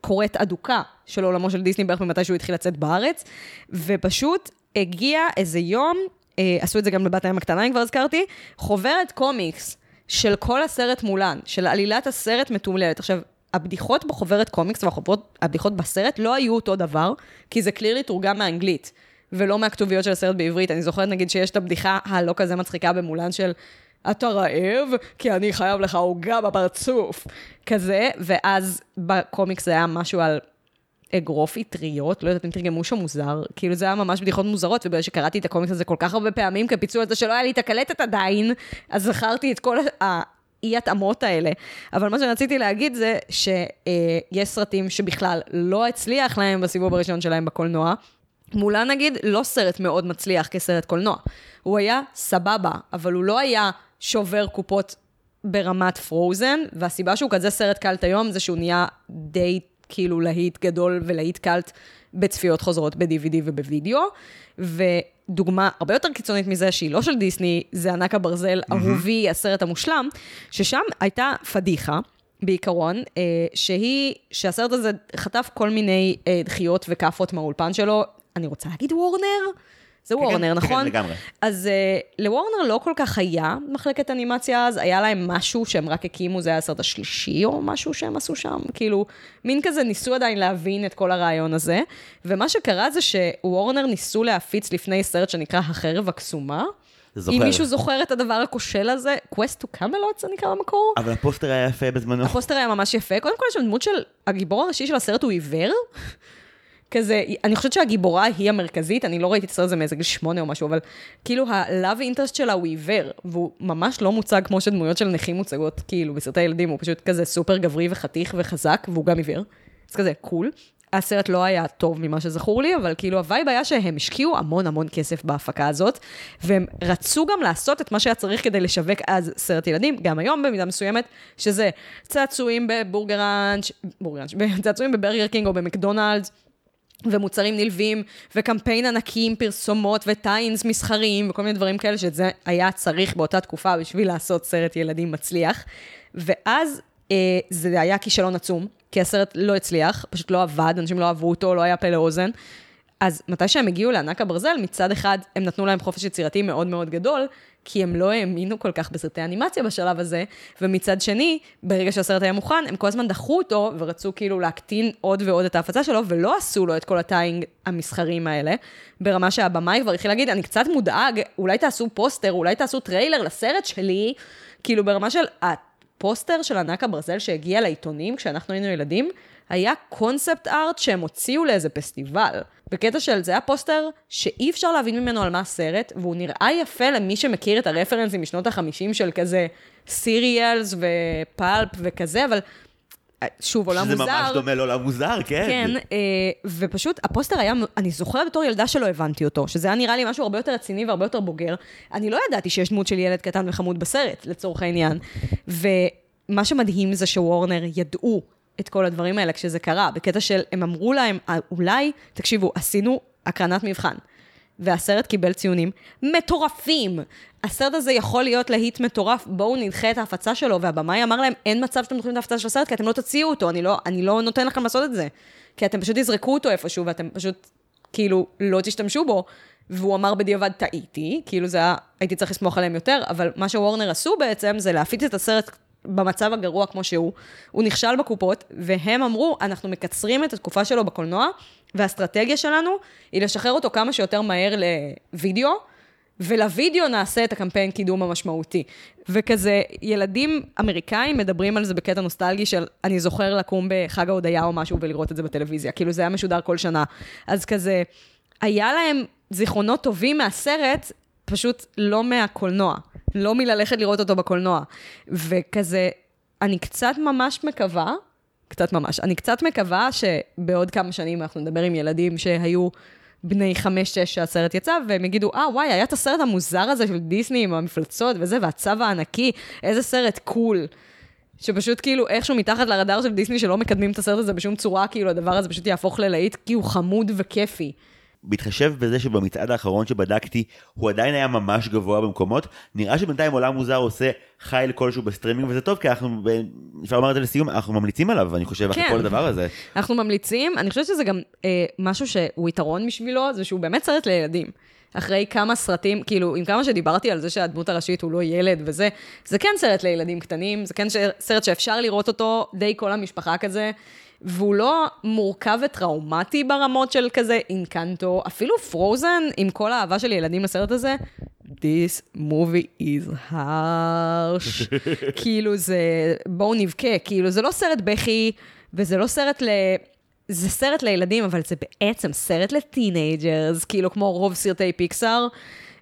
קוראת אדוקה של עולמו של דיסני בערך ממתי שהוא התחיל לצאת בארץ, ופשוט הגיע איזה יום, אה, עשו את זה גם בבת הים הקטנה, אם כבר הזכרתי, חוברת קומיקס של כל הסרט מולן, של עלילת הסרט מתומללת. עכשיו, הבדיחות בחוברת קומיקס והבדיחות בסרט לא היו אותו דבר, כי זה קלירלי תורגם מאנגלית, ולא מהכתוביות של הסרט בעברית. אני זוכרת נגיד שיש את הבדיחה הלא כזה מצחיקה במולן של... אתה רעב? כי אני חייב לך עוגה בפרצוף. כזה, ואז בקומיקס זה היה משהו על אגרוף אטריות, לא יודעת אם תרגמו שם מוזר, כאילו זה היה ממש בדיחות מוזרות, ובגלל שקראתי את הקומיקס הזה כל כך הרבה פעמים, כפיצוי על זה שלא היה לי את הקלטת עדיין, אז זכרתי את כל האי-התאמות האלה. אבל מה שרציתי להגיד זה שיש סרטים שבכלל לא הצליח להם בסיבוב הראשון שלהם בקולנוע. מולה נגיד לא סרט מאוד מצליח כסרט קולנוע. הוא היה סבבה, אבל הוא לא היה שובר קופות ברמת פרוזן, והסיבה שהוא כזה סרט קלט היום זה שהוא נהיה די כאילו להיט גדול ולהיט קאלט בצפיות חוזרות ב-DVD ובווידאו. ודוגמה הרבה יותר קיצונית מזה, שהיא לא של דיסני, זה ענק הברזל, אהובי, הסרט המושלם, ששם הייתה פדיחה. בעיקרון, אה, שהיא, שהסרט הזה חטף כל מיני אה, דחיות וכאפות מהאולפן שלו. אני רוצה להגיד וורנר? זה כן, וורנר, כן, נכון? כן, לגמרי. אז uh, לוורנר לא כל כך היה מחלקת אנימציה אז, היה להם משהו שהם רק הקימו, זה היה הסרט השלישי או משהו שהם עשו שם, כאילו, מין כזה ניסו עדיין להבין את כל הרעיון הזה. ומה שקרה זה שוורנר ניסו להפיץ לפני סרט שנקרא החרב הקסומה. זוכר. אם מישהו זוכר את הדבר הכושל הזה, Quest to Camelot זה נקרא במקור? אבל הפוסטר היה יפה בזמנו. הפוסטר היה ממש יפה. קודם כל, יש שם דמות של, הגיבור הראשי של הסרט הוא עיוור. כזה, אני חושבת שהגיבורה היא המרכזית, אני לא ראיתי את הסרט הזה מאיזה גיל שמונה או משהו, אבל כאילו ה-love interest שלה הוא עיוור, והוא ממש לא מוצג כמו שדמויות של נכים מוצגות, כאילו, בסרטי ילדים, הוא פשוט כזה סופר גברי וחתיך וחזק, והוא גם עיוור. אז כזה, cool. הסרט לא היה טוב ממה שזכור לי, אבל כאילו ה vibe היה שהם השקיעו המון המון כסף בהפקה הזאת, והם רצו גם לעשות את מה שהיה צריך כדי לשווק אז סרט ילדים, גם היום במידה מסוימת, שזה צעצועים בבורגראנץ', בורגראנץ', צעצועים בברגר קינג או במקדונלדס, ומוצרים נלווים, וקמפיינים ענקים, פרסומות ו tie-ins מסחריים, וכל מיני דברים כאלה, שזה היה צריך באותה תקופה בשביל לעשות סרט ילדים מצליח. ואז אה, זה היה כישלון עצום, כי הסרט לא הצליח, פשוט לא עבד, אנשים לא אהבו אותו, לא היה פה לאוזן. אז מתי שהם הגיעו לענק הברזל, מצד אחד הם נתנו להם חופש יצירתי מאוד מאוד גדול, כי הם לא האמינו כל כך בסרטי אנימציה בשלב הזה, ומצד שני, ברגע שהסרט היה מוכן, הם כל הזמן דחו אותו, ורצו כאילו להקטין עוד ועוד את ההפצה שלו, ולא עשו לו את כל ה tie-in המסחריים האלה, ברמה שהבמאי כבר התחיל להגיד, אני קצת מודאג, אולי תעשו פוסטר, אולי תעשו טריילר לסרט שלי, כאילו ברמה של הפוסטר של ענק הברזל שהגיע לעיתונים כשאנחנו היינו ילדים, היה concept art שהם הוציאו לאיזה פסטיבל. בקטע של זה היה פוסטר שאי אפשר להבין ממנו על מה הסרט, והוא נראה יפה למי שמכיר את הרפרנסים משנות החמישים של כזה serials ו pulp וכזה, אבל אה, שוב, עולם שזה מוזר. ממש דומה לעולם מוזר, כן. כן, אה, ופשוט הפוסטר היה, אני זוכרת בתור ילדה שלא הבנתי אותו, שזה היה נראה לי משהו הרבה יותר רציני והרבה יותר בוגר. אני לא ידעתי שיש דמות של ילד קטן וחמוד בסרט, לצורך העניין. ומה שמדהים זה שוורנר ידעו את כל הדברים האלה כשזה קרה, בקטע של, הם אמרו להם, "אה, אולי, תקשיבו, עשינו הקרנת מבחן. והסרט קיבל ציונים מטורפים. הסרט הזה יכול להיות להיט מטורף, בואו נדחה את ההפצה שלו, והבמאי אמר להם, אין מצב שאתם דוחים את ההפצה של הסרט, כי אתם לא תוציאו אותו, אני לא, אני לא נותן לכם לעשות את זה. כי אתם פשוט תזרקו אותו איפשהו, ואתם פשוט, כאילו, לא תשתמשו בו. והוא אמר בדיעבד, טעיתי, כאילו זה היה, הייתי צריך לסמוך עליהם יותר, אבל מה שוורנר עשו בעצם, זה להפיץ את הסרט במצב הגרוע כמו שהוא. הוא נכשל בקופות, והם אמרו, אנחנו מקצרים את התקופה שלו בקולנוע, והאסטרטגיה שלנו היא לשחרר אותו כמה שיותר מהר לוידאו, ולוידאו נעשה את הקמפיין קידום המשמעותי. וכזה, ילדים אמריקאים מדברים על זה בקטע נוסטלגי של, אני זוכר לקום בחג ההודיה או משהו ולראות את זה בטלוויזיה, כאילו זה היה משודר כל שנה. אז כזה, היה להם זיכרונות טובים מהסרט, פשוט לא מהקולנוע, לא מללכת לראות אותו בקולנוע. וכזה, אני קצת ממש מקווה, קצת ממש, אני קצת מקווה שבעוד כמה שנים אנחנו נדבר עם ילדים שהיו בני חמש-שש שהסרט יצא, והם יגידו, אה, וואי, היה את הסרט המוזר הזה של דיסני עם המפלצות וזה, והצו הענקי, איזה סרט קול. שפשוט כאילו איכשהו מתחת לרדאר של דיסני שלא מקדמים את הסרט הזה בשום צורה, כאילו הדבר הזה פשוט יהפוך ללהיט, כי הוא חמוד וכיפי. בהתחשב בזה שבמצעד האחרון שבדקתי הוא עדיין היה ממש גבוה במקומות, נראה שבינתיים עולם מוזר עושה חייל כלשהו בסטרימינג וזה טוב כי אנחנו, אפשר לומר את זה לסיום, אנחנו ממליצים עליו אני חושב אחרי כן. כל הדבר הזה. אנחנו ממליצים, אני חושבת שזה גם אה, משהו שהוא יתרון בשבילו, זה שהוא באמת סרט לילדים. אחרי כמה סרטים, כאילו, עם כמה שדיברתי על זה שהדמות הראשית הוא לא ילד וזה, זה כן סרט לילדים קטנים, זה כן סרט שאפשר לראות אותו די כל המשפחה כזה, והוא לא מורכב וטראומטי ברמות של כזה אינקנטו, אפילו פרוזן, עם כל האהבה של ילדים לסרט הזה, This movie is harsh. כאילו זה, בואו נבכה, כאילו זה לא סרט בכי, וזה לא סרט ל... זה סרט לילדים, אבל זה בעצם סרט ל teenagers, כאילו כמו רוב סרטי פיקסאר,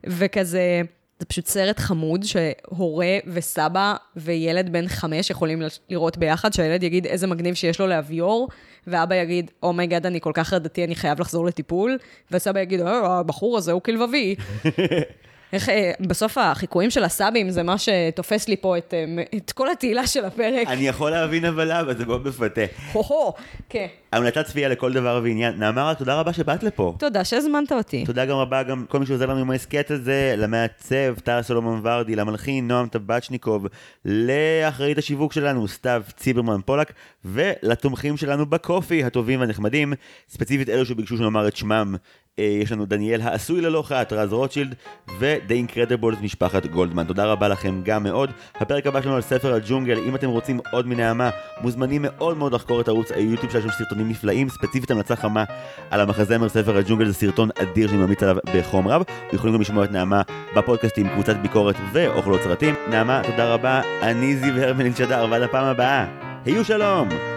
וכזה, זה פשוט סרט חמוד שהורה וסבא וילד בן חמש יכולים לראות ביחד, שהילד יגיד איזה מגניב שיש לו לאב יור, ואבא יגיד, oh my god, אני כל כך חרדתי, אני חייב לחזור לטיפול, וסבא יגיד, אה, הבחור הזה הוא כלבבי. איך אה, בסוף החיקויים של הסבים זה מה שתופס לי פה את, אה, את כל התהילה של הפרק. אני יכול להבין אבל למה, זה מאוד מפתה. הו-הו, כן. המלצת צפייה לכל דבר ועניין. נעמה, תודה רבה שבאת לפה. תודה שהזמנת אותי. תודה גם רבה גם כל מי שעוזר לנו עם ההסכת הזה, למעצב, טרה סולומון ורדי, למלחין, נועם טבצ'ניקוב, לאחראית השיווק שלנו, סתיו ציברמן פולק, ולתומכים שלנו בקופי, הטובים והנחמדים, ספציפית אלו שביקשו שנאמר את שמם. אה, יש לנו דניאל העשוי ללא חת, רז רוטשילד, ו-The Incredibles משפחת גולדמן. תודה רבה לכם גם מאוד. הפרק הבא שלנו על ספר הג'ונגל, אם אתם רוצים עוד מנעמה, מוזמנים מאוד מאוד לחקור את ערוץ היוטיוב שלנו, סרטונים נפלאים, ספציפית המלצה חמה על המחזמר ספר הג'ונגל, זה סרטון אדיר שאני ממליץ עליו בחום רב. יכולים גם לשמוע את נעמה בפודקאסטים, קבוצת ביקורת ואוכלות סרטים. נעמה, תודה רבה, אני זיו הרמלין שדר, ועד הפעם הבאה, היו שלום!